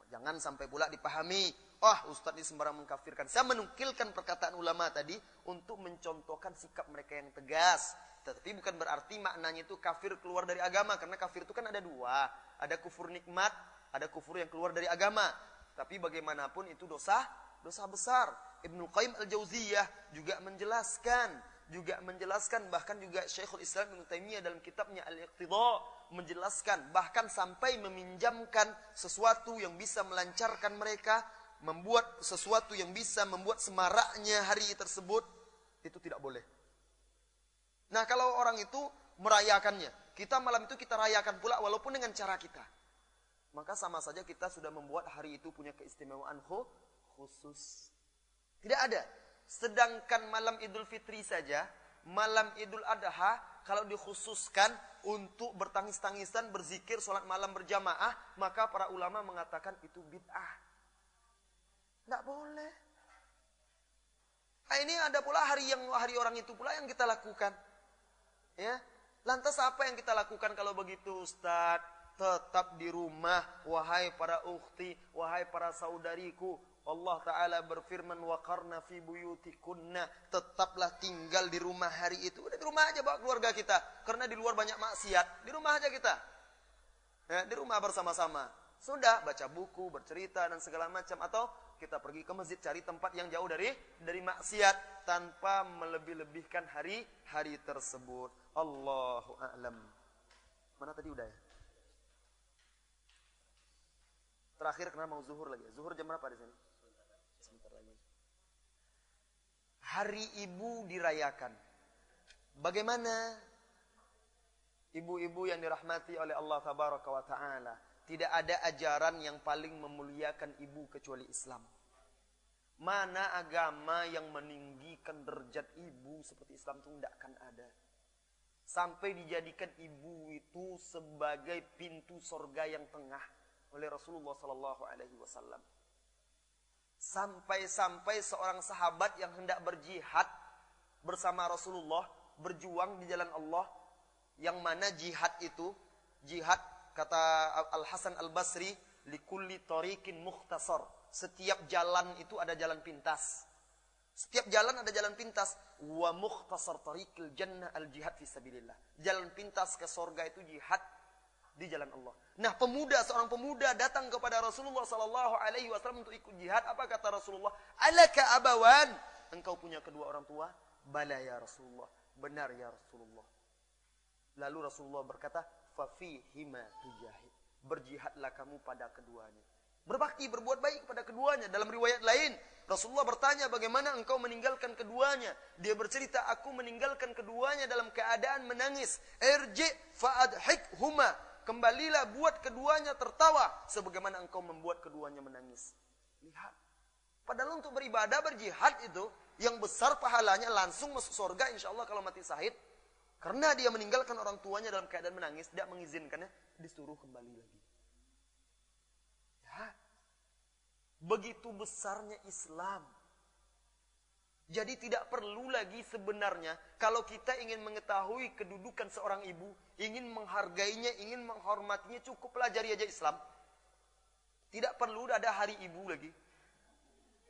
Jangan sampai pula dipahami. Oh ustadz ini sembarang mengkafirkan. Saya menukilkan perkataan ulama tadi untuk mencontohkan sikap mereka yang tegas tetapi bukan berarti maknanya itu kafir keluar dari agama karena kafir itu kan ada dua ada kufur nikmat ada kufur yang keluar dari agama tapi bagaimanapun itu dosa, dosa besar. Ibnu Qayyim Al-Jauziyah juga menjelaskan, juga menjelaskan bahkan juga Syekhul Islam Ibnu Taimiyah dalam kitabnya Al-Iqtidha menjelaskan bahkan sampai meminjamkan sesuatu yang bisa melancarkan mereka, membuat sesuatu yang bisa membuat semaraknya hari tersebut itu tidak boleh. Nah, kalau orang itu merayakannya, kita malam itu kita rayakan pula walaupun dengan cara kita. Maka sama saja kita sudah membuat hari itu punya keistimewaan khusus. Tidak ada. Sedangkan malam Idul Fitri saja, malam Idul Adha, kalau dikhususkan untuk bertangis-tangisan, berzikir, sholat malam berjamaah, maka para ulama mengatakan itu bid'ah. Tidak boleh. Nah, ini ada pula hari yang hari orang itu pula yang kita lakukan. Ya, lantas apa yang kita lakukan kalau begitu Ustaz? Tetap di rumah, wahai para ukhti, wahai para saudariku, Allah Ta'ala berfirman wa karna fi buyutikunna. Tetaplah tinggal di rumah hari itu. Udah di rumah aja bawa keluarga kita. Karena di luar banyak maksiat. Di rumah aja kita. Ya, di rumah bersama-sama. Sudah baca buku bercerita dan segala macam. Atau kita pergi ke masjid cari tempat yang jauh dari dari maksiat tanpa melebih-lebihkan hari-hari tersebut Allahu a'lam mana tadi udah ya Terakhir karena mau zuhur lagi. Zuhur jam berapa di sini? sebentar lagi. Hari Ibu dirayakan. Bagaimana ibu-ibu yang dirahmati oleh Allah Tabaraka taala? Tidak ada ajaran yang paling memuliakan ibu kecuali Islam. Mana agama yang meninggikan derajat ibu seperti Islam itu tidak akan ada. Sampai dijadikan ibu itu sebagai pintu sorga yang tengah oleh Rasulullah Sallallahu Alaihi Wasallam. Sampai-sampai seorang sahabat yang hendak berjihad bersama Rasulullah, berjuang di jalan Allah, yang mana jihad itu, jihad kata Al Hasan Al Basri, likulli tariqin mukhtasar. Setiap jalan itu ada jalan pintas. Setiap jalan ada jalan pintas. Wa mukhtasar tariqil jannah al jihad fi sabilillah. Jalan pintas ke sorga itu jihad di jalan Allah. Nah, pemuda seorang pemuda datang kepada Rasulullah sallallahu alaihi wasallam untuk ikut jihad. Apa kata Rasulullah? Alaka abawan? Engkau punya kedua orang tua? Bala ya Rasulullah. Benar ya Rasulullah. Lalu Rasulullah berkata, "Fa fihima tujahid." Berjihadlah kamu pada keduanya. Berbakti, berbuat baik kepada keduanya. Dalam riwayat lain, Rasulullah bertanya bagaimana engkau meninggalkan keduanya. Dia bercerita, aku meninggalkan keduanya dalam keadaan menangis. Irji fa'adhik huma kembalilah buat keduanya tertawa sebagaimana engkau membuat keduanya menangis. Lihat. Padahal untuk beribadah berjihad itu yang besar pahalanya langsung masuk surga insya Allah kalau mati sahid. Karena dia meninggalkan orang tuanya dalam keadaan menangis, tidak mengizinkannya, disuruh kembali lagi. Ya. Begitu besarnya Islam. Jadi tidak perlu lagi sebenarnya kalau kita ingin mengetahui kedudukan seorang ibu, ingin menghargainya, ingin menghormatinya, cukup pelajari aja Islam. Tidak perlu ada hari ibu lagi.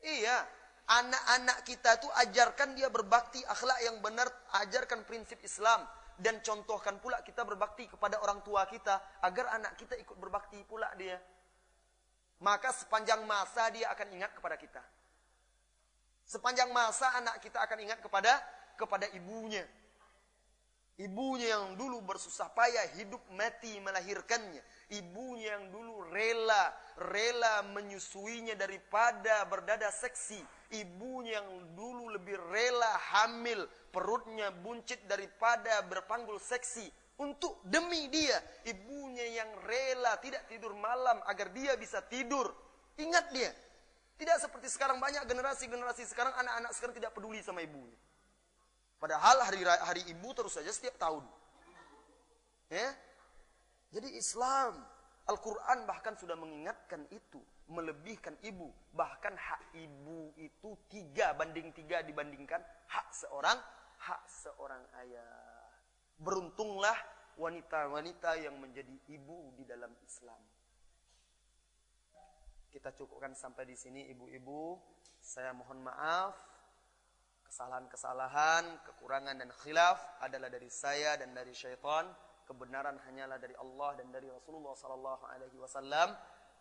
Iya, anak-anak kita tuh ajarkan dia berbakti akhlak yang benar, ajarkan prinsip Islam dan contohkan pula kita berbakti kepada orang tua kita agar anak kita ikut berbakti pula dia. Maka sepanjang masa dia akan ingat kepada kita. Sepanjang masa anak kita akan ingat kepada kepada ibunya. Ibunya yang dulu bersusah payah hidup mati melahirkannya. Ibunya yang dulu rela, rela menyusuinya daripada berdada seksi. Ibunya yang dulu lebih rela hamil, perutnya buncit daripada berpanggul seksi. Untuk demi dia, ibunya yang rela tidak tidur malam agar dia bisa tidur. Ingat dia, tidak seperti sekarang banyak generasi-generasi sekarang anak-anak sekarang tidak peduli sama ibunya. Padahal hari hari ibu terus saja setiap tahun. Ya. Jadi Islam, Al-Qur'an bahkan sudah mengingatkan itu, melebihkan ibu. Bahkan hak ibu itu tiga banding tiga dibandingkan hak seorang hak seorang ayah. Beruntunglah wanita-wanita yang menjadi ibu di dalam Islam. Kita cukupkan sampai di sini ibu-ibu. Saya mohon maaf. Kesalahan-kesalahan, kekurangan dan khilaf adalah dari saya dan dari syaitan. Kebenaran hanyalah dari Allah dan dari Rasulullah sallallahu alaihi wasallam.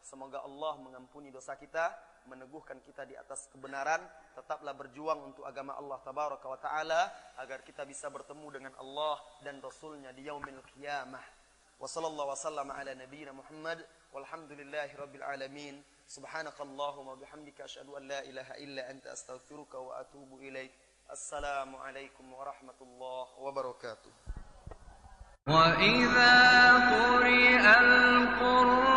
Semoga Allah mengampuni dosa kita meneguhkan kita di atas kebenaran. Tetaplah berjuang untuk agama Allah tabaraka wa taala agar kita bisa bertemu dengan Allah dan Rasulnya di yaumil qiyamah. Wa sallallahu wasallam ala nabiyyina Muhammad walhamdulillahi rabbil alamin. Subhanakallahumma bihamdika asyhadu an la ilaha illa anta astaghfiruka wa atubu ilaik. Assalamualaikum warahmatullahi wabarakatuh. وإذا قرئ القرآن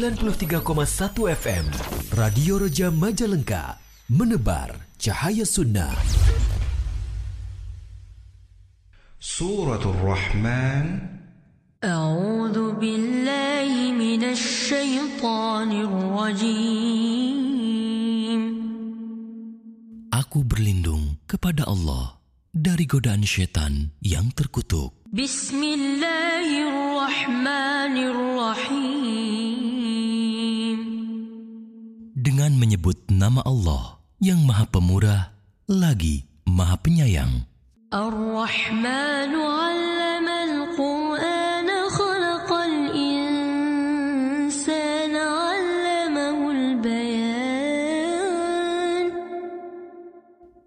93,1 FM Radio Reja Majalengka Menebar Cahaya Sunnah. Suratul Rahman. أعوذ بالله من الشيطان الرجيم Aku berlindung kepada Allah dari godaan setan yang terkutuk. بسم الله الرحمن الرحيم Dengan menyebut nama Allah yang Maha Pemurah lagi Maha Penyayang. الرحمن علم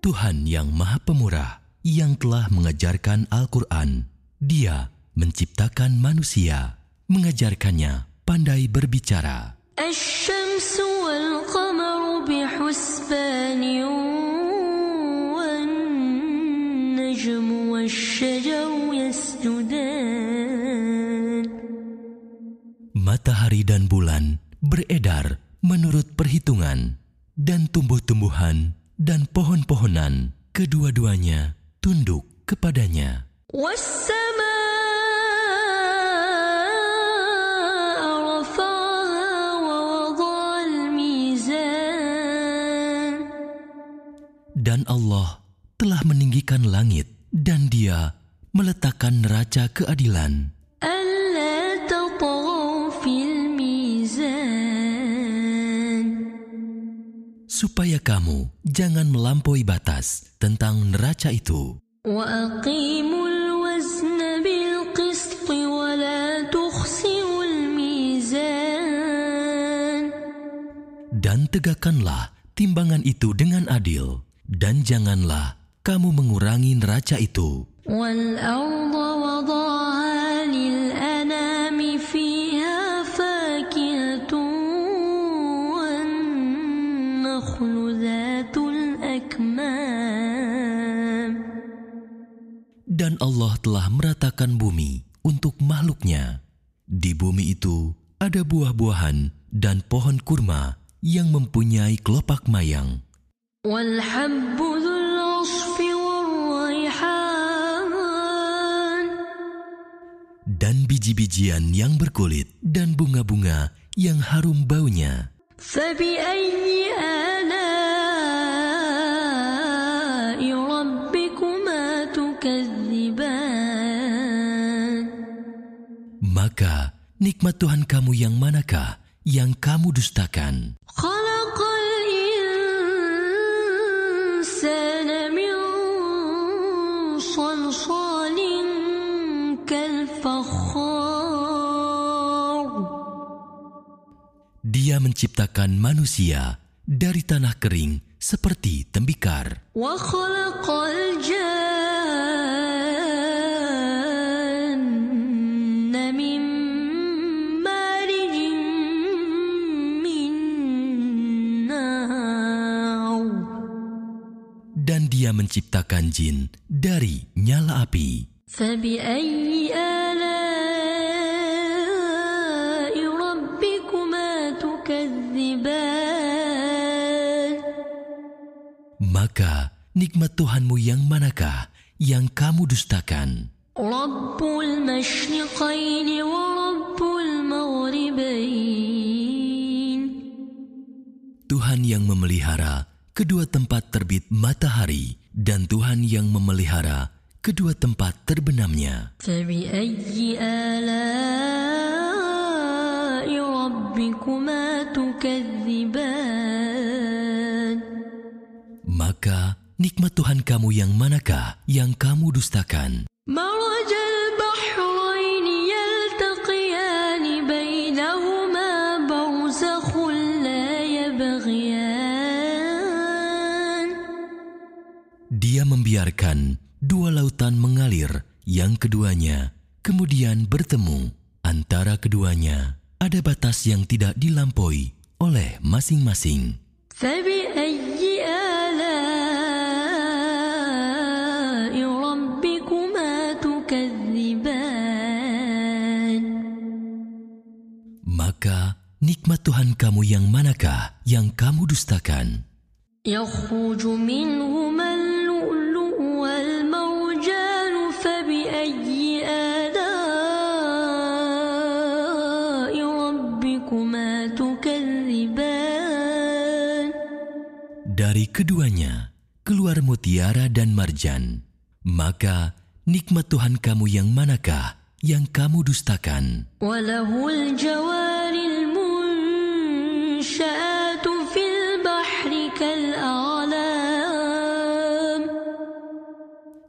Tuhan yang Maha Pemurah, yang telah mengajarkan Al-Quran. Dia menciptakan manusia, mengajarkannya pandai berbicara. Matahari dan bulan beredar menurut perhitungan, dan tumbuh-tumbuhan dan pohon-pohonan, kedua-duanya tunduk kepadanya. Dan Allah telah meninggikan langit dan dia meletakkan neraca keadilan. supaya kamu jangan melampaui batas tentang neraca itu. Dan tegakkanlah timbangan itu dengan adil, dan janganlah kamu mengurangi neraca itu. Dan Allah telah meratakan bumi untuk makhluknya. Di bumi itu ada buah-buahan dan pohon kurma yang mempunyai kelopak mayang. والحب ذو العصف والريحان Dan biji-bijian yang berkulit dan bunga-bunga yang harum baunya. فبأي Maka nikmat Tuhan kamu yang manakah yang kamu dustakan? Dia menciptakan manusia dari tanah kering seperti tembikar. Menciptakan jin dari nyala api. Maka nikmat Tuhanmu yang manakah yang kamu dustakan? Tuhan yang memelihara kedua tempat terbit matahari dan Tuhan yang memelihara kedua tempat terbenamnya. Maka nikmat Tuhan kamu yang manakah yang kamu dustakan? membiarkan dua lautan mengalir, yang keduanya kemudian bertemu. Antara keduanya ada batas yang tidak dilampaui oleh masing-masing. فبأي آلاء ربكما تكذبان Maka nikmat Tuhan kamu yang manakah yang kamu dustakan? يخرج منهما keduanya keluar mutiara dan marjan, maka nikmat Tuhan kamu yang manakah yang kamu dustakan?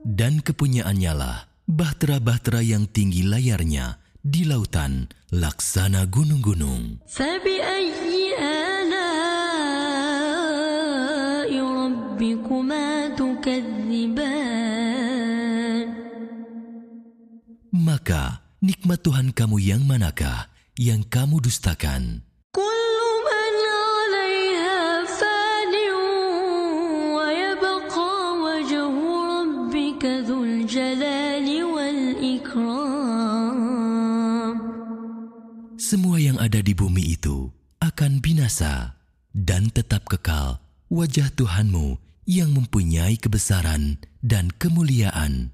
Dan kepunyaannya lah bahtera-bahtera yang tinggi layarnya di lautan laksana gunung-gunung. ربكما تكذبان Maka nikmat Tuhan kamu yang manakah yang kamu dustakan? كل من عليها فان ويبقى وجه ربك ذو الجلال والإكرام Semua yang ada di bumi itu akan binasa dan tetap kekal wajah Tuhanmu yang mempunyai kebesaran dan kemuliaan.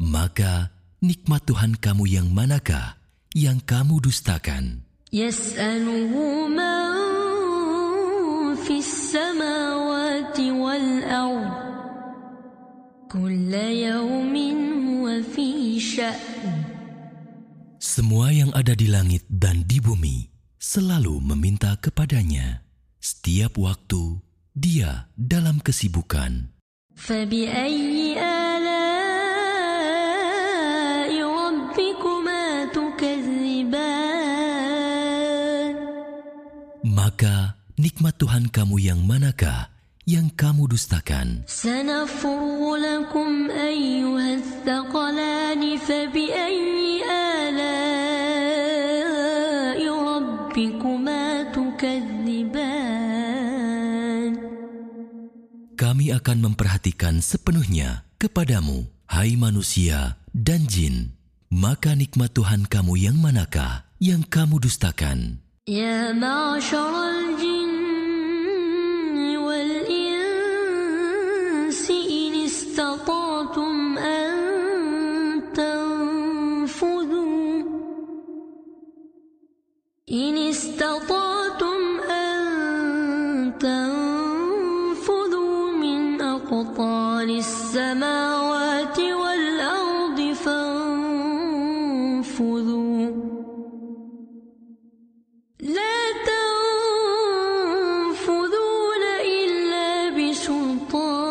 Maka nikmat Tuhan kamu yang manakah yang kamu dustakan? Yas'aluhu fis samawati wal ardh semua yang ada di langit dan di bumi selalu meminta kepadanya. Setiap waktu, dia dalam kesibukan. Maka nikmat Tuhan kamu yang manakah yang kamu dustakan? لكم أيها الثقلان فبأي آلاء ربكما تكذبان Kami akan memperhatikan sepenuhnya kepadamu, hai manusia dan jin. Maka nikmat Tuhan kamu yang manakah yang kamu dustakan? يا معشر إن استطعتم أن تنفذوا من أقطار السماوات والأرض فانفذوا. لا تنفذون إلا بسلطان.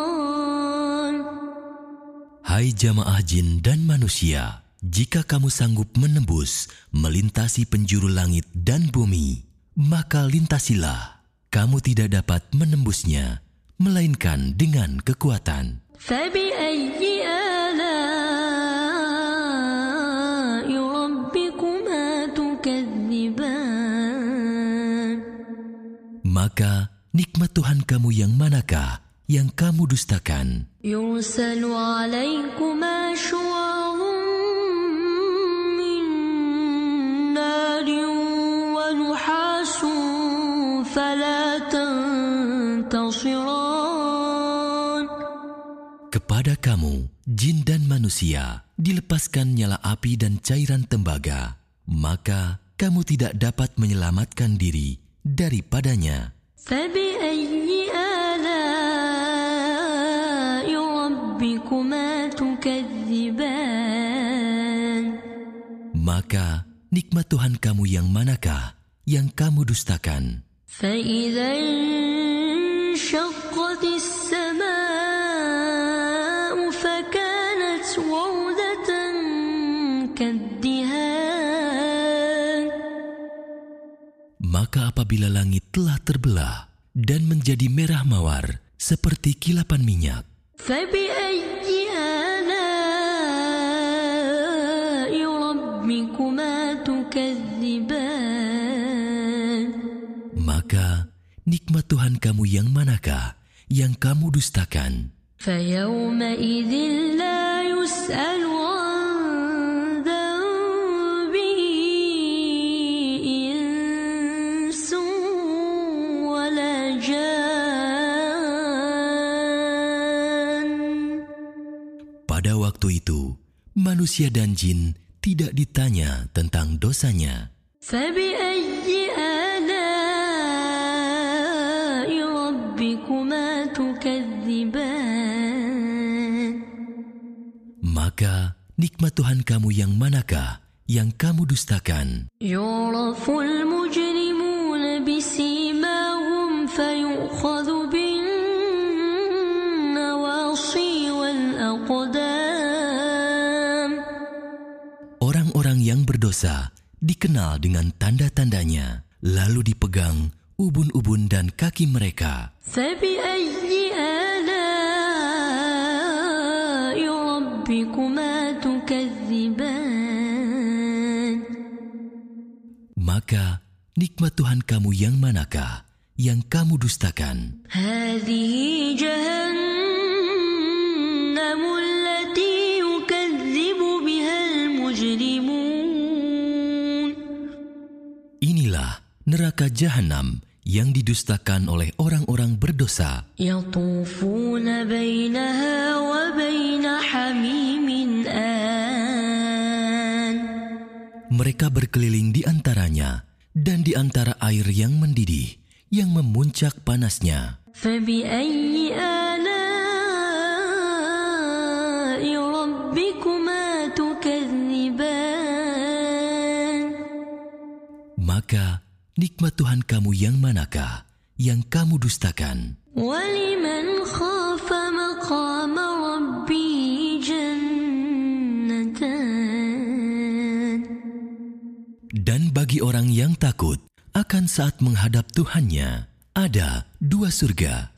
Hai jamaah jin dan manusia, Jika kamu sanggup menembus, melintasi penjuru langit dan bumi, maka lintasilah. Kamu tidak dapat menembusnya, melainkan dengan kekuatan. Maka nikmat Tuhan kamu yang manakah yang kamu dustakan? kamu, jin dan manusia, dilepaskan nyala api dan cairan tembaga. Maka kamu tidak dapat menyelamatkan diri daripadanya. فبأي آلاء ربكما تكذبان Maka nikmat Tuhan kamu yang manakah yang kamu dustakan? فإذا Maka apabila langit telah terbelah dan menjadi merah mawar seperti kilapan minyak, فبأي آلاء ربكما تكذبان maka nikmat Tuhan kamu yang manakah yang kamu dustakan? فيومئذ لا يسأل Pada waktu itu, manusia dan jin tidak ditanya tentang dosanya. Maka nikmat Tuhan kamu yang manakah yang kamu dustakan? Yuraful dikenal dengan tanda-tandanya, lalu dipegang ubun-ubun dan kaki mereka. Maka nikmat Tuhan kamu yang manakah yang kamu dustakan? Hadihi neraka jahanam yang didustakan oleh orang-orang berdosa. Mereka berkeliling di antaranya dan di antara air yang mendidih yang memuncak panasnya. Maka nikmat Tuhan kamu yang manakah yang kamu dustakan? Dan bagi orang yang takut akan saat menghadap Tuhannya, ada dua surga.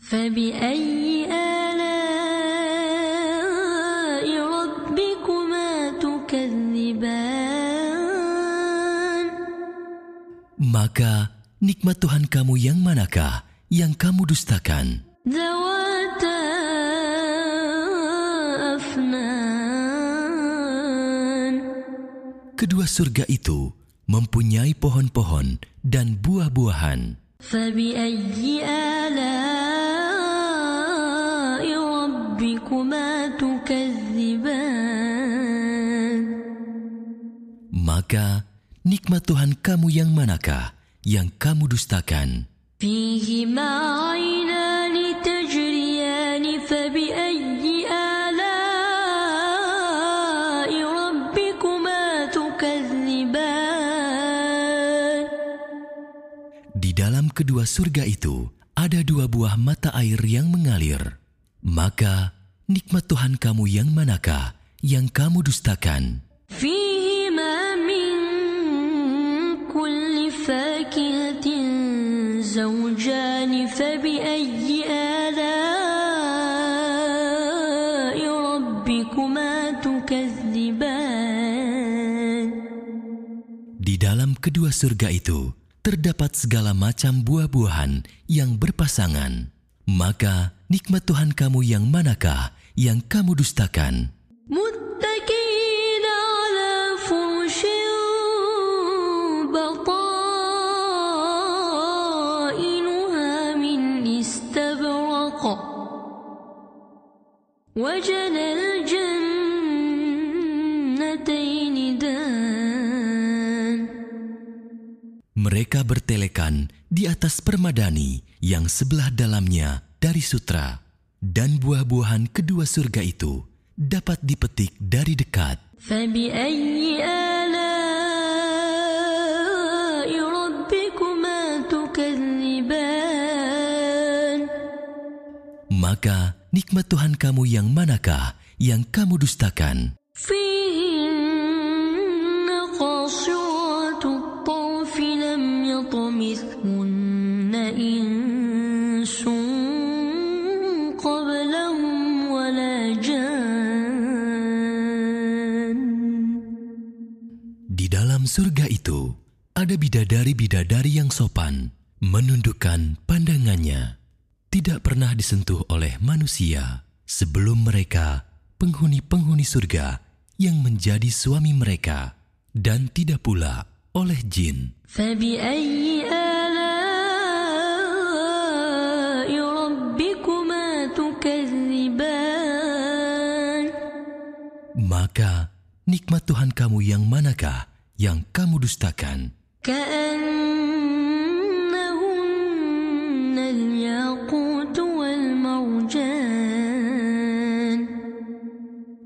Maka nikmat Tuhan kamu yang manakah yang kamu dustakan? Kedua surga itu mempunyai pohon-pohon dan buah-buahan. Maka Nikmat Tuhan kamu yang manakah yang kamu dustakan? Di dalam kedua surga itu ada dua buah mata air yang mengalir. Maka nikmat Tuhan kamu yang manakah yang kamu dustakan? kedua surga itu terdapat segala macam buah-buahan yang berpasangan. Maka nikmat Tuhan kamu yang manakah yang kamu dustakan? متكئين على فرش بطائنها من استبرق وجنى Mereka bertelekan di atas permadani yang sebelah dalamnya dari sutra, dan buah-buahan kedua surga itu dapat dipetik dari dekat. Maka nikmat Tuhan kamu yang manakah yang kamu dustakan? dalam surga itu ada bidadari-bidadari yang sopan, menundukkan pandangannya, tidak pernah disentuh oleh manusia sebelum mereka, penghuni-penghuni surga yang menjadi suami mereka, dan tidak pula oleh jin. Maka nikmat Tuhan kamu yang manakah? yang kamu dustakan.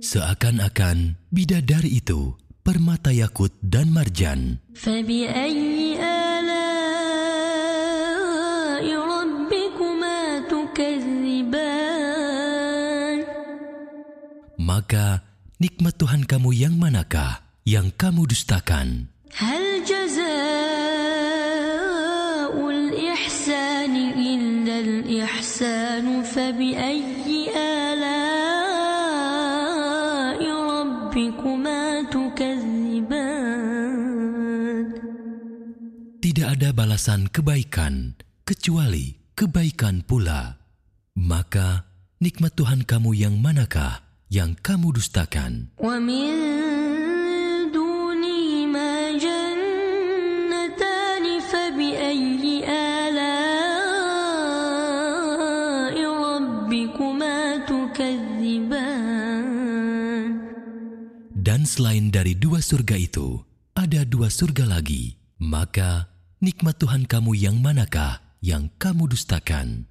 Seakan-akan bidadari itu permata yakut dan marjan. Maka nikmat Tuhan kamu yang manakah? yang kamu dustakan. Hal jazaa'ul ihsani illa al-ihsanu ayyi ala'i rabbikuma tukadziban. Tidak ada balasan kebaikan kecuali kebaikan pula. Maka nikmat Tuhan kamu yang manakah yang kamu dustakan? Wa min Selain dari dua surga itu, ada dua surga lagi. Maka, nikmat Tuhan kamu yang manakah yang kamu dustakan?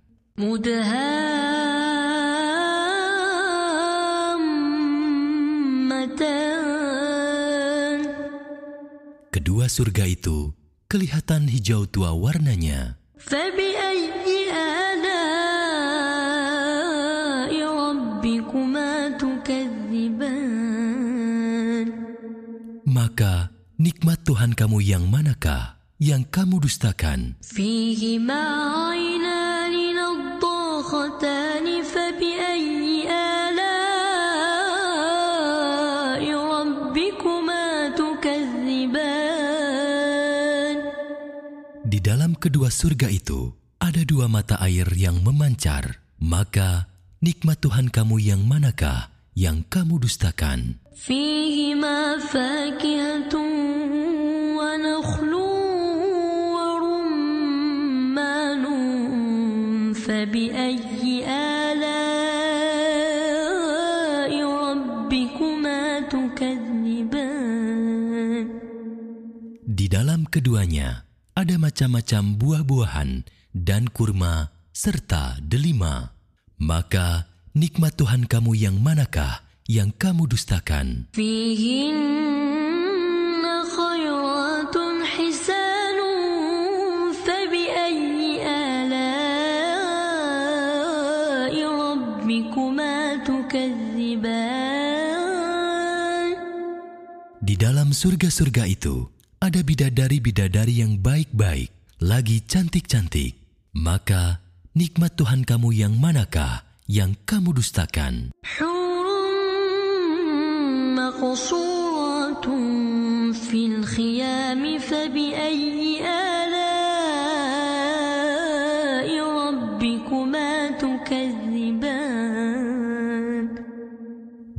Kedua surga itu kelihatan hijau tua warnanya. Maka nikmat Tuhan kamu yang manakah yang kamu dustakan? Di dalam kedua surga itu ada dua mata air yang memancar. Maka nikmat Tuhan kamu yang manakah yang kamu dustakan? فيهما فاكهة ونخل ورمان فبأي آلاء ربكما تكذبان Di dalam keduanya ada macam-macam buah-buahan dan kurma serta delima. Maka nikmat Tuhan kamu yang manakah yang kamu dustakan. Di dalam surga-surga itu ada bidadari-bidadari yang baik-baik, lagi cantik-cantik. Maka nikmat Tuhan kamu yang manakah yang kamu dustakan? حور مقصورات في الخيام فبأي آلاء ربكما تكذبان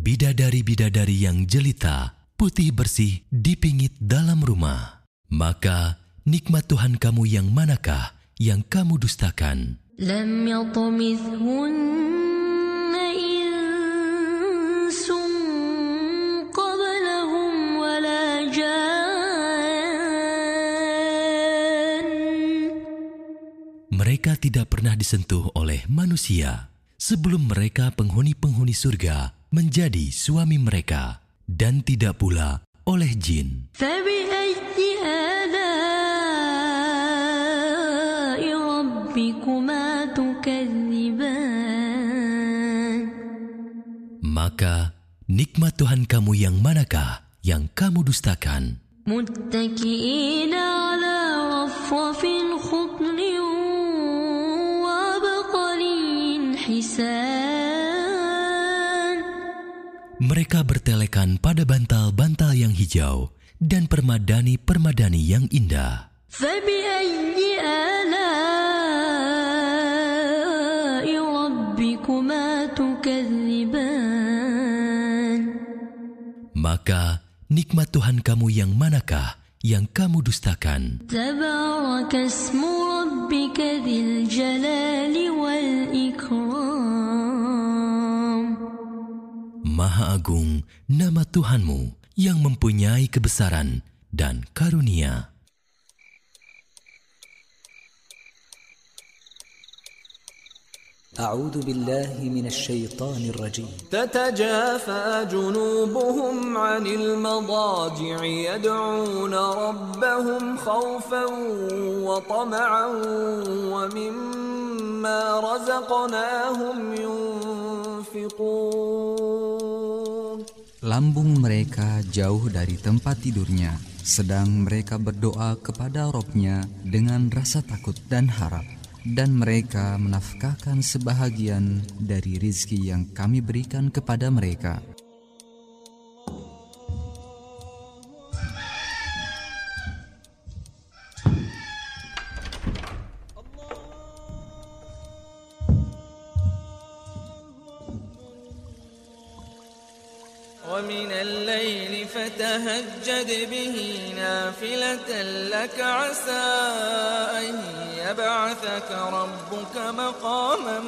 Bidadari-bidadari yang jelita, putih bersih dipingit dalam rumah. Maka nikmat Tuhan kamu yang manakah yang kamu dustakan? لم يطمثهن إنس Mereka tidak pernah disentuh oleh manusia sebelum mereka penghuni-penghuni surga menjadi suami mereka dan tidak pula oleh jin. فبأي آلاء ربكما تكذبان Maka nikmat Tuhan kamu yang manakah yang kamu dustakan? متكئين على رفرف خضر وعبقري حسان Mereka bertelekan pada bantal-bantal yang hijau dan permadani-permadani yang indah. فبأي آلاء ربكما تكذبان Maka nikmat Tuhan kamu yang manakah yang kamu dustakan? تبارك اسم ربك ذي الجلال والإكرام Maha Agung nama Tuhanmu yang mempunyai kebesaran dan karunia. أعوذ بالله من الشيطان الرجيم تتجافى جنوبهم عن المضاجع يدعون ربهم خوفا وطمعا ومما رزقناهم ينفقون Lambung mereka jauh dari tempat tidurnya, sedang mereka berdoa kepada Robnya dengan rasa takut dan harap. Dan mereka menafkahkan sebahagian dari rizki yang kami berikan kepada mereka. ومن الليل فتهجد به نافلة لك عسى أن يبعثك ربك مقاما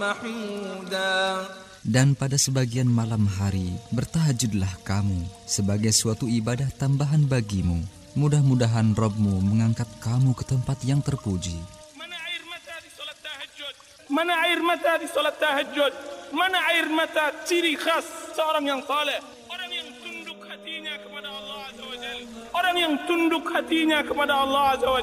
محمودا Dan pada sebagian malam hari, bertahajudlah kamu sebagai suatu ibadah tambahan bagimu. Mudah-mudahan Robmu mengangkat kamu ke tempat yang terpuji. Mana air mata di solat tahajud? Mana air mata di solat tahajud? Mana air mata ciri khas seorang yang saleh? Orang yang tunduk hatinya kepada Allah Azza wa. Orang yang tunduk hatinya kepada Allah Azza wa.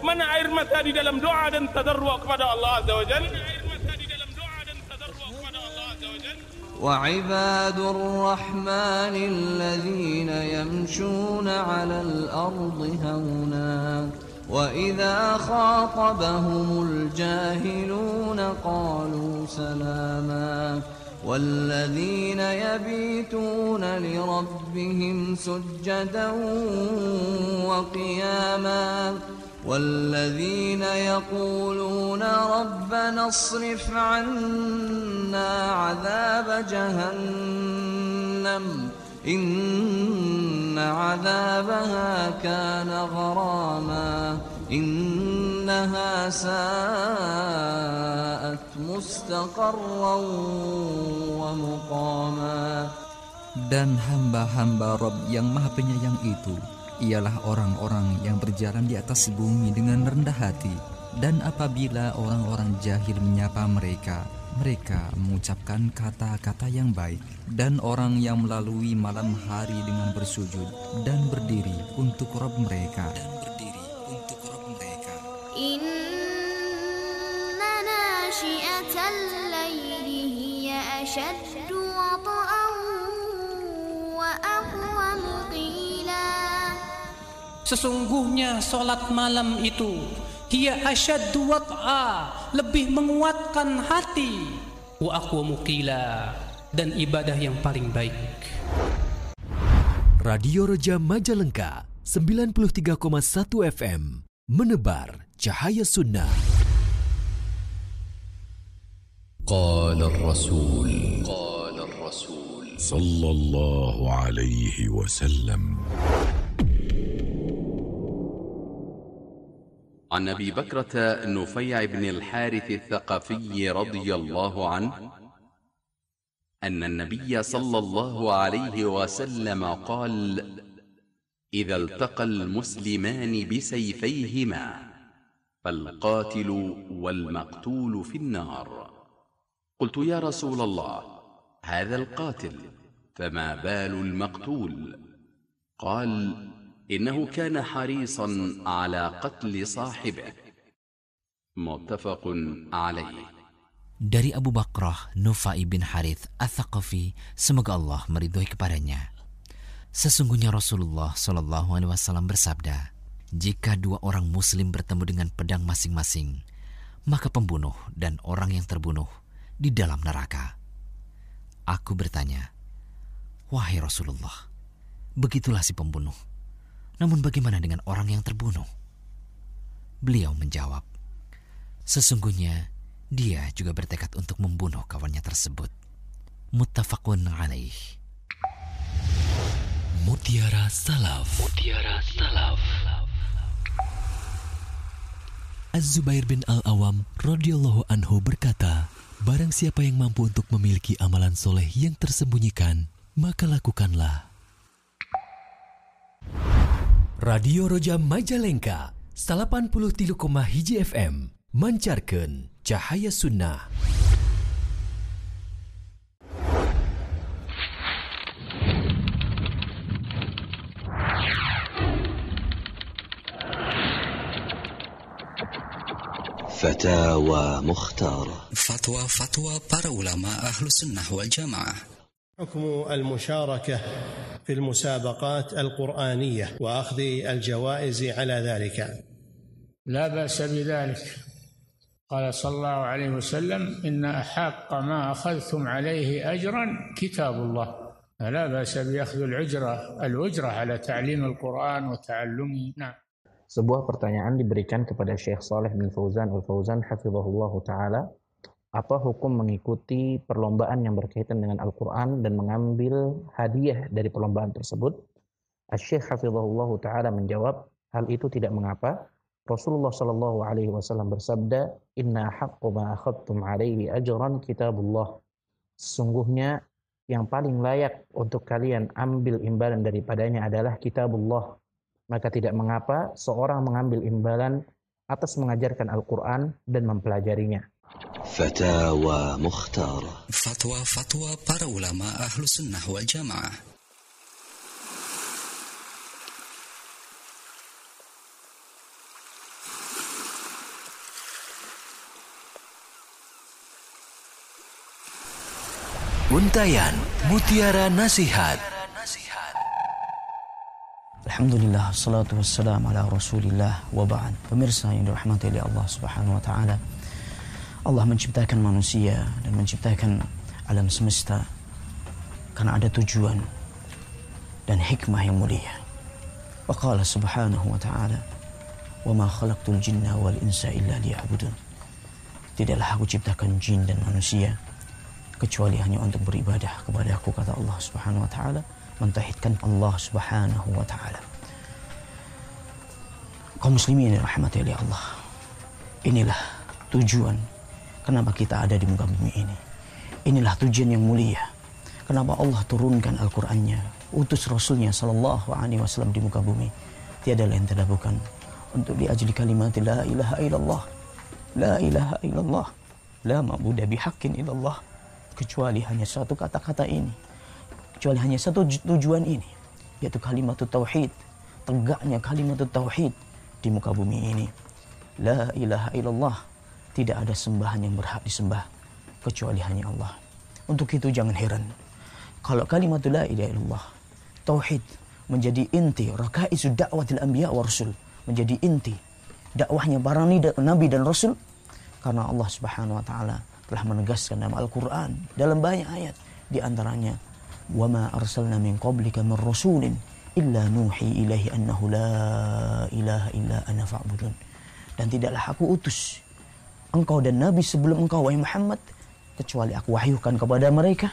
Mana air mata di dalam doa dan tadarru' kepada Allah Azza wa Jal? Mana air mata di dalam doa dan tadarru' kepada Allah Azza wa Jal? وعباد الرحمن الذين يمشون على الأرض هونا وإذا خاطبهم الجاهلون قالوا سلاما والذين يبيتون لربهم سجدا وقياما والذين يقولون ربنا اصرف عنا عذاب جهنم إن عذابها كان غراما إنها ساءت مستقرا ومقاما Dan hamba-hamba Rob yang maha penyayang itu ialah orang-orang yang berjalan di atas bumi dengan rendah hati. Dan apabila orang-orang jahil menyapa mereka, mereka mengucapkan kata-kata yang baik dan orang yang melalui malam hari dengan bersujud dan berdiri untuk Rob mereka. Inna layli hiya ashaddu wa. Sesungguhnya solat malam itu Hiya asyaddu wat'a Lebih menguatkan hati Wa aqwamu qila Dan ibadah yang paling baik Radio Roja Majalengka 93,1 FM menebar cahaya sunnah. قال الرسول قال الرسول صلى الله عليه وسلم عن أبي بكرة نفيع بن الحارث الثقفي رضي الله عنه أن النبي صلى الله عليه وسلم قال إذا التقى المسلمان بسيفيهما فالقاتل والمقتول في النار. قلت يا رسول الله هذا القاتل فما بال المقتول؟ قال انه كان حريصا على قتل صاحبه متفق عليه Dari Abu Bakrah Nufai bin Harith Athaqafi, semoga Allah meridhoi kepadanya. Sesungguhnya Rasulullah Shallallahu Alaihi Wasallam bersabda, jika dua orang Muslim bertemu dengan pedang masing-masing, maka pembunuh dan orang yang terbunuh di dalam neraka. Aku bertanya, wahai Rasulullah, begitulah si pembunuh. Namun bagaimana dengan orang yang terbunuh? Beliau menjawab, sesungguhnya dia juga bertekad untuk membunuh kawannya tersebut. Muttafaqun alaih. Mutiara Salaf. Mutiara Salaf. Az-Zubair bin Al-Awam radhiyallahu anhu berkata, Barang siapa yang mampu untuk memiliki amalan soleh yang tersembunyikan, maka lakukanlah. Radio Roja Majalengka, 83,1 hiji FM, mancarkan cahaya sunnah. فتاوى مختارة Fatwa-fatwa para ulama ahlu sunnah wal jamaah حكم المشاركة في المسابقات القرآنية وأخذ الجوائز على ذلك. لا بأس بذلك. قال صلى الله عليه وسلم إن أحق ما أخذتم عليه أجرا كتاب الله. فلا بأس بأخذ العجرة الأجرة على تعليم القرآن وتعلمه. نعم. Sebuah pertanyaan diberikan kepada Syekh Saleh bin Fauzan al-Fauzan hafizahullah taala, apa hukum mengikuti perlombaan yang berkaitan dengan Al-Qur'an dan mengambil hadiah dari perlombaan tersebut? Syekh hafizahullah taala menjawab, hal itu tidak mengapa. Rasulullah Shallallahu alaihi wasallam bersabda, "Inna haqqu ma akhadtum alaihi ajran kitabullah." Sesungguhnya yang paling layak untuk kalian ambil imbalan daripadanya adalah kitabullah maka tidak mengapa seorang mengambil imbalan atas mengajarkan Al-Quran dan mempelajarinya. فتاوى مختارة Fatwa-fatwa para ulama ahlu sunnah wal jamaah Untayan Mutiara Nasihat. Alhamdulillah, salatu wassalam ala rasulillah wa ba'd. Pemirsa yang dirahmati oleh Allah subhanahu wa ta'ala. Allah menciptakan manusia dan menciptakan alam semesta karena ada tujuan dan hikmah yang mulia. Wa qala subhanahu wa ta'ala, wa ma khalaqtul jinna wal insa illa liya'budun. Tidaklah aku ciptakan jin dan manusia kecuali hanya untuk beribadah kepada aku kata Allah subhanahu wa ta'ala mentauhidkan Allah Subhanahu wa taala. Kaum muslimin rahmati Allah. Inilah tujuan kenapa kita ada di muka bumi ini. Inilah tujuan yang mulia. Kenapa Allah turunkan Al-Qur'annya, utus Rasulnya sallallahu alaihi wasallam di muka bumi. Tiada lain tidak bukan untuk diajli kalimat la ilaha illallah. La ilaha illallah. La ma'budu bihaqqin illallah. Kecuali hanya satu kata-kata ini kecuali hanya satu tujuan ini yaitu kalimat tauhid tegaknya kalimat tauhid di muka bumi ini la ilaha illallah tidak ada sembahan yang berhak disembah kecuali hanya Allah. Untuk itu jangan heran kalau kalimat la ilaha illallah tauhid menjadi inti rakaisu da'watil anbiya wa rusul, menjadi inti dakwahnya para nabi dan rasul karena Allah Subhanahu wa taala telah menegaskan dalam Al-Qur'an dalam banyak ayat di antaranya wa ma arsalna min qablika min rasulin illa nuhi ilaihi annahu la ilaha illa ana fa'budun dan tidaklah aku utus engkau dan nabi sebelum engkau wahai Muhammad kecuali aku wahyukan kepada mereka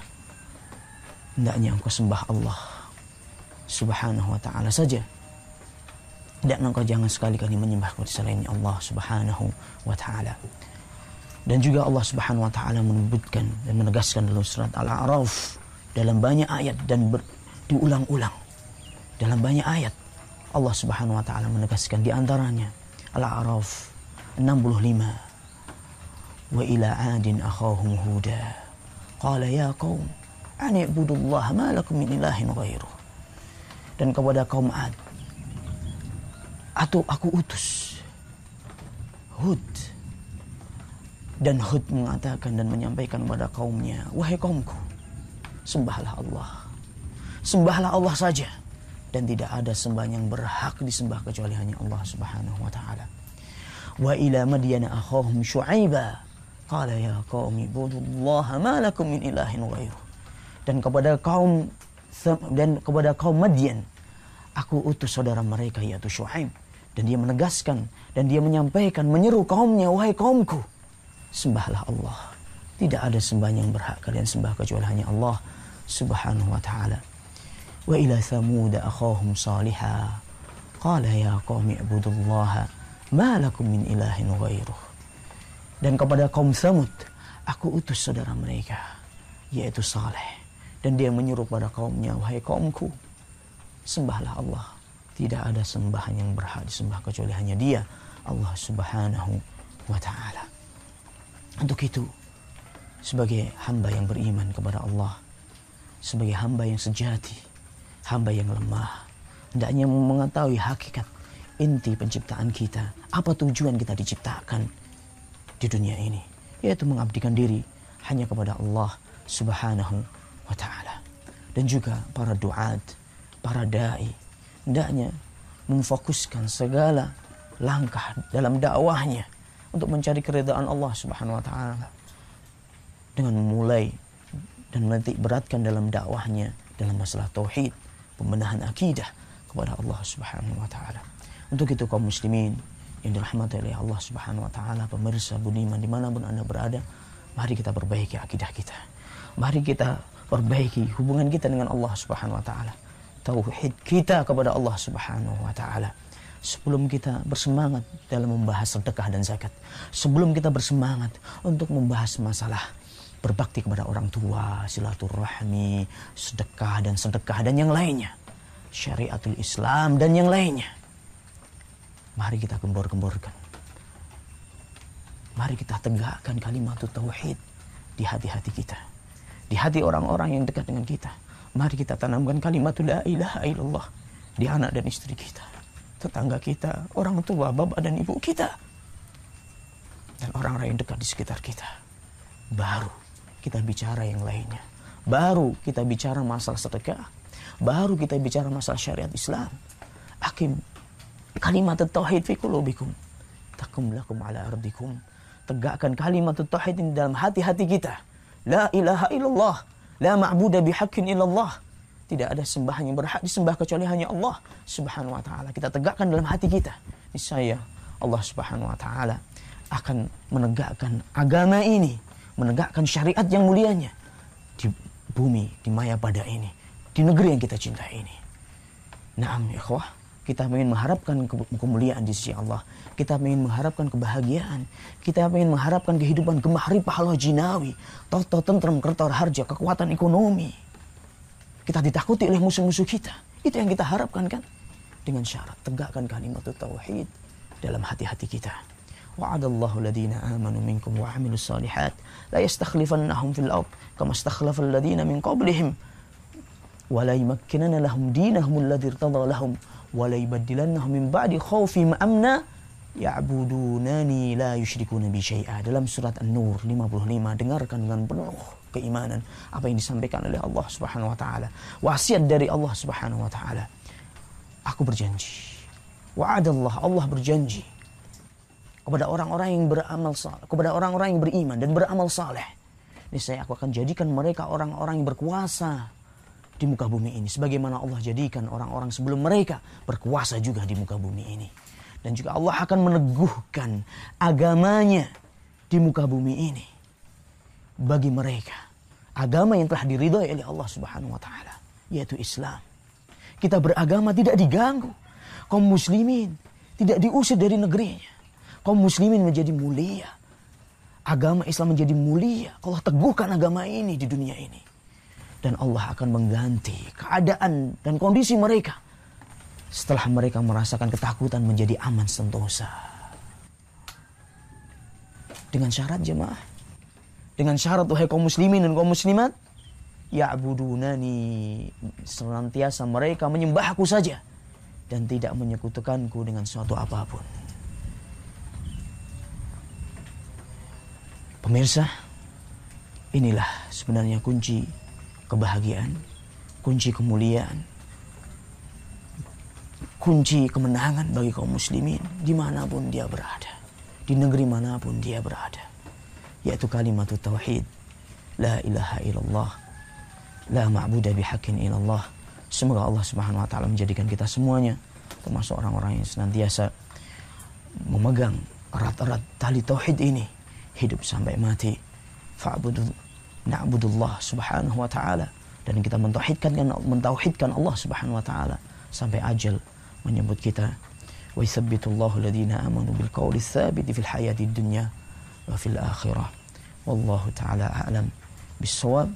hendaknya engkau sembah Allah subhanahu wa ta'ala saja. Dan engkau jangan sekali-kali menyembah kepada selain Allah subhanahu wa ta'ala. Dan juga Allah subhanahu wa ta'ala menyebutkan dan menegaskan dalam surat Al-A'raf dalam banyak ayat dan ber, diulang-ulang. Dalam banyak ayat Allah Subhanahu wa taala menegaskan di antaranya Al-A'raf 65 Wa ila adin akhahum huda. Qala ya qaum Ani ibudullah ma lakum min ilahin ghairuh. Dan kepada kaum Ad Atau aku utus Hud. Dan Hud mengatakan dan menyampaikan kepada kaumnya Wahai kaumku Sembahlah Allah. Sembahlah Allah saja. Dan tidak ada sembahan yang berhak disembah kecuali hanya Allah Subhanahu wa taala. Wa ila madyana akhahum syu'aiba Qala ya qaumi budullaha ma lakum min ilahin ghairuh. Dan kepada kaum dan kepada kaum Madian aku utus saudara mereka yaitu Syuaib dan dia menegaskan dan dia menyampaikan menyeru kaumnya wahai kaumku. Sembahlah Allah. Tidak ada sembah yang berhak kalian sembah kecuali hanya Allah subhanahu wa taala. Wa ila thamud akhahum salihah qala ya qaumi ibudullaha ma lakum min ilahin ghairuh dan kepada kaum Thamud aku utus saudara mereka yaitu Saleh dan dia menyuruh pada kaumnya wahai kaumku sembahlah Allah tidak ada sembahan yang berhak disembah kecuali hanya dia Allah subhanahu wa ta'ala untuk itu sebagai hamba yang beriman kepada Allah sebagai hamba yang sejati hamba yang lemah. Hendaknya mengetahui hakikat inti penciptaan kita. Apa tujuan kita diciptakan di dunia ini. Yaitu mengabdikan diri hanya kepada Allah subhanahu wa ta'ala. Dan juga para duat, para da'i. Hendaknya memfokuskan segala langkah dalam dakwahnya untuk mencari keridhaan Allah subhanahu wa ta'ala. Dengan memulai dan menitik beratkan dalam dakwahnya dalam masalah tauhid pembenahan akidah kepada Allah Subhanahu wa taala. Untuk itu kaum muslimin yang dirahmati oleh Allah Subhanahu wa taala, pemirsa budiman di mana pun Anda berada, mari kita perbaiki akidah kita. Mari kita perbaiki hubungan kita dengan Allah Subhanahu wa taala. Tauhid kita kepada Allah Subhanahu wa taala. Sebelum kita bersemangat dalam membahas sedekah dan zakat, sebelum kita bersemangat untuk membahas masalah berbakti kepada orang tua, silaturahmi, sedekah dan sedekah dan yang lainnya. Syariatul Islam dan yang lainnya. Mari kita gembor-gemborkan. Mari kita tegakkan kalimat tauhid di hati-hati kita. Di hati orang-orang yang dekat dengan kita. Mari kita tanamkan kalimat la ilaha illallah di anak dan istri kita. Tetangga kita, orang tua, bapak dan ibu kita. Dan orang-orang yang dekat di sekitar kita. Baru kita bicara yang lainnya. Baru kita bicara masalah sedekah. Baru kita bicara masalah syariat Islam. Hakim kalimat tauhid fi qulubikum. Takum lakum ala ardikum. Tegakkan kalimat tauhid ini dalam hati-hati kita. La ilaha illallah. La ma'budu bihaqqin illallah. Tidak ada sembahan yang berhak disembah kecuali hanya Allah Subhanahu wa taala. Kita tegakkan dalam hati kita. Niscaya Allah Subhanahu wa taala akan menegakkan agama ini menegakkan syariat yang mulianya di bumi, di maya pada ini, di negeri yang kita cintai ini. Naam ikhwah, kita ingin mengharapkan kemuliaan di sisi Allah. Kita ingin mengharapkan kebahagiaan. Kita ingin mengharapkan kehidupan gemahri pahala jinawi. Toto tentram kertar harja, kekuatan ekonomi. Kita ditakuti oleh musuh-musuh kita. Itu yang kita harapkan kan? Dengan syarat tegakkan kalimat tauhid dalam hati-hati kita. وعد الله الذين آمنوا منكم وعملوا الصالحات لا يستخلفنهم في الأرض كما استخلف الذين من قبلهم ولا يمكنن لهم دينهم الذي ارتضى لهم wa la min ba'di khawfihim amna ya'budunani la yushrikuna bi syai'a dalam surat An-Nur 55 dengarkan dengan penuh keimanan apa yang disampaikan oleh Allah Subhanahu wa taala. Wasiat dari Allah Subhanahu wa taala. Aku berjanji wa'adallah Allah berjanji kepada orang-orang yang beramal saleh kepada orang-orang yang beriman dan beramal saleh niscaya aku akan jadikan mereka orang-orang yang berkuasa di muka bumi ini. Sebagaimana Allah jadikan orang-orang sebelum mereka berkuasa juga di muka bumi ini. Dan juga Allah akan meneguhkan agamanya di muka bumi ini. Bagi mereka. Agama yang telah diridhoi oleh Allah subhanahu wa ta'ala. Yaitu Islam. Kita beragama tidak diganggu. Kaum muslimin tidak diusir dari negerinya kaum muslimin menjadi mulia. Agama Islam menjadi mulia. Allah teguhkan agama ini di dunia ini. Dan Allah akan mengganti keadaan dan kondisi mereka. Setelah mereka merasakan ketakutan menjadi aman sentosa. Dengan syarat jemaah. Dengan syarat wahai kaum muslimin dan kaum muslimat. Ya'budunani. Senantiasa mereka menyembah aku saja. Dan tidak menyekutukanku dengan suatu apa pun. Pemirsa, inilah sebenarnya kunci kebahagiaan, kunci kemuliaan, kunci kemenangan bagi kaum muslimin di mana pun dia berada, di negeri mana pun dia berada, yaitu kalimat tauhid, la ilaha illallah, la ma'budah bihakin illallah. Semoga Allah Subhanahu wa taala menjadikan kita semuanya termasuk orang-orang yang senantiasa memegang erat-erat tali tauhid ini hidup sampai mati. Fa'budu na'budullah subhanahu wa ta'ala. Dan kita mentauhidkan mentauhidkan Allah subhanahu wa ta'ala. Sampai ajal menyebut kita. Wa yuthabbitullahu alladhina amanu bil qawli thabiti fil hayati dunya wa fil akhirah. Wallahu ta'ala a'lam bisawab.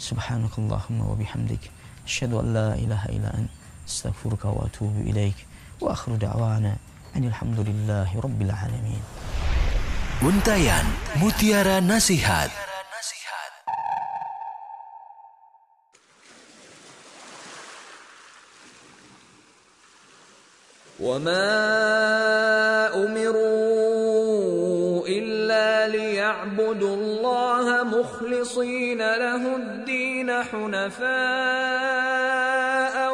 Subhanakallahumma wa bihamdik. Asyhadu an la ilaha illa an. Astaghfiruka wa atubu ilaik. Wa akhiru da'wana. Alhamdulillahi rabbil alamin. Untayan Mutiara Nasihat وما أمروا إلا ليعبدوا الله مخلصين له الدين حنفاء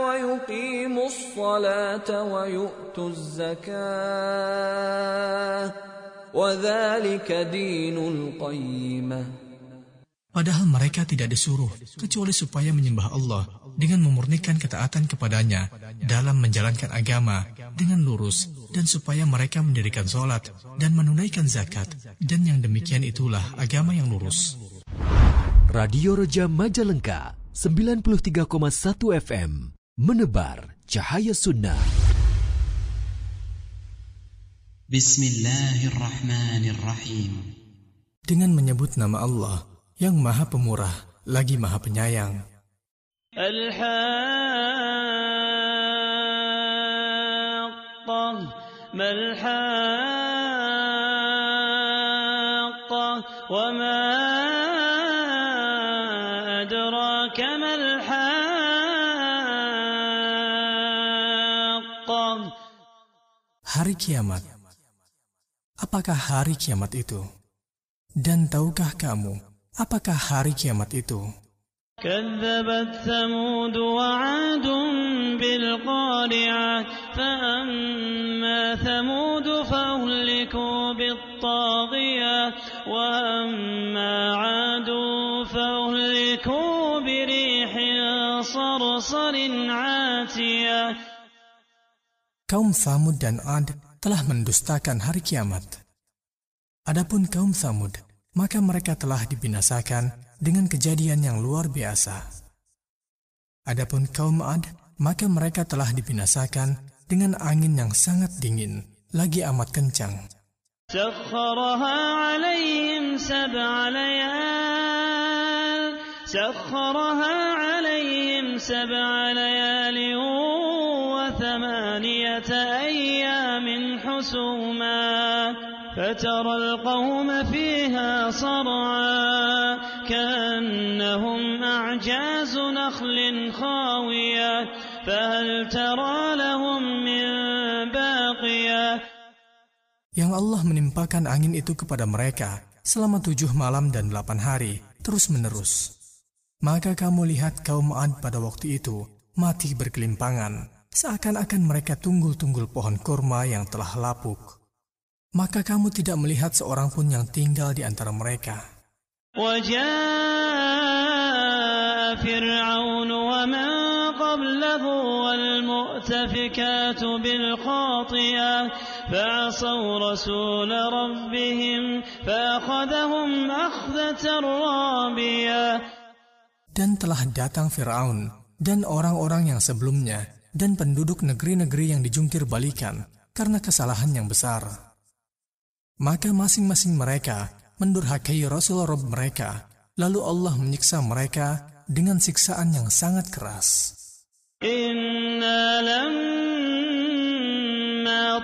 ويقيموا الصلاة ويؤتوا الزكاة وذلك دين القيمة Padahal mereka tidak disuruh kecuali supaya menyembah Allah dengan memurnikan ketaatan kepadanya dalam menjalankan agama dengan lurus dan supaya mereka mendirikan sholat dan menunaikan zakat dan yang demikian itulah agama yang lurus. Radio Roja Majalengka 93,1 FM menebar cahaya sunnah. Bismillahirrahmanirrahim. Dengan menyebut nama Allah yang maha pemurah lagi maha penyayang. Hari kiamat. Apakah hari kiamat itu? Dan tahukah kamu apakah hari kiamat itu? كذبت ثمود وعاد بالقارعة فأما ثمود فأهلكوا بالطاغية وأما عاد فأهلكوا بريح صرصر عاتية Kaum Samud dan Ad telah mendustakan hari kiamat. Adapun kaum Samud, maka mereka telah dibinasakan dengan kejadian yang luar biasa. Adapun kaum Ad, maka mereka telah dibinasakan dengan angin yang sangat dingin, lagi amat kencang. سخرها عليهم سبع ليال سخرها عليهم سبع ليال وثمانية أيام حسوما فترى القوم فيها صرعا كأنهم أعجاز نخل خاوية فهل ترى لهم من باقية Yang Allah menimpakan angin itu kepada mereka selama tujuh malam dan delapan hari, terus-menerus. Maka kamu lihat kaum Ad pada waktu itu mati berkelimpangan, seakan-akan mereka tunggul-tunggul pohon kurma yang telah lapuk. Maka kamu tidak melihat seorang pun yang tinggal di antara mereka. وجاء فرعون ومن قبله والمؤتفكات بالخاطئة فعصوا رسول ربهم فأخذهم أخذة رابية Dan telah datang Firaun dan orang-orang yang sebelumnya dan penduduk negeri-negeri yang dijungkir balikan karena kesalahan yang besar. Maka masing-masing mereka mendurhakai Rasul Rob mereka, lalu Allah menyiksa mereka dengan siksaan yang sangat keras. Inna lamma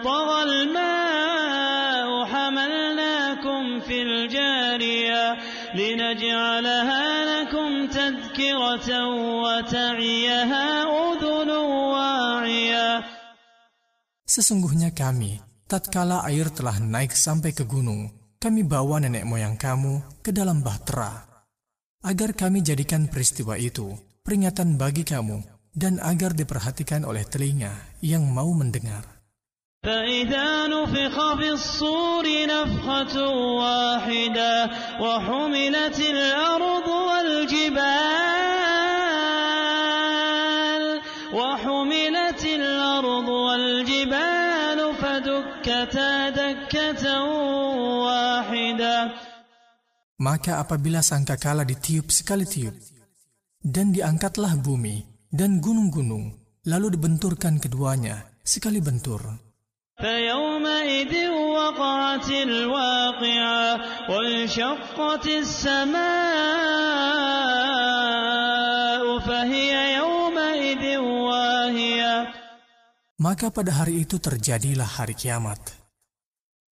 tagal ma'u hamalnakum fil jariya linaj'alaha lakum tadhkiratan wa ta'iyaha udhunun wa'iyah Sesungguhnya kami tatkala air telah naik sampai ke gunung, kami bawa nenek moyang kamu ke dalam bahtera, agar kami jadikan peristiwa itu peringatan bagi kamu dan agar diperhatikan oleh telinga yang mau mendengar. فإذا نفخ في الصور نفخة واحدة وحملت الأرض والجبال Maka apabila sangkakala ditiup sekali tiup, dan diangkatlah bumi dan gunung-gunung, lalu dibenturkan keduanya sekali bentur. Maka pada hari itu terjadilah hari kiamat.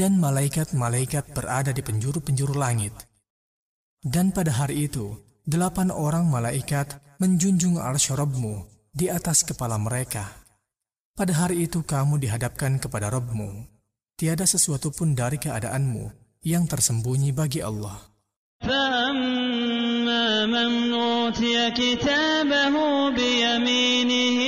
Dan malaikat-malaikat berada di penjuru-penjuru langit. Dan pada hari itu, delapan orang malaikat menjunjung arsy Rabbmu di atas kepala mereka. Pada hari itu kamu dihadapkan kepada Rabbmu. Tiada sesuatu pun dari keadaanmu yang tersembunyi bagi Allah. فأما من أوتي كتابه بيمينه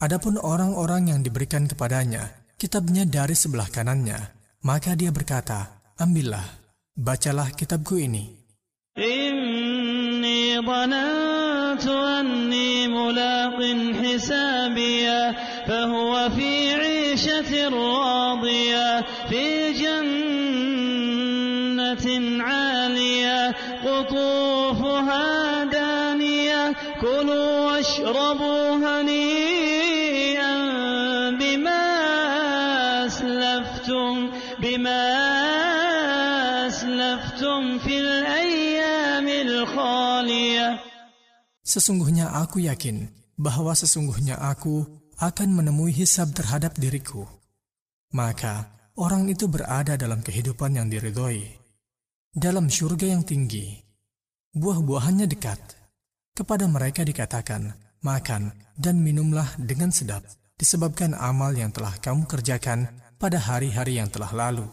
Adapun orang-orang yang diberikan kepadanya kitabnya dari sebelah kanannya, maka dia berkata, Ambillah, bacalah kitabku ini. Inni dhanantu anni mulaqin hisabiya, fahuwa fi 'ishatin radiya, fi jannatin 'aliya, qutufuha daniya, kulu washrabu haniya. Sesungguhnya aku yakin bahwa sesungguhnya aku akan menemui hisab terhadap diriku. Maka orang itu berada dalam kehidupan yang diridhoi, dalam syurga yang tinggi. Buah-buahannya dekat. Kepada mereka dikatakan, makan dan minumlah dengan sedap, disebabkan amal yang telah kamu kerjakan pada hari-hari yang telah lalu.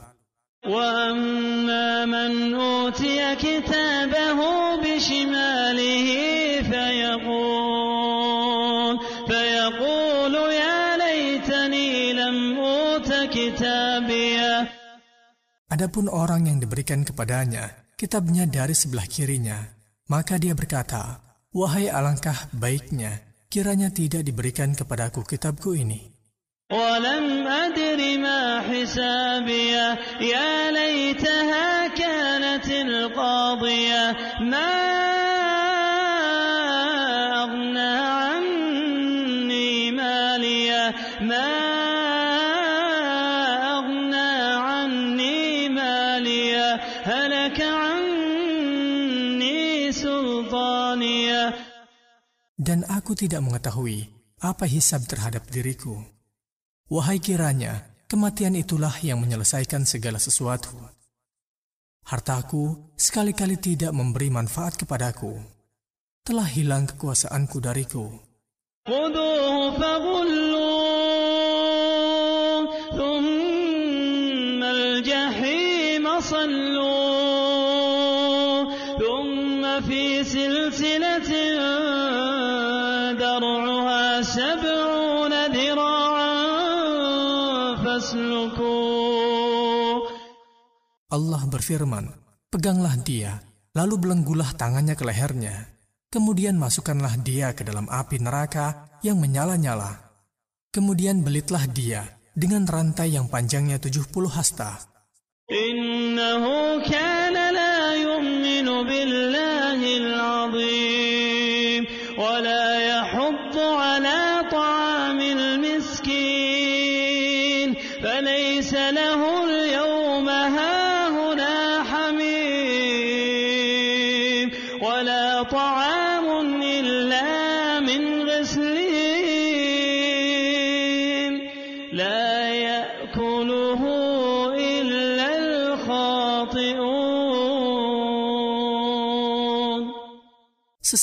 وأما من أوتي كتابه بشماله Adapun orang yang diberikan kepadanya kitabnya dari sebelah kirinya, maka dia berkata, Wahai alangkah baiknya, kiranya tidak diberikan kepadaku kitabku ini. Ya aku tidak mengetahui apa hisab terhadap diriku. Wahai kiranya, kematian itulah yang menyelesaikan segala sesuatu. Hartaku sekali-kali tidak memberi manfaat kepadaku. Telah hilang kekuasaanku dariku. خذوه فغلوه ثم الجحيم صلوه Allah berfirman, "Peganglah dia, lalu belenggulah tangannya ke lehernya. Kemudian masukkanlah dia ke dalam api neraka yang menyala-nyala. Kemudian belitlah dia dengan rantai yang panjangnya 70 hasta." Innahu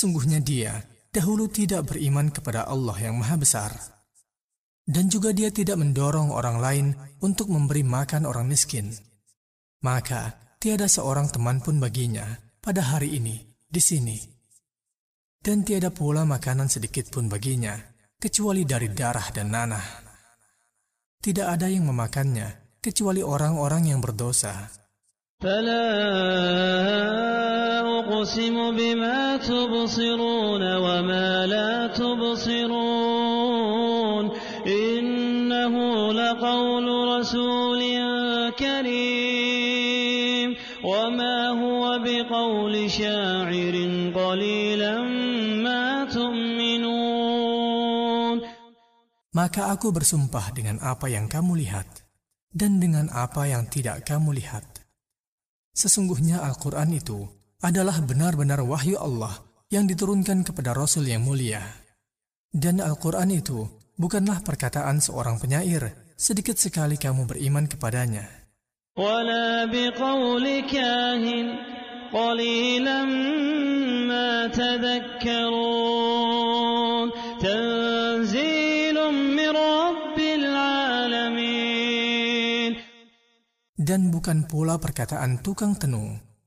Sesungguhnya dia dahulu tidak beriman kepada Allah yang Maha Besar. Dan juga dia tidak mendorong orang lain untuk memberi makan orang miskin. Maka tiada seorang teman pun baginya pada hari ini di sini. Dan tiada pula makanan sedikit pun baginya, kecuali dari darah dan nanah. Tidak ada yang memakannya, kecuali orang-orang yang berdosa. أقسم بما تبصرون وما لا تبصرون إنه لقول رسول كريم وما هو بقول شاعر قليلا ما تؤمنون Maka aku bersumpah dengan apa yang kamu lihat, dan dengan apa yang tidak kamu lihat. Sesungguhnya Al-Quran itu adalah benar-benar wahyu Allah yang diturunkan kepada Rasul yang mulia. Dan Al-Quran itu bukanlah perkataan seorang penyair, sedikit sekali kamu beriman kepadanya. Dan bukan pula perkataan tukang tenung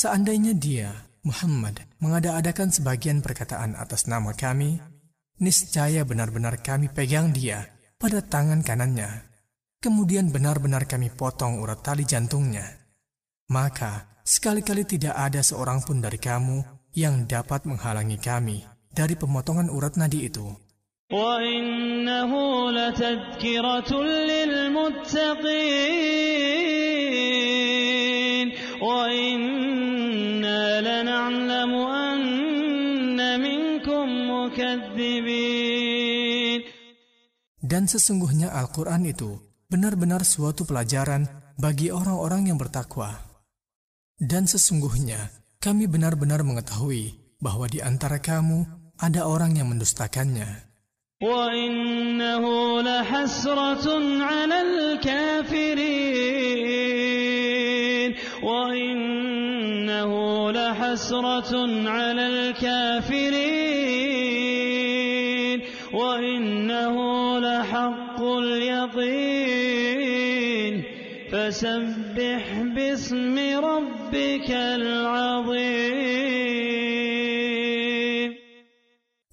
Seandainya dia, Muhammad, mengada-adakan sebagian perkataan atas nama kami, niscaya benar-benar kami pegang dia pada tangan kanannya. Kemudian benar-benar kami potong urat tali jantungnya. Maka, sekali-kali tidak ada seorang pun dari kamu yang dapat menghalangi kami dari pemotongan urat nadi itu. وإنه لتذكرة للمتقين وإنا لنعلم أن منكم مكذبين Dan sesungguhnya Al-Quran itu benar-benar suatu pelajaran bagi orang-orang yang bertakwa. Dan sesungguhnya kami benar-benar mengetahui bahwa di antara kamu ada orang yang mendustakannya. وإنه لحسرة على الكافرين وإنه لحسرة على الكافرين وإنه لحق اليقين فسبح باسم ربك العظيم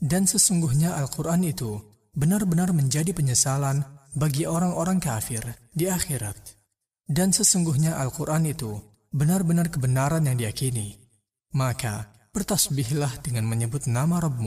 Dan sesungguhnya Al-Quran itu benar-benar menjadi penyesalan bagi orang-orang kafir di akhirat. Dan sesungguhnya Al-Quran itu benar-benar kebenaran yang diyakini. Maka bertasbihlah dengan menyebut nama Rabbmu